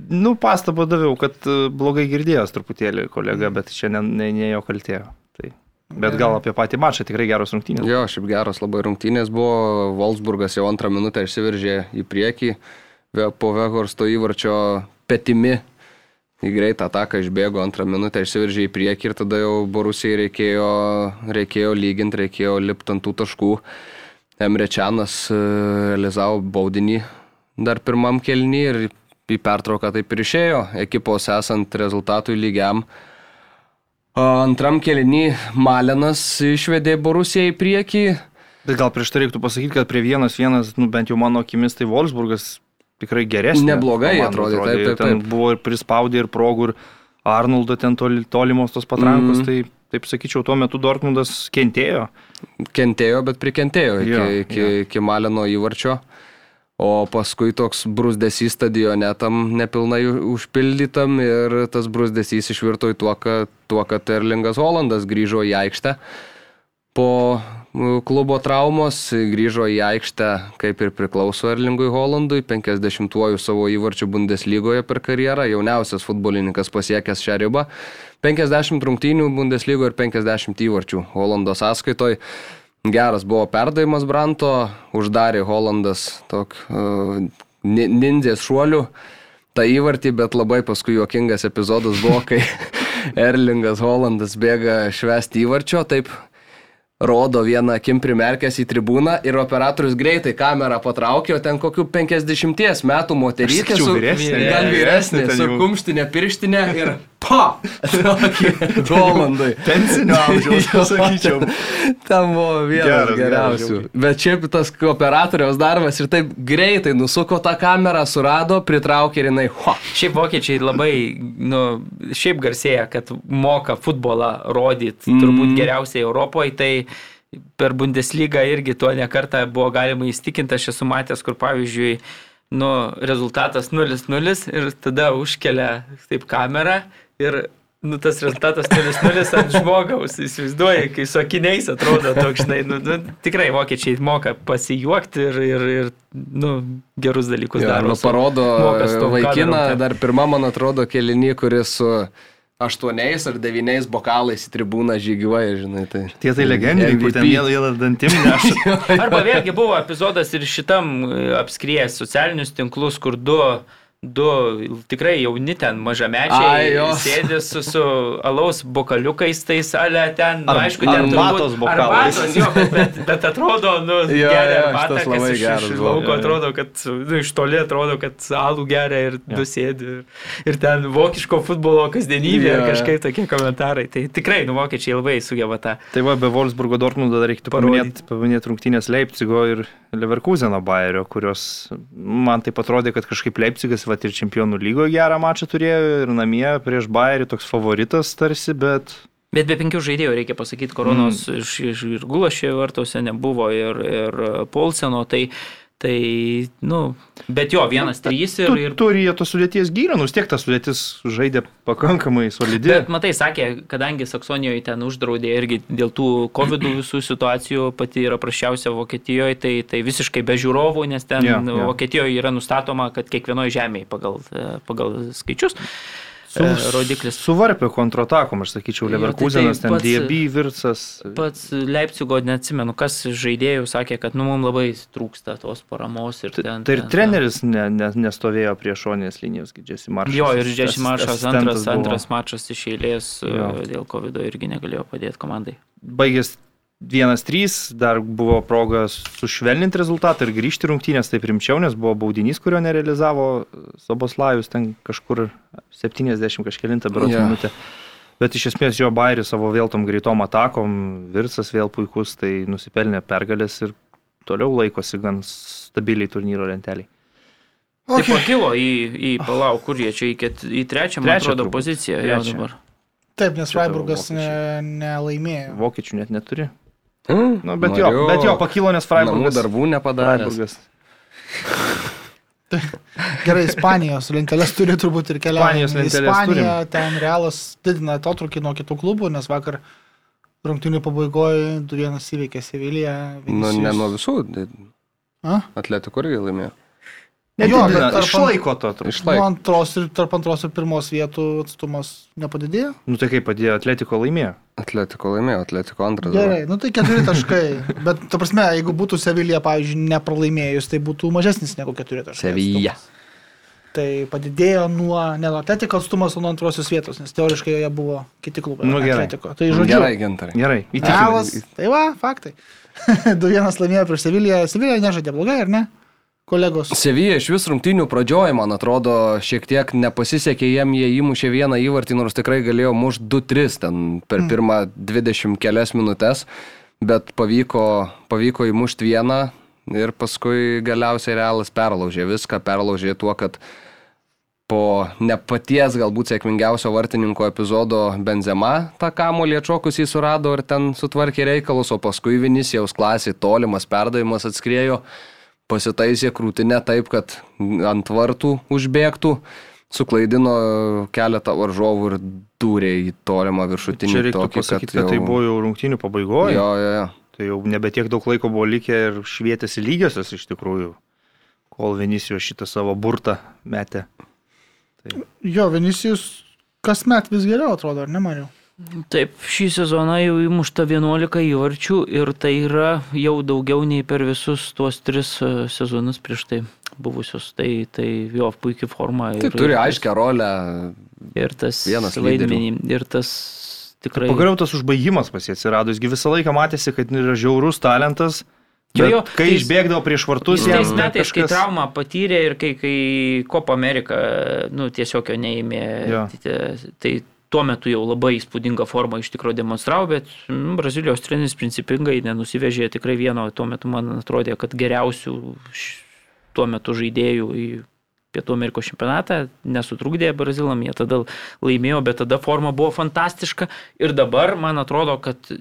Nu, pastabą daviau, kad e, blogai girdėjęs truputėlį kolega, bet čia ne, ne, ne jo kaltėjo. Tai. Bet gal apie patį mačą tikrai geros rungtynės. Jo, šiaip geros labai rungtynės buvo. Wolfsburgas jau antrą minutę išsiveržė į priekį. Ve- Po Vehorsto įvarčio petimi į greitą ataką išbėgo antrą minutę, išsiveržė į priekį ir tada jau Borusijai reikėjo, reikėjo lyginti, reikėjo lipti ant tų taškų. Emrečianas e, realizavo baudinį dar pirmam kelnį ir į pertrauką taip ir išėjo, ekipos esant rezultatui lygiam. Antram kelinį Malenas išvedė Borusiją į priekį. Bet gal prieš tai reiktų pasakyti, kad prie vienas vienas, nu, bent jau mano akimis, tai Wolfsburgas tikrai geresnis. Neblogai atrodė, taip, taip, Ten taip. buvo ir prispaudė, ir progų, ir Arnoldo ten toli, tolimos tos patrankos, Mhm. tai taip sakyčiau, tuo metu Dortmundas kentėjo. Kentėjo, bet prikentėjo iki, Jo, iki, jo. iki Maleno įvarčio. O paskui toks brusdesys stadione tam nepilnai užpildytam ir tas brusdesys išvirto į tuo, kad, tuo, kad Erlingas Holandas grįžo į aikštę. Po klubo traumos grįžo į aikštę, kaip ir priklauso Erlingui Holandui, 50-uoju savo įvarčių Bundeslygoje per karjerą, jauniausias futbolininkas pasiekęs šią ribą. 50 rungtynių Bundeslygoje ir 50 įvarčių Holando sąskaitoj. Geras buvo perdavimas Branto, uždarė Holandas tok uh, ni- nindzės šuolių tą įvartį, bet labai paskui juokingas epizodas buvo, kai [laughs] Erlingas Holandas bėga švesti įvarčio, taip rodo vieną akim primerkęs į tribūną ir operatorius greitai kamerą patraukė, o ten kokių 50 metų moterytė su vyresnė. gan vyresnė, su kumštinė pirštinė ir! Tokį [laughs] Holandui. Pensinio amžiaus, [laughs] sakyčiau. Ten buvo vienas Geras, geras, geriausių. žiauriai. Bet šiaip tas operatoriaus darbas ir taip greitai nusuko tą kamerą, surado, pritraukė ir jinai, ho, Šiaip vokiečiai labai, nu, šiaip garsėja, kad moka futbolą rodyti Mhm. turbūt geriausiai Europoje, tai per Bundesliga irgi tuo nekartą buvo galima įstikinti, aš esu matęs, kur pavyzdžiui, nu, rezultatas 0-0 ir tada užkelia taip kamerą ir Nu, tas rezultatas 0-0 ant žmogaus, įsivaizduoji, kai su akiniais atrodo toks, žinai, nu, nu, tikrai vokiečiai moka pasijuokti ir, ir, ir nu, gerus dalykus Ja, daro. nu, parodo vaikiną, dar pirmą, man atrodo, kelinį, kuris su aštuoniais ar devyniais bokalais į tribūną žygiuoja, žinai. Tai... Tie tai legendiniai, MVP. vėl vėl dantim neša. Arba vėlgi buvo epizodas ir šitam e, apskriejęs socialinius tinklus, kur du, du tikrai jauni ten Ai, mažamečiai jo. sėdi su, su alaus bokaliukais, tai salė ten, nu, Ar- aišku, ten arbatos turbūt- bokalais. Arbatos, jo, bet, bet, bet atrodo, nu, Jo, geria jo, arbatą, šitas kas iš, geras iš lauko Jo, jo. atrodo, kad, nu, iš toli atrodo, kad alų geria ir du sėdi. Ir ten vokiško futbolo kasdienybė, Jo, jo. kažkaip tokie komentarai. Tai tikrai, nu, vokiečiai labai sugeba tą. Tai va, be Wolfsburgo Dortmundo dar reiktų paminėti, paminėti rungtynės Leipzigo ir Leverkuseno Bayerio, kurios man tai atrodė, kad kažkaip Leipzigas va, ir čempionų lygoje gerą mačą turėjo ir namie prieš Bayerį toks favoritas tarsi, bet Bet be penkių žaidėjų reikia pasakyti, koronos mm. iš, iš ir Gulašė vartose nebuvo ir, ir Polseno, tai, tai, nu, bet jo, vienas trys ir, tu, ir turi jie tos sudėties gyrą, nus tiek ta sudėtis žaidė pakankamai solidi. Bet matai, sakė, kadangi Saksonijoje ten uždraudė irgi dėl tų COVID [clears throat] visų situacijų, pati yra prašiausia Vokietijoje, tai, tai visiškai be žiūrovų, nes ten yeah, jo. Vokietijoje yra nustatoma, kad kiekvienoje žemėje pagal, pagal skaičius Su, e, rodiklis. Suvarpė kontratakom, aš sakyčiau, tai Leverkusenas, tai ten pats- Diebi, Vircas. Pats Leipzigo neatsimenu, kas žaidėjų sakė, kad nu, mums labai trūksta tos paramos ir Tai, ten. tai ir ten- treneris ne, ne, nestovėjo prie šonės linijos, Jesse Maršas. Jo, ir Džeši Maršas antras, antras mačas iš eilės e, Jo. dėl COVID irgi negalėjo padėti komandai. baigęs 1-3, dar buvo proga sušvelninti rezultatą ir grįžti į rungtynės taip rimčiau, nes buvo baudinys, kurio nerealizavo Saboslajus ten kažkur 70 kažkėlintą berots Jo. yeah. minutę. Bet iš esmės jo Bairis savo vėl tom greitom atakom, Virsas vėl puikus, tai nusipelnė pergalės ir toliau laikosi gan stabiliai turnyro lenteliai. Okay. Tai pakilo į, į palauk, kur jie čia į, ket, į trečią, man Trečią atrodo, poziciją jau Trečią. dabar. Taip, nes Freiburgas ne, vokiečiai. nelaimėjo. Vokiečių net neturi. Mm, [gasps] Nu, bet, jo, bet jo pakilo, nes Freiburgas. darbų nepadarė. Freiburgas. [laughs] Gerai, Ispanijos lentelės turi turbūt ir keliauti. Ispanijos lenteles Ispanija, ten realas didina atotrukį nuo kitų klubų, nes vakar rungtynių pabaigoje 2-1 įveikė Seviliją. Nu, ne nuo visų. A? Atletikų irgi laimėjo. Jo, bet Nedidina, tarp- išlaiko to turbūt. Nuo Išlaikė. antros ir tarp antros ir pirmos vietų atstumas nepadidėjo? Nu tai kaip padėjo, Atletiko laimėjo. Atletiko laimėjo, Atletiko antras. Gerai, nu tai keturi taškai. [laughs] Bet, ta prasme, jeigu būtų Sevilija, pavyzdžiui, nepralaimėjus, tai būtų mažesnis negu keturi taškai. Sevilla. atstumas. Tai padidėjo nuo, ne nuo Atletiko atstumas, o nuo antrosios vietos, nes teoriškai joje buvo kiti klubai. Nu, gerai. Atletiko. Tai žodžiu. Gerai, gintarai. Gerai, įtikinai. tai va, faktai. [laughs] 2-1 laimėjo prieš Seviliją. Sevilija nežaidė blogai, ar ne? Kolegos. Sevija iš vis rungtynių pradžioje, man atrodo, šiek tiek nepasisekė jiem, jie įmušė vieną įvartį, nors tikrai galėjo mušti 2-3 ten per pirmą 20 kelias minutės, bet pavyko, pavyko įmušti vieną ir paskui galiausiai realas perlaužė viską, perlaužė tuo, kad po ne paties galbūt sėkmingiausio vartininko epizodo Benzema tą kamolį atšokus jį surado ir ten sutvarkė reikalus, o paskui Vinicijaus klasė tolimas perdavimas atskriejo, pasitaisė krūtinę taip, kad ant vartų užbėgtų, suklaidino keletą varžovų ir dūrė į tolimą viršutinį Čia reiktų tokį, pasakyti, kad tai buvo jau rungtinių pabaigoje. Jo, jo, jo. Tai jau nebe tiek daug laiko buvo likę ir švietėsi lygiosios iš tikrųjų, kol Vinicijos šitą savo burtą metė. Jo, Vinicijus kasmet vis geriau atrodo, ar ne, Mariu? Taip, šį sezoną jau įmušta 11 įvarčių ir tai yra jau daugiau nei per visus tuos tris e, sezonus prieš tai buvusius. Tai, tai jo puikia forma. Tai turi aiškę rolę. Ir tas vienas vaidmenį. Ir tas tikrai. Pagaliau tas užbaigimas pas jį atsirado, jisgi visą laiką matėsi, kad yra žiaurus talentas. Jo, jo, kai tais- išbėgdavo prieš vartus, Jis tais metais, kai kažkas- traumą patyrė ir kai, kai Copa America, nu, tiesiog jo neėmė, Jo. tai, tai tuo metu jau labai įspūdingą formą iš tikrųjų demonstravo, bet mm, Brazilijos treneris principingai nenusivežė tikrai vieno, tuo metu man atrodė, kad geriausių tuo metu žaidėjų į Pietų Amerikos čempionatą, nesutrukdė Brazilam, jie tada laimėjo, bet tada forma buvo fantastiška. Ir dabar man atrodo, kad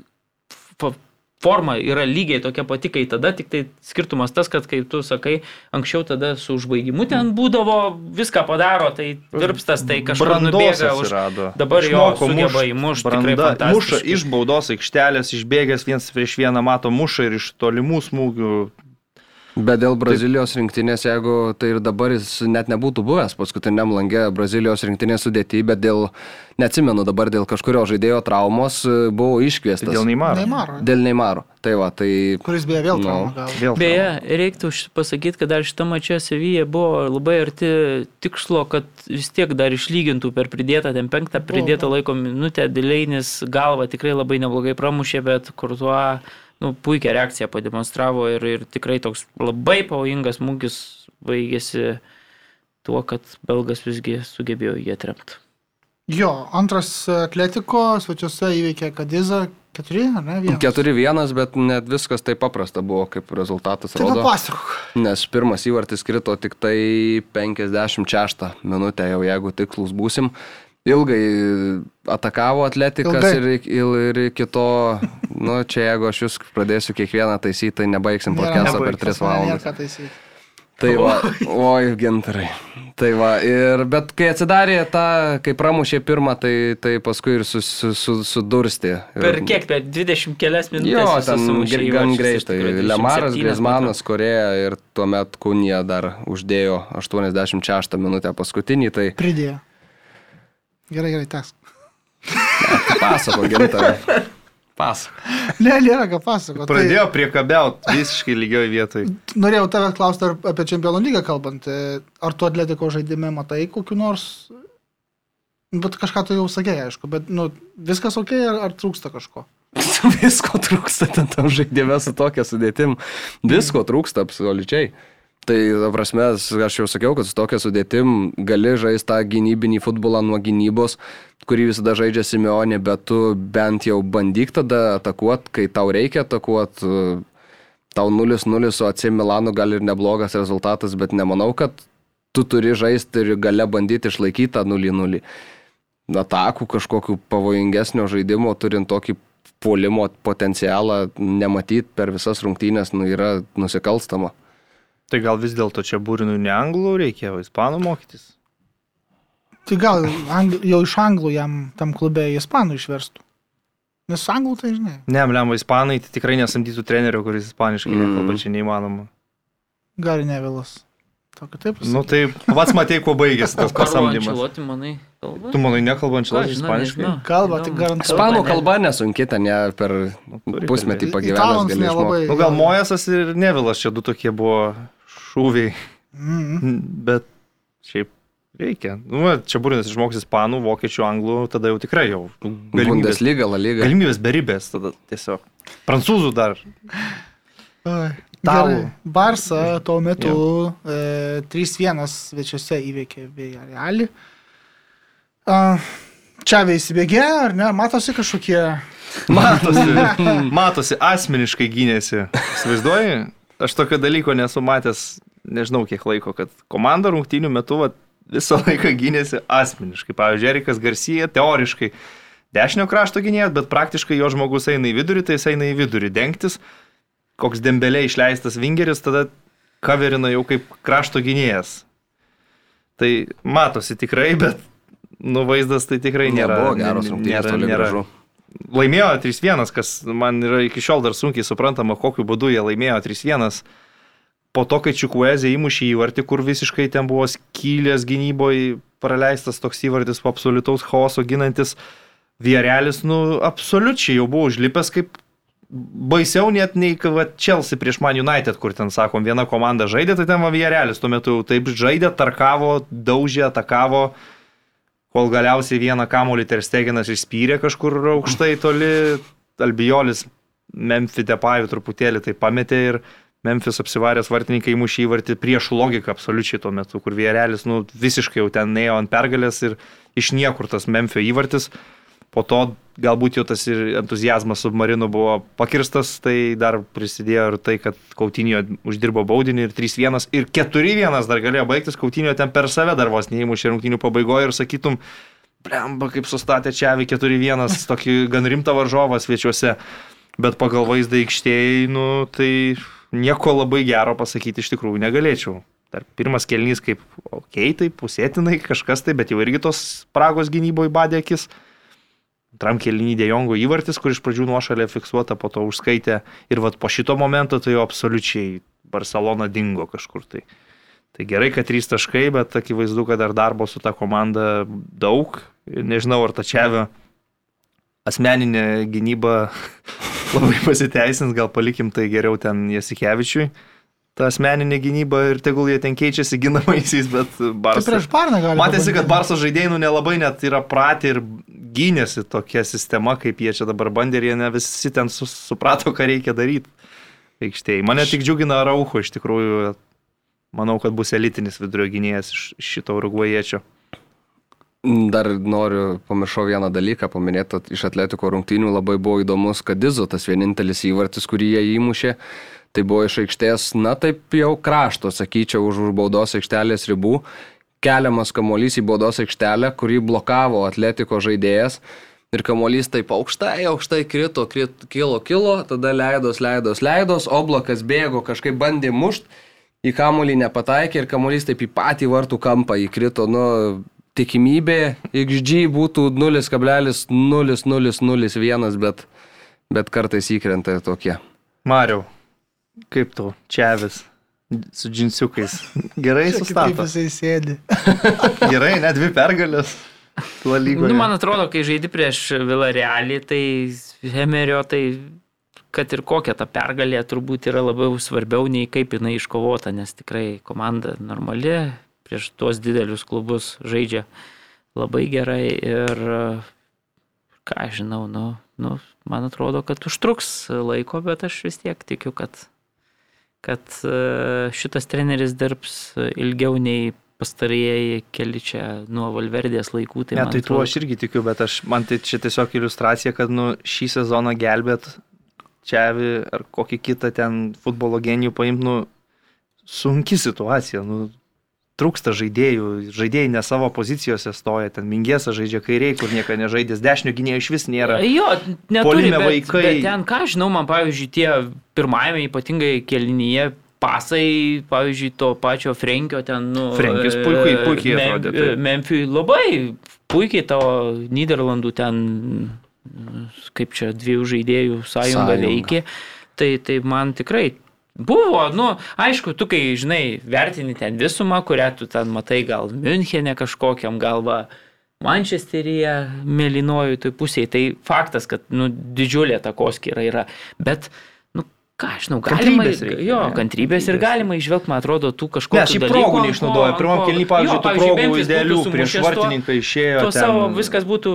forma yra lygiai tokia pati, kai tada, tik tai skirtumas tas, kad kai tu sakai, anksčiau tada su užbaigimu ten būdavo, viską padaro, tai dirbstas, tai kažkur nubėga už... dabar jo sugeba mušt, įmušt tikrai branda, muša iš baudos aikštelės, išbėgęs viens prieš vieną mato mušą ir iš tolimų smūgių. Bet dėl Brazilijos rinktinės, jeigu tai ir dabar jis net nebūtų buvęs paskutiniam langė Brazilijos rinktinės sudėti, bet dėl, neatsimenu dabar, dėl kažkurio žaidėjo traumos e, buvo iškviestas. Dėl Neymaro. Neymaro. Dėl Neymaro. Tai va, tai... Kuris beje vėl Nu. traumą gavo. Vėl Beje, reiktų pasakyti, kad dar šitą mačią Sevija buvo labai arti tikslo, kad vis tiek dar išlygintų per pridėtą, ten penktą pridėtą laiko minutę, Dileinis galva tikrai labai neblogai pramušė, bet Kurtuo nu, puikią reakciją pademonstravo ir, ir tikrai toks labai pavojingas smūgis baigėsi tuo, kad belgas visgi sugebėjo jį atremti. Jo, antras atletiko svečiuose įveikė Kadizą 4, ar ne? Vienas. 4-1, bet net viskas taip paprasta buvo, kaip rezultatas Tai rodo. papasakok. Nes pirmas įvartis krito tik tai 56 minutę, jau jeigu tikslus būsim. Ilgai atakavo atletikas ir, iki- ir, ir iki to, nu čia jeigu aš jūs pradėsiu kiekvieną taisyti, tai nebaigsim podcast'o per nebaigsim, 3 Pas mane nėra valandas. Tai va, oi, gintarai. Tai va, ir, bet kai atsidarė tą, kai pramušė pirmą, tai, tai paskui ir sus, su, su, sudursti. Per kiek, per 20 kelias minutės. Jo, ten gan greitai. Lemaras 27 Griezmanas Koreja ir tuomet Kunija dar uždėjo 86 minutę paskutinį, tai Pridėjo. Gerai, gerai, tęs. pasako gintarai. Pasako. Ne, nėra ką pasakoti. Pradėjo priekabiauti visiškai lygioj vietoj. Tai, norėjau tavęs klausti apie Čempionų lygą kalbant. e, Ar tu atletiko žaidime matai kokiu nors... Bet kažką tu jau sakėjai, aišku, bet nu, viskas ok ar, ar trūksta kažko? [laughs] Visko trūksta ten tam žaidime su tokia sudėtim. Visko trūksta absoliučiai. Tai, ta prasme, aš jau sakiau, kad su tokia sudėtim gali žaisti tą gynybinį futbolą nuo gynybos, kurį visada žaidžia Simeonė, bet tu bent jau bandyk tada atakuoti, kai tau reikia atakuoti. Tau 0-0 su AC Milanu gal ir neblogas rezultatas, bet nemanau, kad tu turi žaisti ir gale bandyti išlaikyti tą 0-0 atakų kažkokiu pavojingesnio žaidimo, turint tokį puolimo potencialą, nematyti per visas rungtynės, nu, yra nusikalstama. Tai gal vis dėlto čia būrinų ne anglų reikia, o ispanų mokytis. Tai gal angl, jau iš anglų jam tam klube ispanų išverstų. Nes su anglų tai žinai. Ne, lemba, ispanai tai tikrai nesamdytų trenerio, kuris ispaniškai Mm. nekalba, čia neįmanoma. Gali nevilas. Tokio taip. Nu tai pats matai, kuo baigėsi tas pasamdymas. Ančiuoti, manai, kalba? Tu manai nekalbančias Ką, žinau, ispaniškai? nežinau. Kalba, tik garantuoju. Ispanų ne. kalba nesunki, ten ne per turi pusmetį pagyvenęs gali išmokti. Nu gal Mojesas ir Nevilas čia du tokie buvo šūviai, Mm. bet šiaip reikia. Nu, va, čia būrinas išmoks ispanų, vokiečių, anglų, tada jau tikrai jau galimybės, Bundesliga, La Liga. galimybės beribės tada tiesiog. Prancūzų dar. Gerai. Barsa tuo metu e, 3-1 svečiuose įveikė Villarrealį. Čia įsibėgė, ar ne? Matosi kažkokie... Matosi, matosi, asmeniškai gynėsi. Įsivaizduoji? Aš tokio dalyko nesu matęs, nežinau kiek laiko, kad komanda rungtynių metu va, visą laiką gynėsi asmeniškai. Pavyzdžiui, Erikas Garcija teoriškai dešinio krašto gynėjas, bet praktiškai jo žmogus eina į vidurį, tai jis eina į vidurį dengtis. Koks dembelė išleistas vingeris, tada kaverina jau kaip krašto gynėjas. Tai matosi tikrai, bet nu vaizdas tai tikrai nėra. Nebuvo geros rungtynės, toli nėra. gražu. Laimėjo 3-1, kas man yra iki šiol dar sunkiai suprantama, kokiu būdu jie laimėjo 3-1. Po to, kai Čikuezė įmušė įvartį, kur visiškai ten buvo skylės gynyboje praleistas toks įvartis po absoliutaus chaoso ginantis, Vierelis, nu, absoliučiai jau buvo užlipęs kaip baisiau net nei va, Chelsea prieš Man United, kur ten, sakom, viena komanda žaidė, tai ten Vierelis tuo metu taip žaidė, tarkavo, daužė, atakavo, kol galiausiai vieną kamolį Tersteginas išspyrė kažkur aukštai toli, Albiolis Memphis Depayų truputėlį tai pametė ir Memphis apsivaręs vartininkai mušė įvartį prieš logiką absoliučiai tuo metu, kur Vierelis nu, visiškai jau ten neėjo ant pergalės ir iš niekur tas Memphis įvartis. Po to galbūt jau tas ir entuzijazmas submarinų buvo pakirstas, tai dar prisidėjo ir tai, kad Kautinio uždirbo baudinį ir 3-1 ir 4-1 dar galėjo baigtis, Kautinio ten per save dar vos neįmušė rungtinių pabaigoje ir sakytum, blemba, kaip sustatė čia 4-1, [laughs] tokį gan rimtą varžovą svečiuose, bet pagal vaizdą aikštėjai, nu tai nieko labai gero pasakyti iš tikrųjų negalėčiau. Dar pirmas kelnys kaip, okei, okay, tai pusėtinai kažkas tai, bet jau irgi tos spragos gynyboje badė akis. Antram kelnį Dejongo įvartis, kur iš pradžių nuošalė fiksuota, po to užskaitė ir vat po šito momento tai jau absoliučiai Barcelona dingo kažkur tai. Tai gerai, kad trys taškai, bet akivaizdu, kad dar darbo su ta komanda daug. Nežinau, ar tačiavio asmeninė gynyba [laughs] labai pasiteisins, gal palikim tai geriau ten Jasikevičiui. Ta asmeninė gynyba ir tegul jie ten keičiasi ginamaisiais, bet Tai Barsas. prieš Parną gali. Matėsi, kad. Barso žaidėjų nu, nelabai net yra pratę ir gynėsi tokia sistema, kaip jie čia dabar bandė ir jie ne visi ten su, suprato, ką reikia daryti. Aikštėje. Mane tik džiugina Raucho, iš tikrųjų, manau, kad bus elitinis vidurio gynėjas iš šito urugvajiečio. Dar noriu, pamiršau vieną dalyką paminėti, at- iš atletiko rungtynių labai buvo įdomus, kad Dizo tas vienintelis įvartis, kurį jie įmušė, tai buvo iš aikštės, na taip jau krašto, sakyčiau, už už baudos aikštelės ribų, keliamas kamuolys į baudos aikštelę, kurį blokavo atletiko žaidėjas. Ir kamuolys taip aukštai, aukštai krito, krito, kilo, kilo, tada leidos, leidos, leidos, oblakas bėgo, kažkaip bandė mušt, į kamuolį nepataikė ir kamuolys taip į patį vartų kampą įkrito, nu, tikimybė XG būtų 0,0001, bet, bet kartais įkrenta tokie. Mariau, kaip tu, Čiavis, su džinsiukais. Gerai sustato. jisai sėdi. [laughs] Gerai, net dvi pergalės. Nu, man atrodo, kai žaidi prieš Villarealį, tai Hemerio, tai kad ir kokia ta pergalė turbūt yra labiau svarbiau nei kaip jinai iškovota, nes tikrai komanda normali, prieš tuos didelius klubus žaidžia labai gerai ir ką aš žinau, nu, nu, man atrodo, kad užtruks laiko, bet aš vis tiek tikiu, kad, kad e, šitas treneris dirbs ilgiau nei pastarieji keli čia nuo Valverdės laikų. Ne, man tai tuo aš irgi tikiu, bet aš, man tai čia tiesiog iliustracija, kad nu, šį sezoną gelbėt Čiavi ar kokį kitą ten futbolo genijų paimt, nu, sunki situacija. Nu, trūksta žaidėjų, žaidėjai ne savo pozicijose stoja, ten Mingėsa žaidžia kairiai, kur nieko nežaidės, dešinio gynėjo iš vis nėra. Jo, neturi, bet, vaikai. Bet ten, ką žinau, man pavyzdžiui, tie pirmajame ypatingai kelnyje pasai, pavyzdžiui, to pačio Frenkio ten, nu... Frenkis e, puikiai- puikiai Mem- atrodė, taip. e, Memphis labai puikiai tavo Niderlandų ten, kaip čia, dviejų žaidėjų sąjunga Sąjunga. veikė. Tai, tai man tikrai buvo, nu, aišku, tu kai, žinai, vertini ten visumą, kurią tu ten matai gal Münchenė kažkokiam, gal va Mančesteryje, mėlynojų toj pusėje, tai faktas, kad, nu, didžiulė takoskyra yra. Bet, nu, ką aš žinau, galima, Kantrybės reikia, jo, ne? kantrybės ir galima išvelgti, man atrodo, tų Ne, kažkokių šiaip dalykų, progų ko- Pirmam kelnį, Jo, pavyzdžiui, tų pavyzdžiui, progų idealių prieš vartininką išėjo. To ten- savo viskas būtų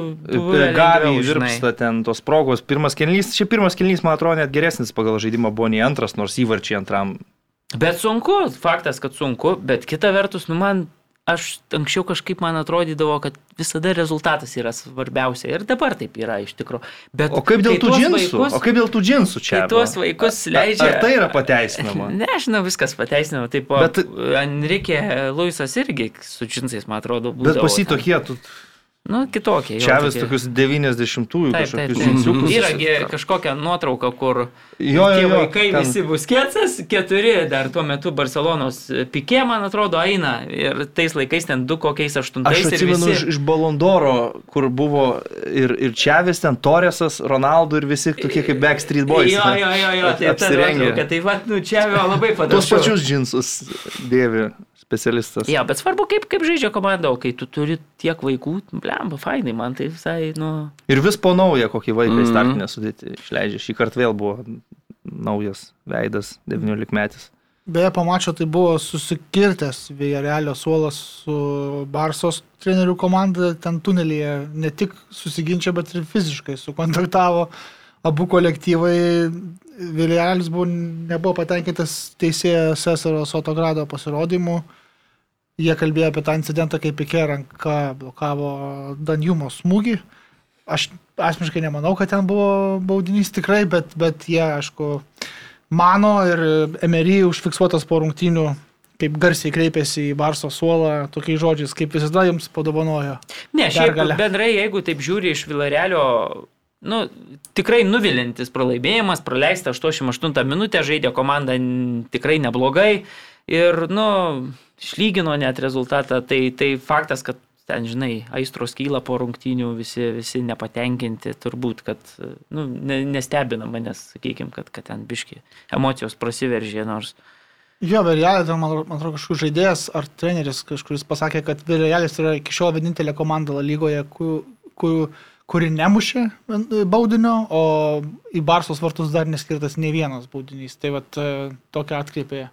žinai. virpsta ten tos progos. Pirmas kelnys, šiaip pirmas kelnys, man atrodo, net geresnis pagal žaidimą buvo nei antras, nors įvarčiai antram. Bet sunku, faktas, kad sunku, bet kita vertus, nu man, aš anksčiau kažkaip man atrodydavo, kad visada rezultatas yra svarbiausia. Ir dabar taip yra iš tikrųjų. Bet O kaip dėl tų džinsų? Vaikus, O kaip dėl tų džinsų čia? kai tuos vaikus Ar- leidžia... Ar tai yra pateisinama? [laughs] Nežinau, viskas pateisinama. Taip, Bet Enrique Luisas irgi su džinsais, man atrodo, buvo. Bet pasitokie, tu Nu, kitokie. čia vis tokie. tokius 90-ųjų Taip, taip, kažkokius taip. džinsiukus. Yra kažkokia nuotrauka, kur Jo, jo, jo. vaikai ten- visi bus kėtsas, keturi dar tuo metu Barcelonos pikė, man atrodo, eina. Ir tais laikais ten du kokiais aštuntais Aš ir atsimenu visi. iš, iš Balondoro, kur buvo ir, ir Čiavis, ten Torresas, Ronaldo ir visi tokie kaip Backstreet Boys. Jo, jo, jo, jo, tai nuotrauka. Tai va, nu, čia vėl labai panašu. Tuos pačius džinsus dėvi specialistas. Jo, bet svarbu, kaip, kaip žaidžia komanda, o kai tu turi tiek vaikų, blemba, fainai, man tai visai, nu... Ir vis po naują kokį vaiką į Mhm. startinę sudėti išleidžia. Šį kartą vėl buvo naujas veidas, 19 metais. Beje, pamačiau, tai buvo susikirtęs Vėjarelio suolas su Barsos trenerių komanda ten tunelyje. Ne tik susiginčia, bet ir fiziškai sukontaktavo abu kolektyvai. Vėjarelis buvo, nebuvo patenkintas teisėjo Cesaros autogrado pasirodymu. Jie kalbėjo apie tą incidentą, kai Pikė ranka blokavo Danjumo smūgį. Aš asmeniškai nemanau, kad ten buvo baudinys tikrai, bet, bet jie, aišku, mano ir Emery užfiksuotas po rungtynių, kaip garsiai kreipėsi į Barso suolą, tokiais žodžiais, kaip visada jums padovanojo. Ne, šiaip Pergalę. bendrai, jeigu taip žiūri iš Vilarelio, nu, tikrai nuvilintis pralaimėjimas, praleista 88 minutę, žaidė komanda tikrai neblogai ir, nu, išlygino net rezultatą. Tai, tai faktas, kad ten, žinai, aistros kyla po rungtynių, visi, visi nepatenkinti, turbūt, kad, nu, ne, nestebina manęs, sakykime, kad, kad ten biški emocijos prasiveržė, nors Jo, Viljalis, man man atrodo, kažkoks žaidėjas ar treneris kažkuris pasakė, kad Viljalis yra iki šiol vienintelė komanda lygoje, kur, kur, kuri nemušė baudinio, o į Barsos vartus dar neskirtas nei vienas baudinys. Tai vat tokia atkreipė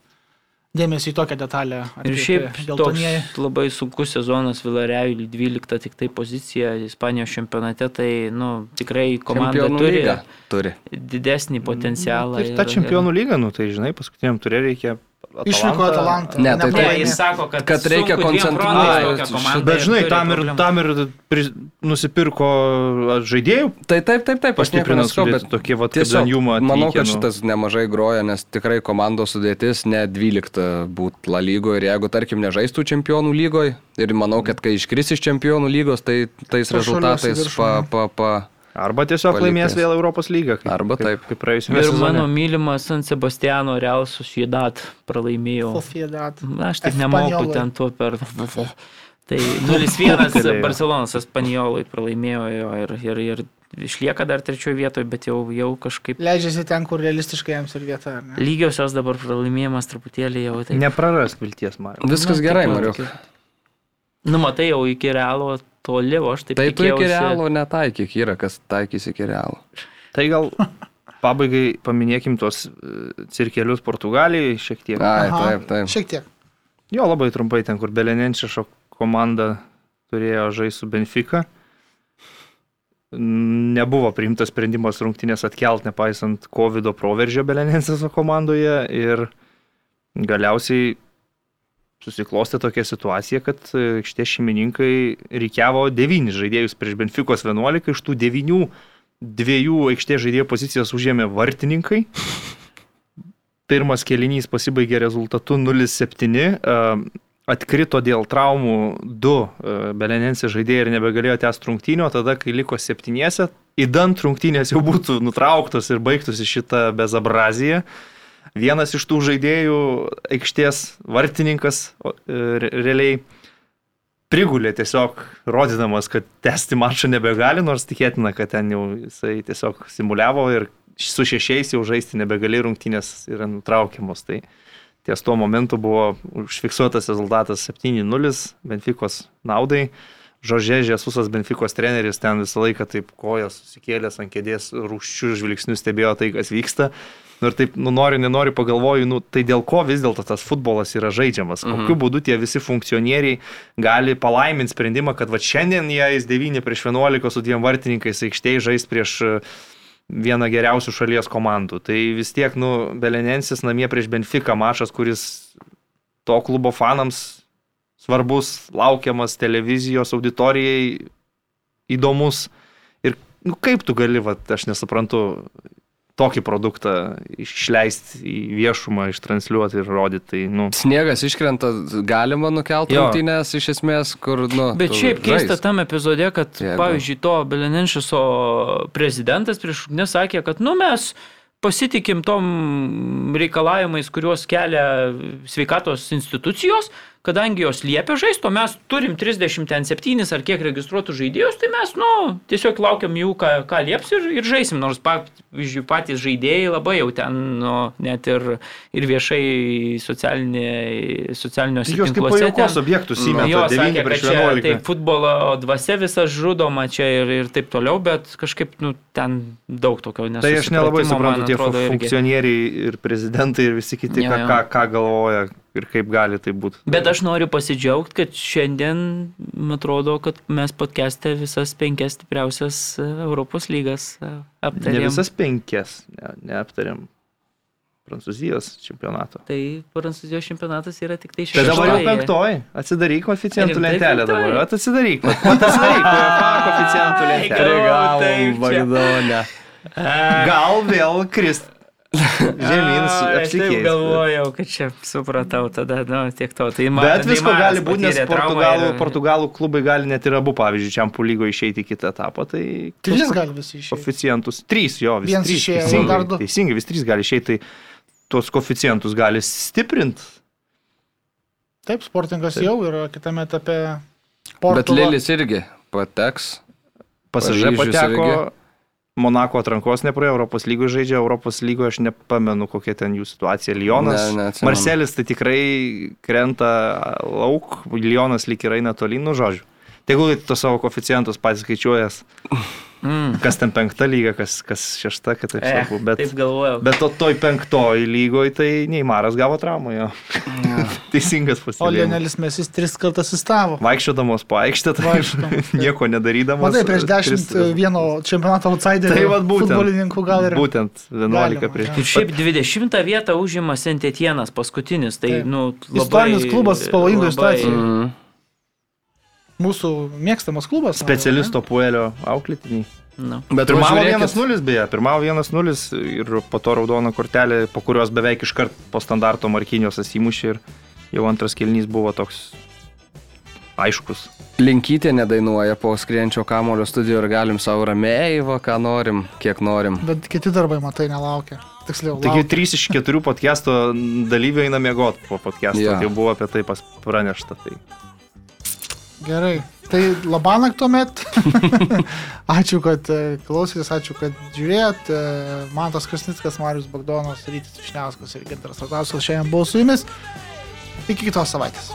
dėmesį į tokią detalę. Ir šiaip geltonieji. labai sunkus sezonas Vilareviui 12 tik tai pozicija Ispanijos čempionate, tai nu, tikrai komanda turi, turi didesnį potencialą. Ir ta čempionų lyga, nu, tai žinai, paskutiniam turė reikia Išvyko Atalantą. Ne, tai tai jis sako, kad, kad reikia koncentruotis. Bet žinai, tam ir, tam ir pri, nusipirko žaidėjų. Tai taip, taip, taip, pastiprinant sudėtį, bet tokie va tiesiog jumą. Manau, kad šitas nemažai groja, nes tikrai komandos sudėtis ne 12 būt La lygoje ir jeigu, tarkim, nežaistų čempionų lygoje ir manau, kad kai iškris iš čempionų lygos, tai tais rezultatais pa, pa, pa, Arba tiesiog Palikės. laimės vėl Europos lygą. Kaip, Arba taip. Kaip, kaip praėjusiu metu. Ir mano mylimas San Sebastiano Real Sociedad pralaimėjo. Sociedad. Na, aš tik nemoku ten to per... [laughs] Tai 0-1 Barcelonas Espanijolui pralaimėjo ir, ir, ir išlieka dar trečioje vietoje, bet jau, jau kažkaip... Leidžiasi ten, kur realistiškai jiems ir vieta. Lygiosios dabar pralaimėjimas truputėlį jau. Tai... Nepraras vilties, Mariu. Viskas Na, gerai, Mariu. Nu, matai, jau iki realo toli, o aš taip tai tikėjausi. Tai tu iki realo netaikyk, yra kas taikys iki realo. Tai gal pabaigai paminėkim tos e, cirkelius Portugalijai šiek tiek. Ai, taip, taip. Šiek tiek. Jo, labai trumpai ten, kur Belenenčišo komanda turėjo žaisti su Benfica. Nebuvo priimtas sprendimas rungtynės atkelt, nepaisant COVID proveržio Belenensiso komandoje ir galiausiai susiklostė tokia situacija, kad e, šitie šeimininkai reikiavo devynis žaidėjus prieš Benfikos 11, iš tų devynių dviejų aikštės žaidėjų pozicijas užėmė vartininkai. Pirmas kelinys pasibaigė rezultatu 0-7, e, atkrito dėl traumų du e, belenensės žaidėjai ir nebegalėjo tęsti rungtynio, tada kai liko septyniese, įdant rungtynės jau būtų nutrauktos ir baigtųsi šitą bezabraziją vienas iš tų žaidėjų, aikštės vartininkas, e, realiai prigulė tiesiog, rodydamas, kad tęsti mačą nebegali, nors tikėtina, kad ten jau jisai tiesiog simuliavo ir su šešiais jau žaisti nebegali, rungtynės yra nutraukiamos. Tai ties tuo momentu buvo užfiksuotas rezultatas 7-0 Benfikos naudai. Žožė Žesusas Benfikos treneris ten visą laiką taip kojas susikėlęs ant kėdės, rūščių žvilgsnių stebėjo tai, kas vyksta. Nu, ir taip, nu, nori, nenori, pagalvoju, nu, tai dėl ko vis dėlto tas futbolas yra žaidžiamas. Mhm. Kokiu būdu tie visi funkcionieriai gali palaiminti sprendimą, kad va šiandien jie eis 9 prieš 11 su dviem vartininkais aikštėje žais prieš e, vieną geriausių šalies komandų. Tai vis tiek, nu, Belenensis namie prieš Benfica mačas, kuris to klubo fanams svarbus, laukiamas televizijos auditorijai, įdomus. Ir nu, kaip tu gali, va, aš nesuprantu, tokį produktą išleisti į viešumą, ištransliuoti ir rodyti. Tai, nu. Sniegas iškrenta, galima nukelti rungtynės iš esmės, kur, nu. Bet šiaip keista tam epizode, kad, Jeigu. pavyzdžiui, to Belenenšiso prezidentas prieš nesakė, kad, nu, mes pasitikim tom reikalavimais, kuriuos kelia sveikatos institucijos, kadangi jos liepia žaisti, o mes turim 37 ar kiek registruotų žaidėjus, tai mes, nu, tiesiog laukiam jų, ką, ką lieps ir, ir žaisim, nors pavyzdžiui, patys žaidėjai labai jau ten, nu, net ir, ir viešai socialiniuose tinkluose. Jūs kaip pajaukos objektus įmėte, jo, sakė, kad čia tai futbolo dvasia visa žudoma čia ir, ir taip toliau, bet kažkaip, nu, ten daug tokio nesu. Tai aš nelabai suprantu, tie atrodo, funkcionieriai irgi. ir prezidentai ir visi kiti, jo, jo. Ką, ką galvoja, ir kaip gali tai būti. Bet aš noriu pasidžiaugti, kad šiandien, man atrodo, kad mes podcast'e visas penkias stipriausias e, Europos lygas e, aptarėm. Ne visas penkias, ne, neaptarėm. Prancūzijos čempionato. Tai Prancūzijos čempionatas yra tik tai šeštas. Tai dabar jau penktoji. Atsidaryk koficijantų lentelę dabar. Atsidaryk. Atsidaryk koficijantų lentelę. Gal. Gal vėl krist Žemyn, aš taip galvojau, kad čia supratau tada, nu, tiek to. Tai man, Bet visko gali būti, nes Portugalų, ir... Portugalų klubai gali net ir abu, pavyzdžiui, Čiampų lygo išeiti į kitą etapą. Tai trys gali visi išeiti. Koficijantus, trys jo, visi Vienas trys. Išėjo, teisingai, dar du. Teisingai, vis trys gali išeiti, tai tuos koficijantus gali stiprinti. Taip, sportingas jau yra kitame etape. Portugal. Bet Lilis irgi pateks. Pasažė pateko. Irgi Monako atrankos nepraėjo, Europos lygoje žaidžia, Europos lygoje aš nepamenu, kokia ten jų situacija. Lyonas, Ne, neatsimenu. Marcelis tai tikrai krenta lauk, Lyonas lyg ir eina tolyn, nu žodžiu. Tegul to savo koficijantus pats skaičiuojas, Mm. kas ten penkta lyga, kas, kas šešta, kad taip Eh, sakau. Bet, taip galvojau. bet to toj penktoj lygoje tai Neimaras gavo traumą jo. [laughs] Teisingas O pastebėjimas. Lionelis Mesis tris kartus įstavo. Vaikščiodamos po aikštę, tai [laughs] nieko nedarydamas. Matai, prieš tris- dešimt vieno čempionato outsiderio Tai vat būtent. futbolininkų gal ir. Būtent 11 Galima, prieš. Ir šiaip 20 vietą užima Sentetienas paskutinis, tai, Taip. nu, labai... Istorinis klubas pavojingoj labai- situacijoj. Mm. Mūsų mėgstamas klubas. Specialisto puelio auklėtiniai. Nu. Bet Pirmavo žiūrėkit, 1-0 beje, pirmavo 1-0 ir po to raudona kortelė, po kurios beveik iškart po standarto Markinijos įmušė ir jau antras kelnys buvo toks aiškus. Linkytė nedainuoja po skrienčio kamulio studijų ir galim savo ramiai, va, ką norim, kiek norim. Bet kiti darbai, matai, nelaukia. Tiksliau, Taigi laukia. 3 iš 4 podcast'o dalyvių eina miegoti po podcast'o, Jo. tai buvo apie tai pas pranešta. Tai. Gerai. Tai labanak tuomet. [laughs] ačiū, kad e, klausėtės, ačiū, kad žiūrėjot. E, Mantas Krasnickas, Marius Bagdonas, Rytis Višniauskas ir Gintaras Ratauskas šiandien buvo su jumis. Iki kitos savaitės.